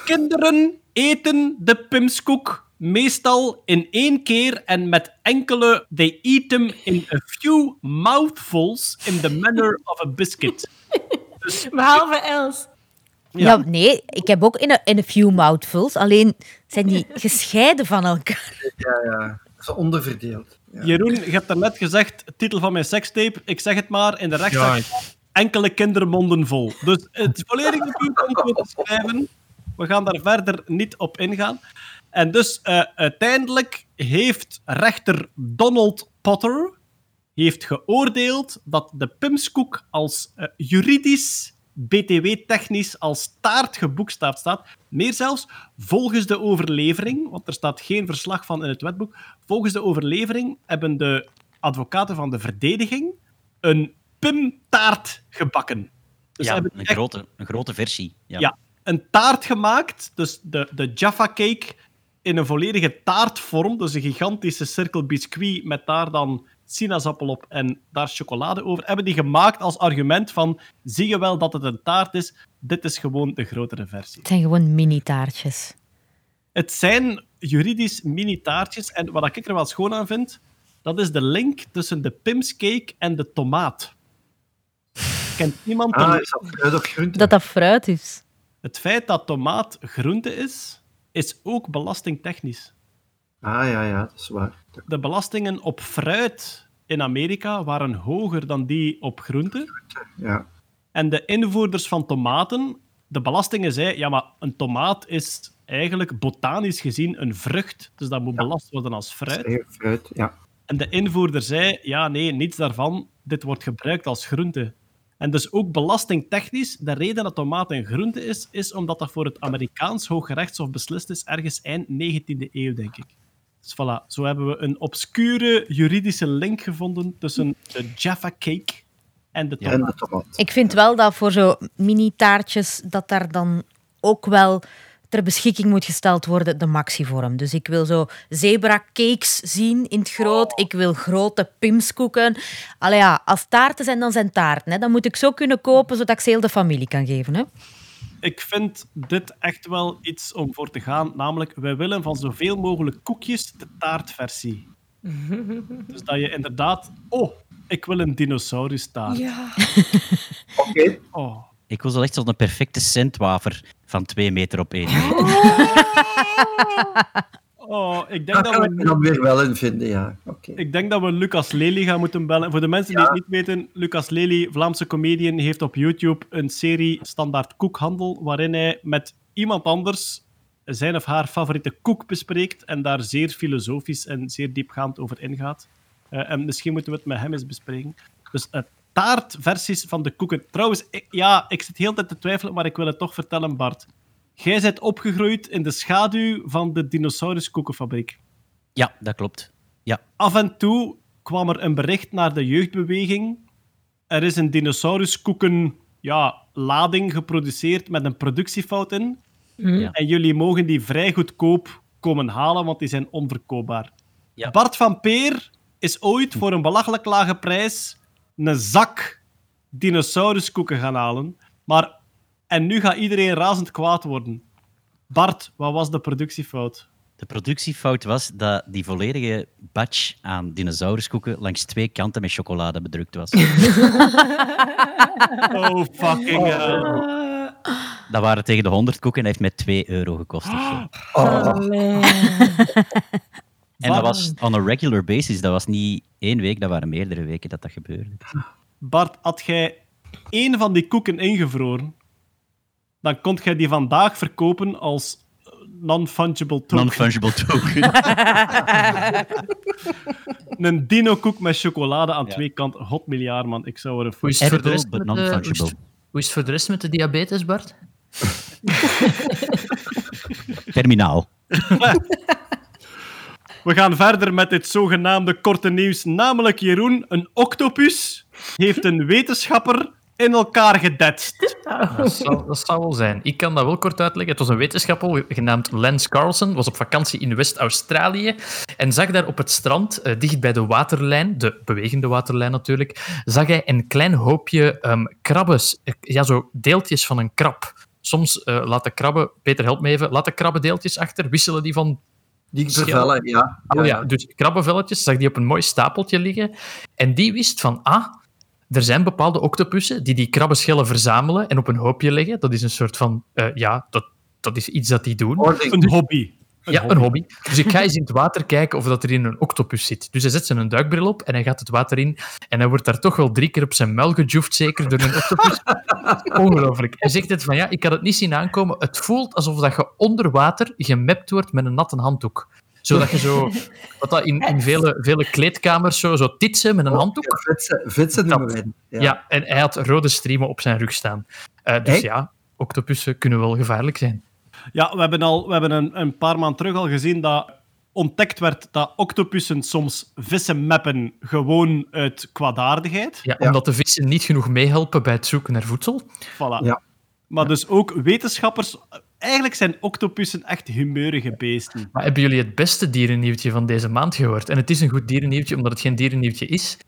Kinderen eten de pimskoek meestal in één keer en met enkele they eat them in a few mouthfuls in the manner of a biscuit. Dus, Behalve Els. Ja. ja. nee, ik heb ook in a, in a few mouthfuls, alleen zijn die gescheiden van elkaar. Ja, ja. Zo onderverdeeld. Ja. Jeroen, je hebt net gezegd, titel van mijn sekstape, ik zeg het maar, in de rechtszaak, ja. Enkele kindermonden vol. Dus het volledige punt om te schrijven, we gaan daar verder niet op ingaan. En dus uh, uiteindelijk heeft rechter Donald Potter heeft geoordeeld dat de Pimskoek als uh, juridisch, BTW-technisch als taart geboekstaafd staat. Meer zelfs, volgens de overlevering, want er staat geen verslag van in het wetboek, volgens de overlevering hebben de advocaten van de verdediging een Pim-taart gebakken. Dus ja, een, grote, een grote versie. Ja. ja, een taart gemaakt, dus de, de Jaffa Cake in een volledige taartvorm, dus een gigantische cirkel biscuit met daar dan sinaasappel op en daar chocolade over, hebben die gemaakt als argument van zie je wel dat het een taart is, dit is gewoon de grotere versie. Het zijn gewoon mini-taartjes. Het zijn juridisch mini-taartjes en wat ik er wel schoon aan vind, dat is de link tussen de pimscake en de tomaat. Kent iemand ah, is dat fruit of groente? Dat dat fruit is. Het feit dat tomaat groente is, is ook belastingtechnisch. Ah ja, ja, dat is waar. De belastingen op fruit in Amerika waren hoger dan die op groente. Ja. En de invoerders van tomaten, de belastingen zeiden, ja, maar een tomaat is eigenlijk botanisch gezien een vrucht, dus dat moet belast worden als fruit. fruit ja. En de invoerder zei, ja, nee, niets daarvan, dit wordt gebruikt als groente. En dus ook belastingtechnisch, de reden dat tomaat een groente is, is omdat dat voor het Amerikaans Hooggerechtshof beslist is, ergens eind 19e eeuw, denk ik. Dus voilà, zo hebben we een obscure juridische link gevonden tussen de Jaffa Cake en de tomaat. Ja, de tomaat. Ik vind wel dat voor zo mini-taartjes, dat daar dan ook wel ter beschikking moet gesteld worden de maxivorm. Dus ik wil zo zebra cakes zien in het groot. Ik wil grote pimskoeken. Allee ja, als taarten zijn, dan zijn taarten. Hè. Dan moet ik zo kunnen kopen, zodat ik ze heel de familie kan geven. Hè. Ik vind dit echt wel iets om voor te gaan. Namelijk, wij willen van zoveel mogelijk koekjes de taartversie. dus dat je inderdaad... Oh, ik wil een dinosaurus taart. Ja. Oké. Oh. Ik wil zo echt zo'n perfecte centwafer van twee meter op één. Oh, ik denk dat, dat we... dan weer wel in vinden, ja. Okay. Ik denk dat we Lucas Lely gaan moeten bellen. Voor de mensen die het niet weten, Lucas Lely, Vlaamse comedian, heeft op YouTube een serie Standaard Koekhandel, waarin hij met iemand anders zijn of haar favoriete koek bespreekt en daar zeer filosofisch en zeer diepgaand over ingaat. Uh, en misschien moeten we het met hem eens bespreken. Dus het taartversies van de koeken. Trouwens, ik, ja, ik zit heel tijd te twijfelen, maar ik wil het toch vertellen, Bart. Jij bent opgegroeid in de schaduw van de dinosauruskoekenfabriek. Ja, dat klopt. Ja. Af en toe kwam er een bericht naar de jeugdbeweging. Er is een dinosauruskoeken ja, lading geproduceerd met een productiefout in. Mhm. En jullie mogen die vrij goedkoop komen halen, want die zijn onverkoopbaar. Ja. Bart van Peer is ooit voor een belachelijk lage prijs een zak dinosauruskoeken gaan halen. Maar, en nu gaat iedereen razend kwaad worden. Bart, wat was de productiefout? De productiefout was dat die volledige batch aan dinosauruskoeken langs twee kanten met chocolade bedrukt was. oh, fucking hell. Dat waren tegen de 100 koeken en heeft met 2 euro gekost. Of zo. Oh. En dat was on a regular basis. Dat was niet één week, dat waren meerdere weken dat dat gebeurde. Bart, had jij één van die koeken ingevroren? dan kon je die vandaag verkopen als non-fungible token. Non-fungible token. een dino-koek met chocolade aan Ja. twee kanten. Hot miljard, man. Ik zou er een Hoe is, het voor de Edible, rest but met de, hoe, is hoe is het voor de rest met de diabetes, Bart? Terminaal. We gaan verder met dit zogenaamde korte nieuws. Namelijk, Jeroen, een octopus heeft een wetenschapper in elkaar gedetst. Dat zou, dat zou wel zijn. Ik kan dat wel kort uitleggen. Het was een wetenschapper genaamd Lance Carlson, was op vakantie in West-Australië en zag daar op het strand, eh, dicht bij de waterlijn, de bewegende waterlijn natuurlijk, zag hij een klein hoopje ehm krabben, eh, ja, zo deeltjes van een krab. Soms eh, laten krabben, Peter help me even, laten krabben deeltjes achter, wisselen die van Die Schil. vervellen, ja. Oh ja, dus krabbenvelletjes zag die op een mooi stapeltje liggen. En die wist van, ah, er zijn bepaalde octopussen die die krabbenschillen verzamelen en op een hoopje leggen. Dat is een soort van, eh, ja, dat, dat is iets dat die doen. Ording. Een hobby. Een ja, een hobby. Dus ik ga eens in het water kijken of dat er in een octopus zit. Dus hij zet zijn duikbril op en hij gaat het water in. En hij wordt daar toch wel drie keer op zijn muil gejoefd, zeker door een octopus. Ongelooflijk. Hij zegt het van, ja, ik had het niet zien aankomen. Het voelt alsof dat je onder water gemapt wordt met een natte handdoek. Zodat je zo, wat dat in, in vele, vele kleedkamers zo, zo titsen met een handdoek. Ja, Vitsen, vitsen noemen die. Ja. en hij had rode streamen op zijn rug staan. Eh, dus Echt? ja, octopussen kunnen wel gevaarlijk zijn. Ja, we hebben, al, we hebben een, een paar maanden terug al gezien dat ontdekt werd dat octopussen soms vissen mappen gewoon uit kwaadaardigheid. Ja, Ja. Omdat de vissen niet genoeg meehelpen bij het zoeken naar voedsel. Voilà. Ja. Maar dus ook wetenschappers... Eigenlijk zijn octopussen echt humeurige beesten. Maar hebben jullie het beste dierennieuwtje van deze maand gehoord? En het is een goed dierennieuwtje, omdat het geen dierennieuwtje is.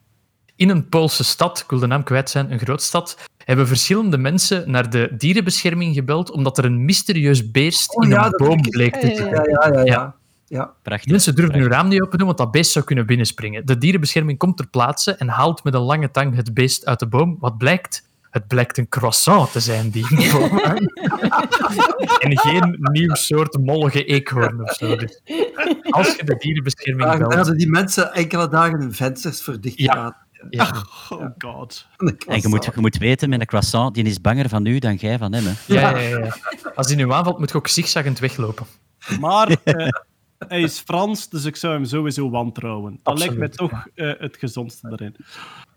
In een Poolse stad, ik wil de naam kwijt zijn, een grootstad, hebben verschillende mensen naar de dierenbescherming gebeld omdat er een mysterieus beest Oh in ja, een boom bleek te zitten. Ja, ja, ja. ja. Ja. ja. Prachtig. Mensen durven hun raam niet open doen, want dat beest zou kunnen binnenspringen. De dierenbescherming komt ter plaatse en haalt met een lange tang het beest uit de boom. Wat blijkt? Het blijkt een croissant te zijn die in de boom hangt. En geen nieuw soort mollige eekhoorn of zo. Dus als je de dierenbescherming belt... hadden die mensen enkele dagen hun vensters verdicht Ja. Ja, Oh god. En je moet, je moet weten, met een croissant, die is banger van u dan jij van hem. Hè. ja, ja, ja. Als hij nu aanvalt, moet je ook zigzaggend weglopen. Maar eh, hij is Frans, dus ik zou hem sowieso wantrouwen. Dat lijkt mij Absoluut. toch eh, het gezondste erin.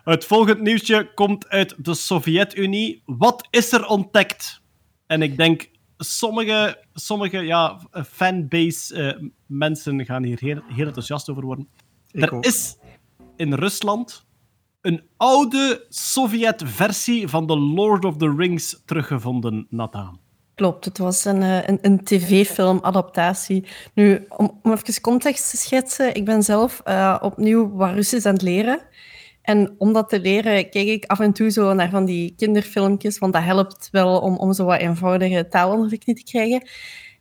Het volgende nieuwsje komt uit de Sovjet-Unie. Wat is er ontdekt? En ik denk, sommige, sommige ja, fanbase eh, mensen gaan hier heel, heel enthousiast over worden. Ik er ook. is in Rusland een oude Sovjet-versie van de Lord of the Rings teruggevonden, Nathan. Klopt, het was een, eh, een, een tv-film-adaptatie. Nu, om, even context te schetsen, ik ben zelf eh, opnieuw wat Russisch aan het leren. En om dat te leren, kijk ik af en toe zo naar van die kinderfilmpjes, want dat helpt wel om, om zo wat eenvoudige taal onder de knie te krijgen.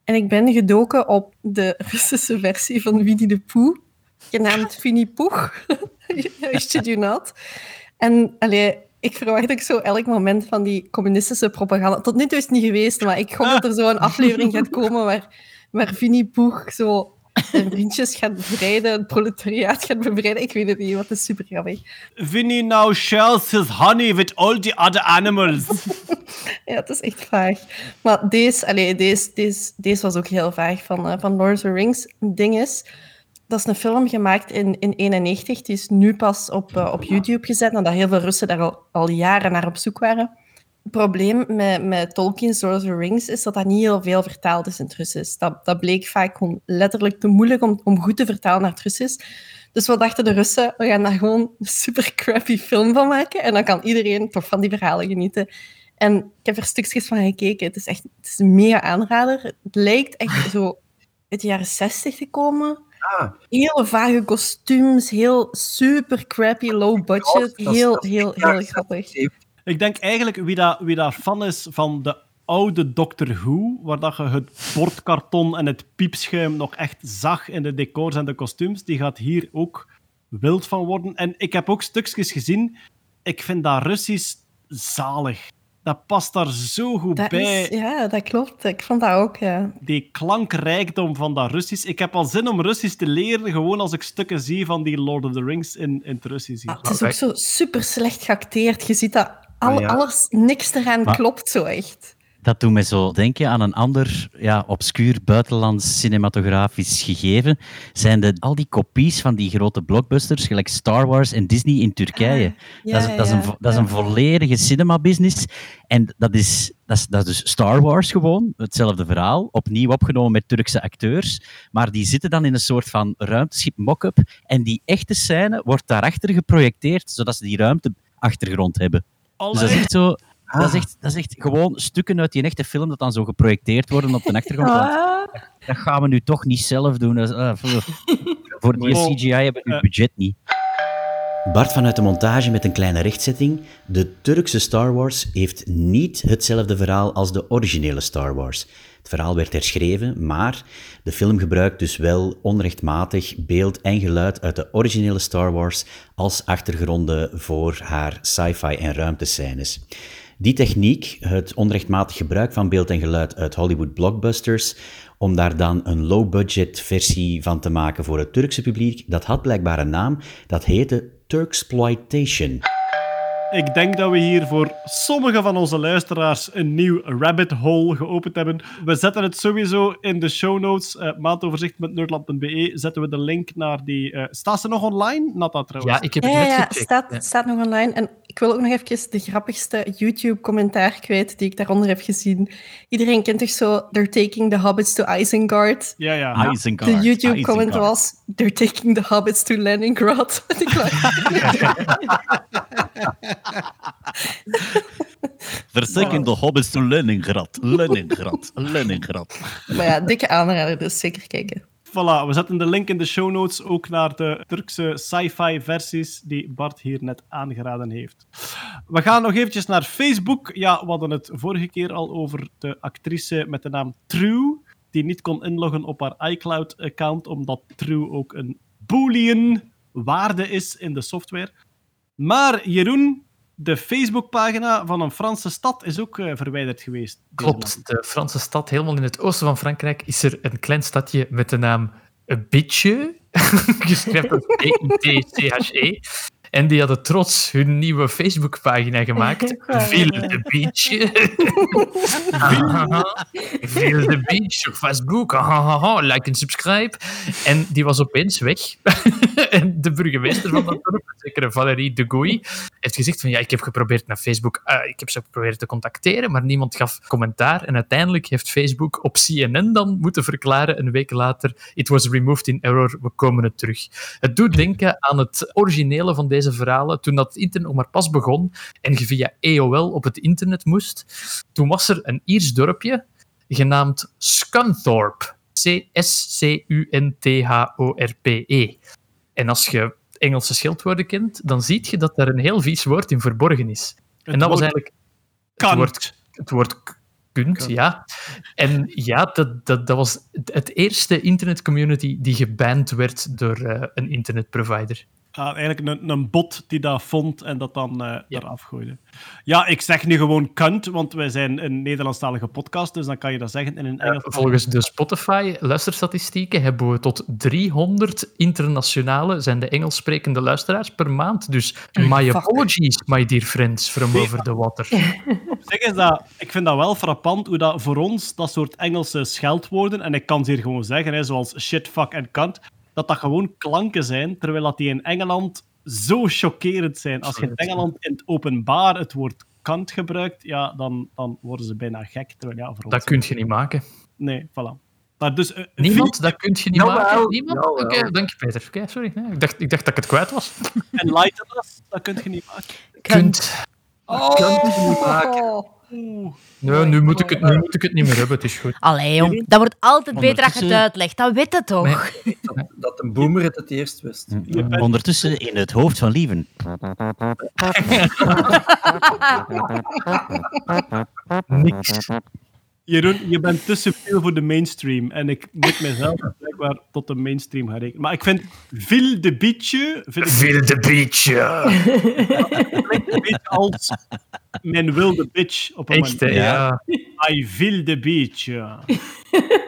En ik ben gedoken op de Russische versie van Winnie de Pooh, genaamd Winnie Poeg. I shit you not. En allee, ik verwacht ook zo elk moment van die communistische propaganda. Tot nu toe is het niet geweest, maar ik hoop dat er zo een aflevering gaat komen waar, waar Winnie Poeg zo zijn vriendjes gaat bevrijden, het proletariaat gaat bevrijden. Ik weet het niet, wat is super grappig. Vinny now shares his honey with all the other animals. Ja, het is echt vaag. Maar deze, allee, deze, deze, deze was ook heel vaag van, eh, van Lord of the Rings. Het ding is, dat is een film gemaakt in 1991. Die is nu pas op, eh, op YouTube gezet, nadat heel veel Russen daar al, al jaren naar op zoek waren. Het probleem met, met Tolkien's Lord of the Rings is dat dat niet heel veel vertaald is in het Russisch. Dat, dat bleek vaak gewoon letterlijk te moeilijk om, om goed te vertalen naar het Russisch. Dus wat dachten de Russen? We gaan daar gewoon een super crappy film van maken en dan kan iedereen toch van die verhalen genieten. En ik heb er stukjes van gekeken. Het is echt het is een mega aanrader. Het lijkt echt zo uit de jaren 60 te komen. Hele vage kostuums, heel super crappy, low budget. Dat Heel, dat heel, heel grappig. Ik denk eigenlijk wie daar wie daar fan is van de oude Doctor Who, waar dat je het bordkarton en het piepschuim nog echt zag in de decors en de kostuums, die gaat hier ook wild van worden. En ik heb ook stukjes gezien. Ik vind dat Russisch zalig. Dat past daar zo goed Dat bij. is, ja, dat klopt. Ik vond dat ook, ja. Die klankrijkdom van dat Russisch. Ik heb al zin om Russisch te leren, gewoon als ik stukken zie van die Lord of the Rings in, in het Russisch. hier. Het is ook zo super slecht geacteerd. Je ziet dat al, Ah, ja. alles, niks eraan Maar- klopt zo echt. Dat doet me zo denken aan een ander ja, obscuur buitenlands cinematografisch gegeven. Zijn de, al die kopies van die grote blockbusters, gelijk Star Wars en Disney in Turkije. ja, dat, is, ja, dat, is een, dat is een volledige cinema-business. En dat is, dat, is, dat is dus Star Wars gewoon, hetzelfde verhaal. Opnieuw opgenomen met Turkse acteurs. Maar die zitten dan in een soort van ruimteschip mock-up. En die echte scène wordt daarachter geprojecteerd, zodat ze die ruimteachtergrond hebben. Dus dat is echt zo... Dat, is echt, dat is echt gewoon stukken uit die echte film dat dan zo geprojecteerd worden op de achtergrond. Ah, dat gaan we nu toch niet zelf doen. Dat is, ah, voor, voor die CGI hebben we het budget niet. Bart vanuit de montage met een kleine rechtzetting. De Turkse Star Wars heeft niet hetzelfde verhaal als de originele Star Wars. Het verhaal werd herschreven, maar de film gebruikt dus wel onrechtmatig beeld en geluid uit de originele Star Wars als achtergronden voor haar sci-fi en ruimtescènes. Die techniek, het onrechtmatig gebruik van beeld en geluid uit Hollywood blockbusters, om daar dan een low-budget versie van te maken voor het Turkse publiek, dat had blijkbaar een naam, dat heette Turksploitation. Ik denk dat we hier voor sommige van onze luisteraars een nieuw rabbit hole geopend hebben. We zetten het sowieso in de show notes. Uh, maandoverzicht.nerdland.be zetten we de link naar die... Uh, staat ze nog online? Nata trouwens. Ja, ik heb Ja, het net ja, gecheckt. staat, Ja. staat nog online. En ik wil ook nog even de grappigste YouTube-commentaar kwijt die ik daaronder heb gezien. Iedereen kent toch zo They're taking the hobbits to Isengard? Ja, ja. Isengard, De YouTube-comment was They're taking the hobbits to Leningrad. En ik Verzeking de hobbits to Leningrad. Leningrad. Leningrad. maar ja, dikke aanrader, dus zeker kijken. Voilà, we zetten de link in de show notes ook naar de Turkse sci-fi versies die Bart hier net aangeraden heeft. We gaan nog eventjes naar Facebook. Ja, we hadden het vorige keer al over de actrice met de naam True, die niet kon inloggen op haar iCloud-account, omdat True ook een boolean waarde is in de software. Maar Jeroen, de Facebookpagina van een Franse stad is ook eh, verwijderd geweest. Klopt, de Franse stad, helemaal in het oosten van Frankrijk, is er een klein stadje met de naam Bitche. Geschreven als B-I-T-C-H-E. En die hadden trots hun nieuwe Facebookpagina gemaakt. Ville de Beach. Ville de Beach op Facebook. Like en subscribe. En die was opeens weg. en de burgemeester van dat dorp, zekere Valérie de Gouy, heeft gezegd van ja, ik heb geprobeerd naar Facebook, eh, ik heb ze geprobeerd te contacteren, maar niemand gaf commentaar. En uiteindelijk heeft Facebook op CNN dan moeten verklaren, een week later, it was removed in error, we komen het terug. Het doet denken aan het originele van deze verhalen, toen dat internet nog maar pas begon en je via AOL op het internet moest. Toen was er een Iers dorpje genaamd Scunthorpe. C-S-C-U-N-T-H-O-R-P-E. En als je Engelse schildwoorden kent, dan zie je dat daar een heel vies woord in verborgen is. en dat was eigenlijk Kant. het woord, het woord kunt, ja. En ja, dat, dat, dat was het- eerste internetcommunity die geband werd door eh, een internetprovider. Eigenlijk een, een bot die dat vond en dat dan eh eraf gooide. Ja, ik zeg nu gewoon kunt, want wij zijn een Nederlandstalige podcast, dus dan kan je dat zeggen in een Engels. Volgens de Spotify-luisterstatistieken hebben we tot 300 internationale, zijn de Engels sprekende luisteraars per maand. Dus my apologies, my dear friends, from over the water. Zeg eens dat, ik vind dat wel frappant hoe dat voor ons dat soort Engelse scheldwoorden, en ik kan ze hier gewoon zeggen, hè, zoals shit, fuck en cunt, dat dat gewoon klanken zijn, terwijl dat die in Engeland zo chockerend zijn. Als je in Engeland in het openbaar het woord kant gebruikt, ja, dan, dan worden ze bijna gek. Terwijl, ja, voor ons Dat kun je niet maken. Nee, voilà. Maar dus, eh, Niemand, dat kun je niet maken. Niemand? Oké, dank je Peter. Oké, sorry. Nee, ik, dacht, ik dacht dat ik het kwijt was. Enlighten us, dat kun je niet maken. Kunt. Oh. Oeh. Nee, nu moet, ik het, nu moet ik het niet meer hebben, het is goed. Allee, jong. Dat wordt altijd beter als je het uitlegt. Dat weet het toch? Dat, dat een boomer het het eerst wist. Ondertussen in het hoofd van Lieven. Niks. Jeroen, je bent te subtiel voor de mainstream. En ik moet mezelf blijkbaar tot de mainstream gaan rekenen. Maar ik vind Ville de Bietje... Vind ik Veel de beach. klinkt een beetje als mijn wilde bitch. Op een Echt, manier. ja. I Ville de Bietje.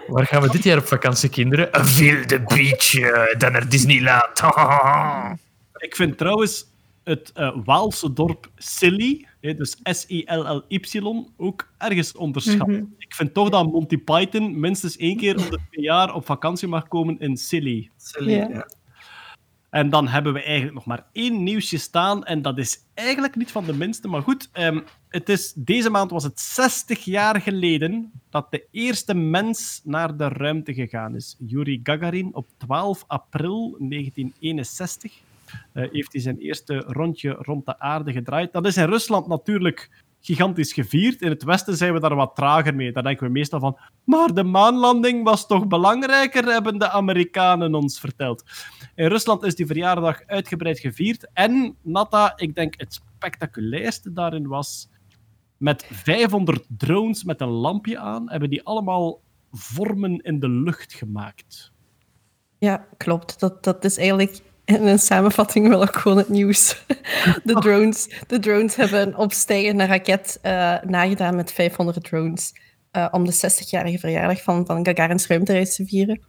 Waar gaan we dit jaar op vakantie, kinderen? Veel de beach. eh, Dan naar Disneyland. Ik vind trouwens het eh, Waalse dorp Silly Dus S-I-L-L-Y, ook ergens onderschat. Mhm. Ik vind toch dat Monty Python minstens één keer om de twee jaar op vakantie mag komen in Silly. Silly, Ja. ja. En dan hebben we eigenlijk nog maar één nieuwsje staan. En dat is eigenlijk niet van de minste. Maar goed, ehm, het is, deze maand was het 60 jaar geleden dat de eerste mens naar de ruimte gegaan is. Yuri Gagarin op 12 april 1961 eh, heeft hij zijn eerste rondje rond de aarde gedraaid. Dat is in Rusland natuurlijk gigantisch gevierd. In het Westen zijn we daar wat trager mee. Daar denken we meestal van. Maar de maanlanding was toch belangrijker, hebben de Amerikanen ons verteld. In Rusland is die verjaardag uitgebreid gevierd. En, Nata, ik denk het spectaculairste daarin was. Met 500 drones met een lampje aan, hebben die allemaal vormen in de lucht gemaakt. Ja, klopt. Dat, dat is eigenlijk in een samenvatting wel ook gewoon het nieuws. De drones, de drones hebben een opstijgende raket eh, nagedaan met 500 drones eh, om de 60-jarige verjaardag van, van Gagarin's ruimtereis te vieren.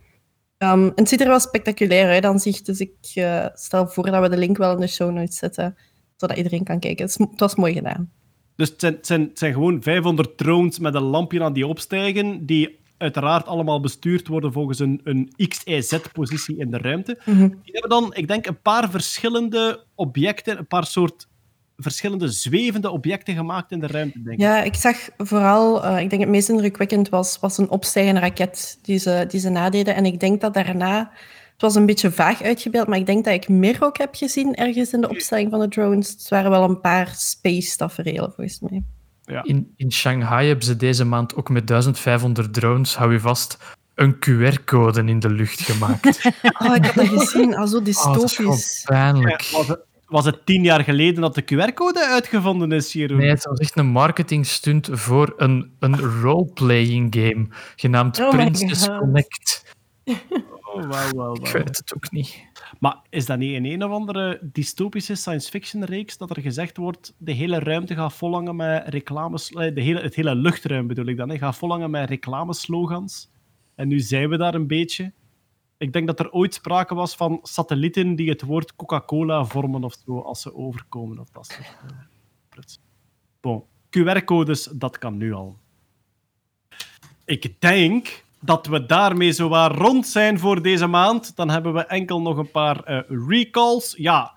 Ehm, en het ziet er wel spectaculair uit aan zich, dus ik eh, stel voor dat we de link wel in de show notes zetten, zodat iedereen kan kijken. Het, is- het was mooi gedaan. Dus het zijn, het zijn, het zijn gewoon 500 drones met een lampje aan die opstijgen, die uiteraard allemaal bestuurd worden volgens een, een XYZ-positie in de ruimte. Mhm. Die hebben dan, ik denk, een paar verschillende objecten, een paar soort verschillende zwevende objecten gemaakt in de ruimte, denk ik. Ja, ik zag vooral, eh, ik denk het meest indrukwekkend was, was een opstijgende raket die ze, die ze nadeden. En ik denk dat daarna, het was een beetje vaag uitgebeeld, maar ik denk dat ik meer ook heb gezien ergens in de opstelling van de drones. Het waren wel een paar space tafereelen volgens mij. Ja. In, in Shanghai hebben ze deze maand ook met 1500 drones, hou je vast, een QR-code in de lucht gemaakt. Oh, ik heb dat gezien, al zo Oh, dat is gewoon dystopisch. pijnlijk. Was het, was het tien jaar geleden dat de QR-code uitgevonden is, Jeroen? Nee, het was echt een marketing stunt voor een, een role-playing game genaamd Oh Princess. Connect. Oh, wauw, wauw, Ik wauw. weet het ook niet. Maar is dat niet in een of andere dystopische science-fiction-reeks dat er gezegd wordt de hele ruimte gaat volhangen met reclames... eh, De hele, het hele luchtruim bedoel ik dan, gaat volhangen met reclameslogans. En nu zijn we daar een beetje. Ik denk dat er ooit sprake was van satellieten die het woord Coca-Cola vormen of zo, als ze overkomen of dat soort eh. Bon, QR-codes, dat kan nu al. Ik denk dat we daarmee zowaar rond zijn voor deze maand. Dan hebben we enkel nog een paar eh, recalls. Ja,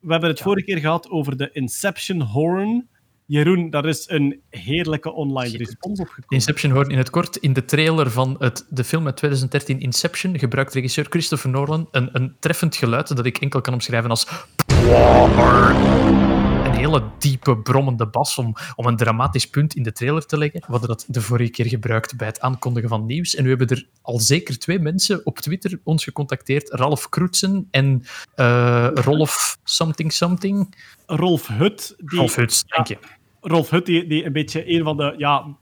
we hebben het vorige keer gehad over de Inception Horn. Jeroen, daar is een heerlijke online respons op gekomen. Inception hoort in het kort in de trailer van het, de film uit 2013 Inception gebruikt regisseur Christopher Nolan een, een treffend geluid dat ik enkel kan omschrijven als hele diepe, brommende bas om, om een dramatisch punt in de trailer te leggen. We hadden dat de vorige keer gebruikt bij het aankondigen van nieuws. En nu hebben er al zeker twee mensen op Twitter ons gecontacteerd. Ralf Kroetsen en eh, Rolf something something. Rolf Hut. Die, Rolf Huts, dank je. Rolf Hut, die, die een beetje een van de ja,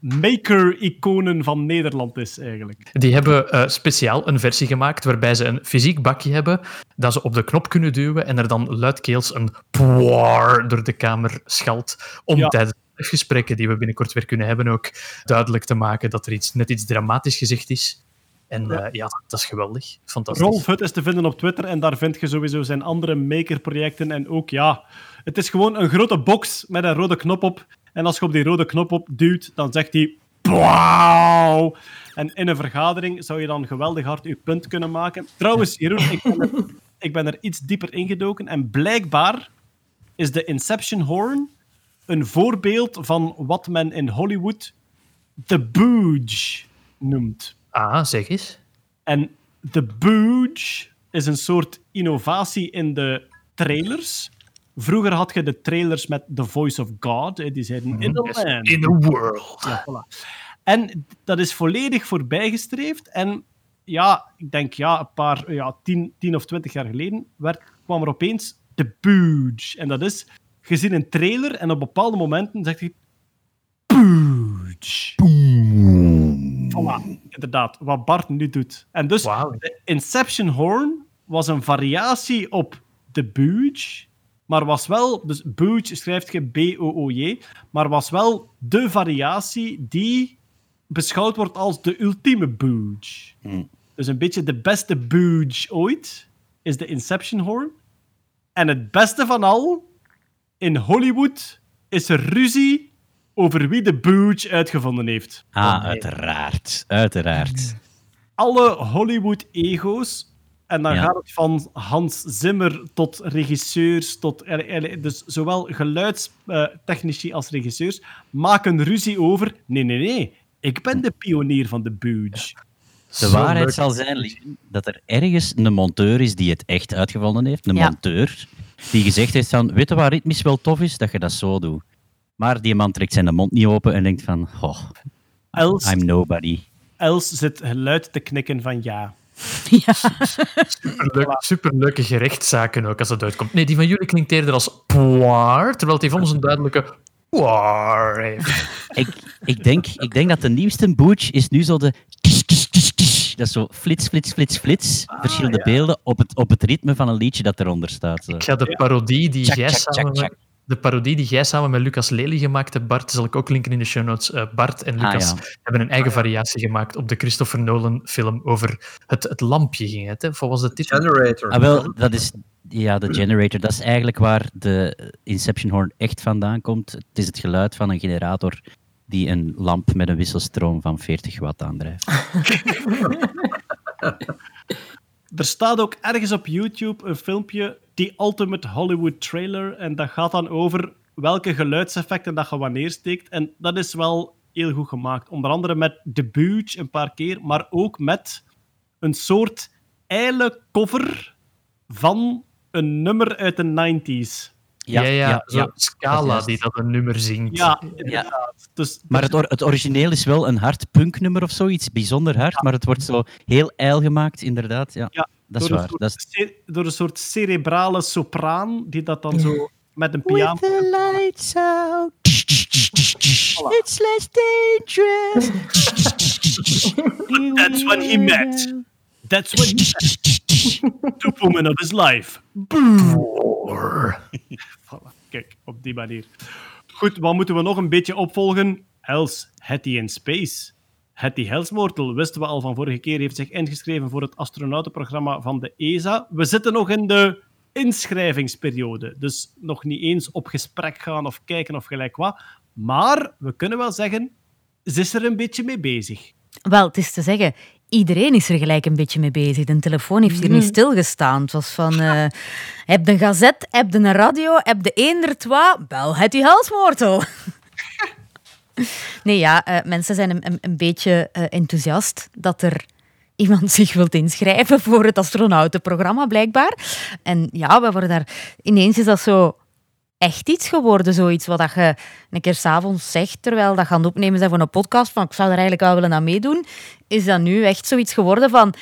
maker-iconen van Nederland is, eigenlijk. Die hebben eh, speciaal een versie gemaakt waarbij ze een fysiek bakje hebben dat ze op de knop kunnen duwen en er dan luidkeels een poir door de kamer schalt om Ja. tijdens de gesprekken die we binnenkort weer kunnen hebben ook duidelijk te maken dat er iets, net iets dramatisch gezegd is. En ja, ja dat is geweldig. Fantastisch. Rolf Hut is te vinden op Twitter en daar vind je sowieso zijn andere maker-projecten. En ook, ja, het is gewoon een grote box met een rode knop op. En als je op die rode knop op duwt, dan zegt hij... Wauw! En in een vergadering zou je dan geweldig hard je punt kunnen maken. Trouwens, Jeroen, ik ben, er, ik ben er iets dieper ingedoken. En blijkbaar is de Inception Horn een voorbeeld van wat men in Hollywood de Booge noemt. Ah, zeg eens. En de Booge is een soort innovatie in de trailers. Vroeger had je de trailers met The Voice of God. Die zeiden in the Yes, land. In the world. Ja, voilà. En dat is volledig voorbijgestreefd. En ja, ik denk ja, een paar, ja, tien, tien of twintig jaar geleden werd, kwam er opeens de Booge. En dat is, je ziet een trailer en op bepaalde momenten zegt hij Booge. Voilà, inderdaad, wat Bart nu doet. En dus de Inception Horn was een variatie op de Booge, maar was wel, dus Booge schrijft je B-O-O-J, maar was wel de variatie die beschouwd wordt als de ultieme Booge. Dus een beetje de beste Booge ooit is de Inception Horn. En het beste van al, in Hollywood is er ruzie over wie de Booch uitgevonden heeft. Ah, uiteraard. Uiteraard. Alle Hollywood-ego's, en dan Ja. gaat het van Hans Zimmer tot regisseurs, tot, eh, eh, dus zowel geluidstechnici als regisseurs, maken ruzie over, nee, nee, nee, ik ben de pionier van de Booch. De waarheid zal zijn dat er ergens een monteur is die het echt uitgevonden heeft. Een Ja. monteur die gezegd heeft van, weet je waar ritmisch wel tof is? Dat je dat zo doet. Maar die man trekt zijn mond niet open en denkt van, oh, Els, I'm nobody. Els zit geluid te knikken van ja. Superleuk, superleuke gerechtszaken ook als dat uitkomt. Nee, die van jullie klinkt eerder als poir, terwijl die van ons een duidelijke poir heeft. Ik, ik, denk, ik denk dat de nieuwste Booch is nu zo de... kish, kish, kish, kish. Dat is zo flits, flits, flits, flits. Verschillende beelden op het, op het ritme van een liedje dat eronder staat. Zo. Ik ga de parodie die jij samen. De parodie die jij samen met Lucas Lely gemaakt hebt, Bart, zal ik ook linken in de show notes. Eh, Bart en Ah, Lucas ja. hebben een eigen variatie gemaakt op de Christopher Nolan film over het, het lampje ging het, hè? Of was de titel? Generator. Ah, wel, dat is... Ja, de generator. Dat is eigenlijk waar de Inception Horn echt vandaan komt. Het is het geluid van een generator die een lamp met een wisselstroom van 40 watt aandrijft. Er staat ook ergens op YouTube een filmpje, die Ultimate Hollywood Trailer, en dat gaat dan over welke geluidseffecten dat je wanneer steekt. En dat is wel heel goed gemaakt. Onder andere met The Booch een paar keer, maar ook met een soort eile cover van een nummer uit de 90s. Ja, ja, zo ja. Scala Dat die dat een nummer zingt. Ja, inderdaad. Dus, Maar het, or- het origineel is wel een hard punknummer of zoiets, bijzonder hard, maar het wordt zo heel ijl gemaakt, inderdaad. Ja, Ja, dat is door, waar. Een soort, Dat is... door een soort cerebrale sopraan, die dat dan zo met een piano... the lights out, it's less dangerous. That's when he met. That's when he met. Woman of his life. Voilà, kijk, op die manier. Goed, wat moeten we nog een beetje opvolgen? Els, Hattie in Space. Hattie Helsmoortel, wisten we al van vorige keer, heeft zich ingeschreven voor het astronautenprogramma van de ESA. We zitten nog in de inschrijvingsperiode, dus nog niet eens op gesprek gaan of kijken of gelijk wat. Maar we kunnen wel zeggen, ze is er een beetje mee bezig. Wel, het is te zeggen, iedereen is er gelijk een beetje mee bezig. De telefoon heeft hier niet stilgestaan. Het was van, eh, heb de een gazet, heb de een radio, heb de eender twa, bel het die halsmoortel. nee, ja, eh, mensen zijn een, een, een beetje eh, enthousiast dat er iemand zich wilt inschrijven voor het astronautenprogramma, blijkbaar. En ja, we worden daar... Ineens is dat zo echt iets geworden, zoiets wat dat je een keer s'avonds zegt, terwijl dat gaan opnemen zijn voor een podcast, van ik zou er eigenlijk wel willen aan meedoen, is dat nu echt zoiets geworden van,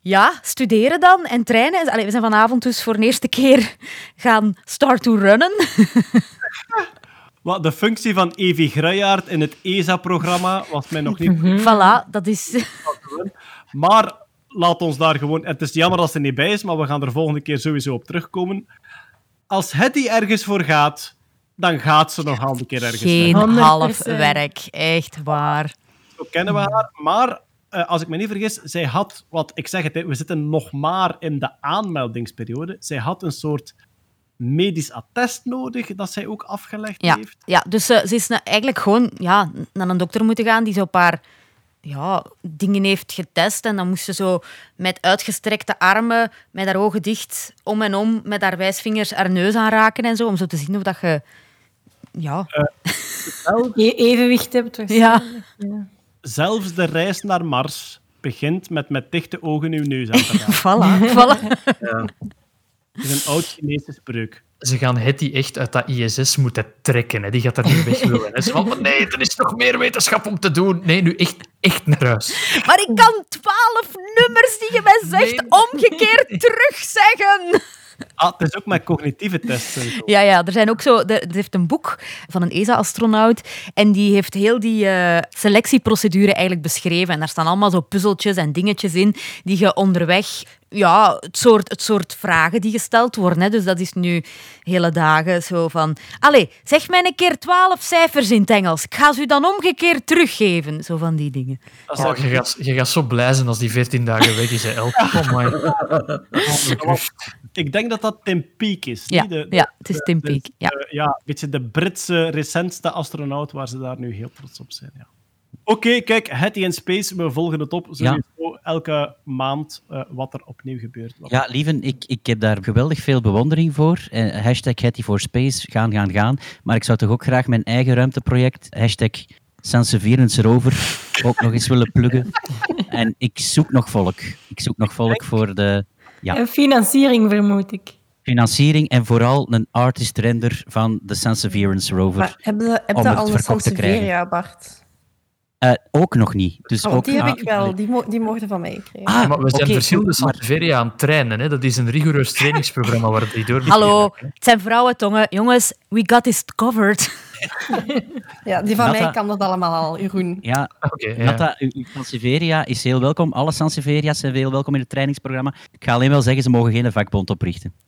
ja, studeren dan en trainen. Allee, we zijn vanavond dus voor de eerste keer gaan start to runnen. Wat, de functie van Evi Gruijaert in het ESA-programma was mij nog niet Voilà, dat is... Maar laat ons daar gewoon... Het is jammer dat ze er niet bij is, maar we gaan er volgende keer sowieso op terugkomen. Als Hetty ergens voor gaat, dan gaat ze nog al een keer ergens Geen. 100%. half werk, echt waar. Zo kennen we haar. Maar eh, als ik me niet vergis, zij had... Wat ik zeg het, hè, we zitten nog maar in de aanmeldingsperiode. Zij had een soort medisch attest nodig dat zij ook afgelegd Ja, heeft. ja dus eh, ze is na- eigenlijk gewoon ja, naar een dokter moeten gaan die zo'n paar ja, dingen heeft getest. En dan moest ze zo met uitgestrekte armen, met haar ogen dicht, om en om, met haar wijsvingers haar neus aanraken en zo, om zo te zien of dat je... Ja, E- evenwicht hebt. ja. Ja. Zelfs de reis naar Mars begint met met dichte ogen uw neus aan te raken. voilà. voilà. Is een oud Chinese spreuk. Ze gaan Hetty echt uit dat ISS moeten trekken. Hè. Die gaat daar niet weg willen. Hè. Ze van, "Maar nee, er is nog meer wetenschap om te doen. Nee, nu echt, echt naar huis. Maar ik kan twaalf nummers die je mij zegt omgekeerd terugzeggen. Ah, het is ook met cognitieve tests. en zo. Ja, ja, er zijn ook zo. Er, er heeft een boek van een ESA-astronaut en die heeft heel die eh, selectieprocedure eigenlijk beschreven. En daar staan allemaal zo puzzeltjes en dingetjes in die je onderweg. Ja, het soort, het soort vragen die gesteld worden. Hè. Dus dat is nu hele dagen zo van. Allee, zeg mij een keer twaalf cijfers in het Engels. Ik ga ze u dan omgekeerd teruggeven. Zo van die dingen. Dat Oh, je, gaat, je gaat zo blij zijn als die 14 dagen weg is. Elke. Oh my. Ik denk dat dat Tim Peake is. Ja, de, ja, het is de- Tim Peake, ja. de- ja, een beetje de Britse recentste astronaut waar ze daar nu heel trots op zijn. Ja. Oké, kijk, Hattie in Space, we volgen het op. Sowieso elke maand eh, wat er opnieuw gebeurt. Ja, lieven, ik, ik heb daar geweldig veel bewondering voor. Eh, hashtag Hattie for Space, gaan, gaan, gaan. Maar ik zou toch ook graag mijn eigen ruimteproject, hashtag Rover, ook nog eens willen pluggen. En ik zoek nog volk. Ik zoek nog volk voor de ja, En financiering, vermoed ik. Financiering en vooral een artist render van de Senseverance Rover. Maar heb je, heb om je het al een. Sansevieria, Bart? Eh, ook nog niet. Dus Oh, ook, die heb ah, ik wel. Die, mo die mochten van mij krijgen. Ah, maar we zijn verschillende maar- Sanseveria aan het trainen. Hè. Dat is een rigoureus trainingsprogramma waar die door Hallo, het zijn vrouwentongen. Jongens, we got this covered. Ja, die van Nata- mij kan dat allemaal al, Jeroen. Ja, uw uw Sanseveria is heel welkom. Alle Sanseveria's zijn heel welkom in het trainingsprogramma. Ik ga alleen wel zeggen, ze mogen geen vakbond oprichten.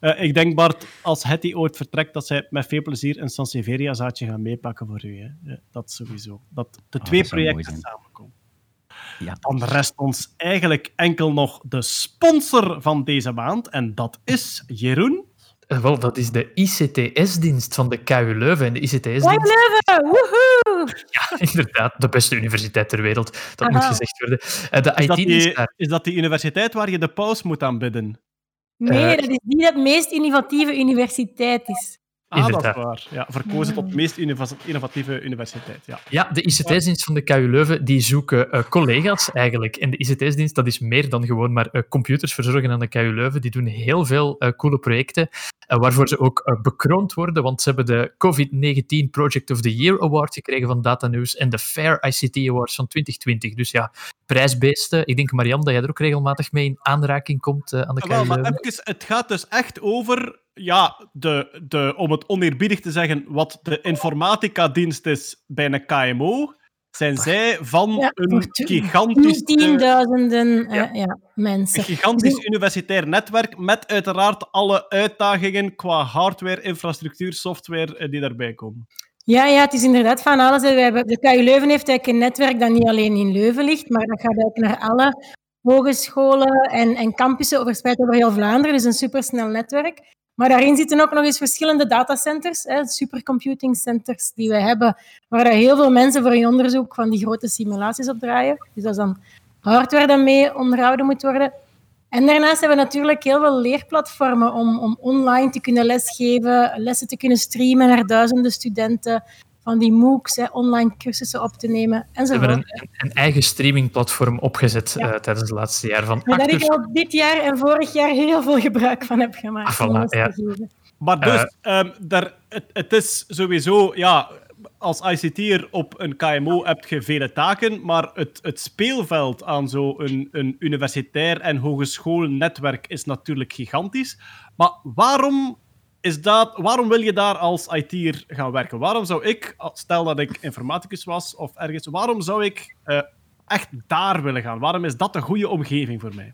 Eh, ik denk, Bart, als Hetty ooit vertrekt, dat zij met veel plezier een Sansevieria-zaadje gaan meepakken voor u. Hè. Ja, dat sowieso. Dat de Ah, twee dat projecten samenkomen. Ja. Dan rest ons eigenlijk enkel nog de sponsor van deze maand. En dat is Jeroen. Eh, Wel, dat is de ICTS-dienst van de KU Leuven. En de ICTS-dienst, Leuven! Woehoe! ja, inderdaad, de beste universiteit ter wereld. Dat Aha. moet gezegd worden. Eh, de Is dat, die, daar. is dat die universiteit waar je de paus moet aanbidden? Nee, Eh, dat is die dat meest innovatieve universiteit is. Ah, dat is waar. Ja, verkozen tot meest innova- innovatieve universiteit. Ja. Ja, de ICT-dienst van de KU Leuven die zoeken eh, collega's eigenlijk. En de ICT-dienst dat is meer dan gewoon maar eh, computers verzorgen aan de KU Leuven. Die doen heel veel eh, coole projecten, waarvoor ze ook eh, bekroond worden. Want ze hebben de COVID-19 Project of the Year Award gekregen van Data News en de Fair ICT Awards van 2020. Dus ja, prijsbeesten. Ik denk, Marianne, dat jij er ook regelmatig mee in aanraking komt aan de Ah, KU wel, maar Leuven. even, het gaat dus echt over, ja, de, de, om het oneerbiedig te zeggen, wat de informatica-dienst is bij een KMO, zijn zij van Ja, een gigantisch, Tienduizenden eh, Ja. ja. een mensen. gigantisch universitair netwerk met uiteraard alle uitdagingen qua hardware, infrastructuur, software eh, die daarbij komen. Ja, ja, het is inderdaad van alles. We hebben, de KU Leuven heeft eigenlijk een netwerk dat niet alleen in Leuven ligt, maar dat gaat eigenlijk naar alle hogescholen en, en campussen verspreid over heel Vlaanderen. Dus een supersnel netwerk. Maar daarin zitten ook nog eens verschillende datacenters, hè, supercomputing centers die we hebben, waar heel veel mensen voor hun onderzoek van die grote simulaties op draaien. Dus dat is dan hardware dat mee onderhouden moet worden. En daarnaast hebben we natuurlijk heel veel leerplatformen om, om online te kunnen lesgeven, lessen te kunnen streamen naar duizenden studenten, van die MOOCs, hè, online cursussen op te nemen, Ze enzovoort. hebben een, een, eigen streamingplatform opgezet Ja. eh, tijdens het laatste jaar van Waar dat actors. ik al dit jaar en vorig jaar heel veel gebruik van heb gemaakt. Ah, voilà, ja. Maar dus, Eh. ehm, daar, het, het is sowieso, ja, als ICT'er op een KMO heb je vele taken, maar het, het speelveld aan zo'n een, een universitair en hogeschoolnetwerk is natuurlijk gigantisch. Maar waarom, is dat, waarom wil je daar als IT'er gaan werken? Waarom zou ik, stel dat ik informaticus was of ergens, waarom zou ik eh, echt daar willen gaan? Waarom is dat een goede omgeving voor mij?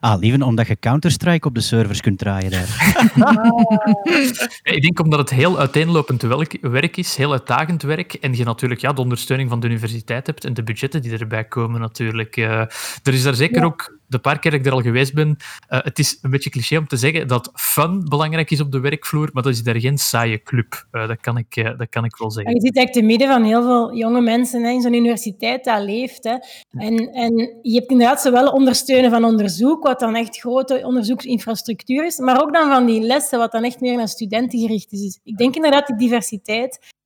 Ah, lieven omdat je Counter-Strike op de servers kunt draaien daar. Ja, Ik denk omdat het heel uiteenlopend werk is, heel uitdagend werk. En je natuurlijk ja, de ondersteuning van de universiteit hebt en de budgetten die erbij komen natuurlijk. Eh, er is daar zeker Ja. ook, de paar keer dat ik er al geweest ben, eh, het is een beetje cliché om te zeggen dat fun belangrijk is op de werkvloer, maar dat is daar geen saaie club. Eh, dat, kan ik, eh, dat kan ik wel En zeggen. je zit eigenlijk te midden van heel veel jonge mensen hè, in zo'n universiteit dat leeft. Hè. En, en je hebt inderdaad zowel ondersteunen van onderzoek, wat dan echt grote onderzoeksinfrastructuur is, maar ook dan van die lessen, wat dan echt meer naar studenten gericht is. Dus ik denk inderdaad die diversiteit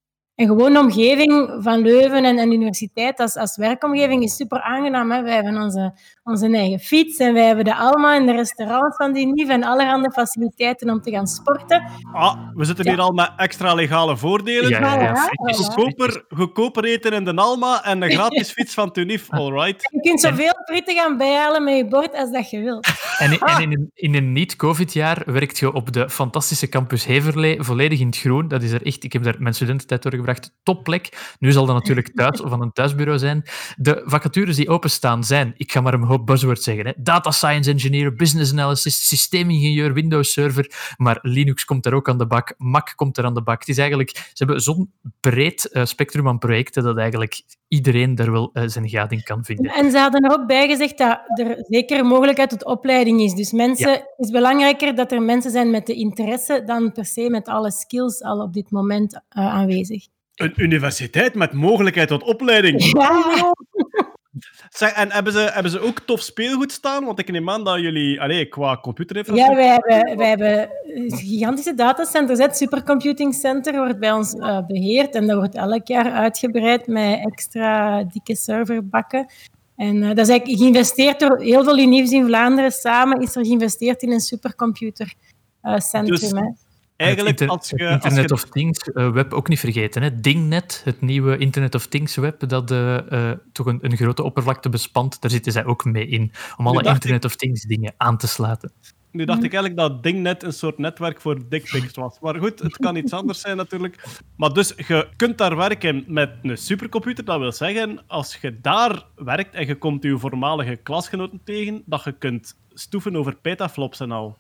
en gewoon de omgeving van Leuven en, en de universiteit als, als werkomgeving is super aangenaam. Hè. Wij hebben onze, onze eigen fiets en wij hebben de Alma en de restaurants van die en allerhande faciliteiten om te gaan sporten. Ah, we zitten Ja. hier al met extra legale voordelen. Ja, ja, ja. Goedkoper, goedkoper eten in de Alma en een gratis fiets van Tunif, alright. Je kunt zoveel frieten gaan bijhalen met je bord als dat je wilt. En, en in een, in een niet-COVID-jaar werkt je op de fantastische campus Heverlee, volledig in het groen. Dat is er echt, ik heb daar mijn studententijd doorgebracht, topplek. Nu zal dat natuurlijk thuis of van een thuisbureau zijn. De vacatures die openstaan zijn, ik ga maar een hoop buzzwords zeggen, hè. data science engineer, business analyst, systeemingenieur, Windows server, maar Linux komt er ook aan de bak, Mac komt er aan de bak. Het is eigenlijk, ze hebben zo'n breed eh, spectrum aan projecten dat eigenlijk iedereen daar wel eh, zijn gaat in kan vinden. En ze hadden er ook bij gezegd dat er zeker mogelijkheid tot opleiding is. Dus mensen, het is belangrijker dat er mensen zijn met de interesse dan per se met alle skills al op dit moment eh, aanwezig. Een universiteit met mogelijkheid tot opleiding. Ja. Zeg, en hebben ze, hebben ze ook tof speelgoed staan? Want ik neem aan dat jullie allee, qua Ja, computerinfrastructuur... wij hebben, wij hebben gigantische datacenters. Het supercomputing center wordt bij ons eh, beheerd en dat wordt elk jaar uitgebreid met extra dikke serverbakken. En eh, dat is eigenlijk geïnvesteerd door heel veel uniefs in Vlaanderen. Samen is er geïnvesteerd in een supercomputercentrum. Dus- hè. Eigenlijk, het, als je... het als Internet je- of Things eh, web ook niet vergeten. Hè. Dingnet, het nieuwe Internet of Things web, dat eh, eh, toch een, een grote oppervlakte bespant, daar zitten zij ook mee in. Om alle Internet of Things dingen aan te sluiten. Nu dacht ik eigenlijk dat Dingnet een soort netwerk voor dickpics was. Maar goed, het kan iets anders zijn natuurlijk. Maar dus, je kunt daar werken met een supercomputer. Dat wil zeggen, als je daar werkt en je komt je voormalige klasgenoten tegen, dat je kunt stoeven over petaflops en al.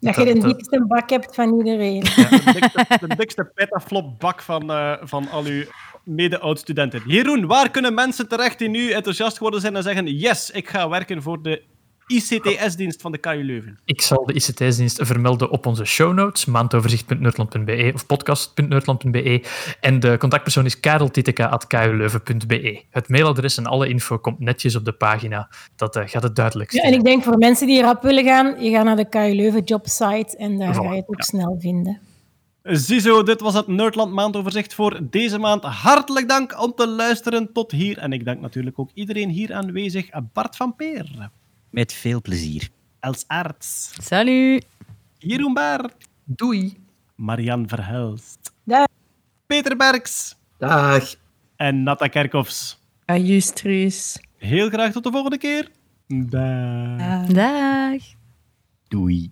Dat je de dikste bak hebt van iedereen. De dikste, de dikste petaflop-bak van, eh, van al uw mede-oud-studenten. Jeroen, waar kunnen mensen terecht die nu enthousiast geworden zijn en zeggen yes, ik ga werken voor de ICTS-dienst van de KU Leuven? Ik zal de ICT-dienst vermelden op onze show notes, maandoverzicht.nerdland.be of podcast.nerdland.be. En de contactpersoon is kareltiteka.kuleuven.be. Het mailadres en alle info komt netjes op de pagina. Dat eh, gaat het duidelijkst. Ja, en ik denk voor mensen die erop willen gaan, je gaat naar de KU Leuven jobsite en daar Voilà, ga je het ook snel vinden. Ziezo, dit was het Nerdland maandoverzicht voor deze maand. Hartelijk dank om te luisteren tot hier. En ik dank natuurlijk ook iedereen hier aanwezig. Bart van Peer, Met veel plezier. Els Aerts, Salut! Jeroen Baert, Doei! Marian Verhelst, Dag. Peter Berks Dag. en Natta Kerkhoffs. Ajustrus. Heel graag tot de volgende keer. Dag. Dag! Doei.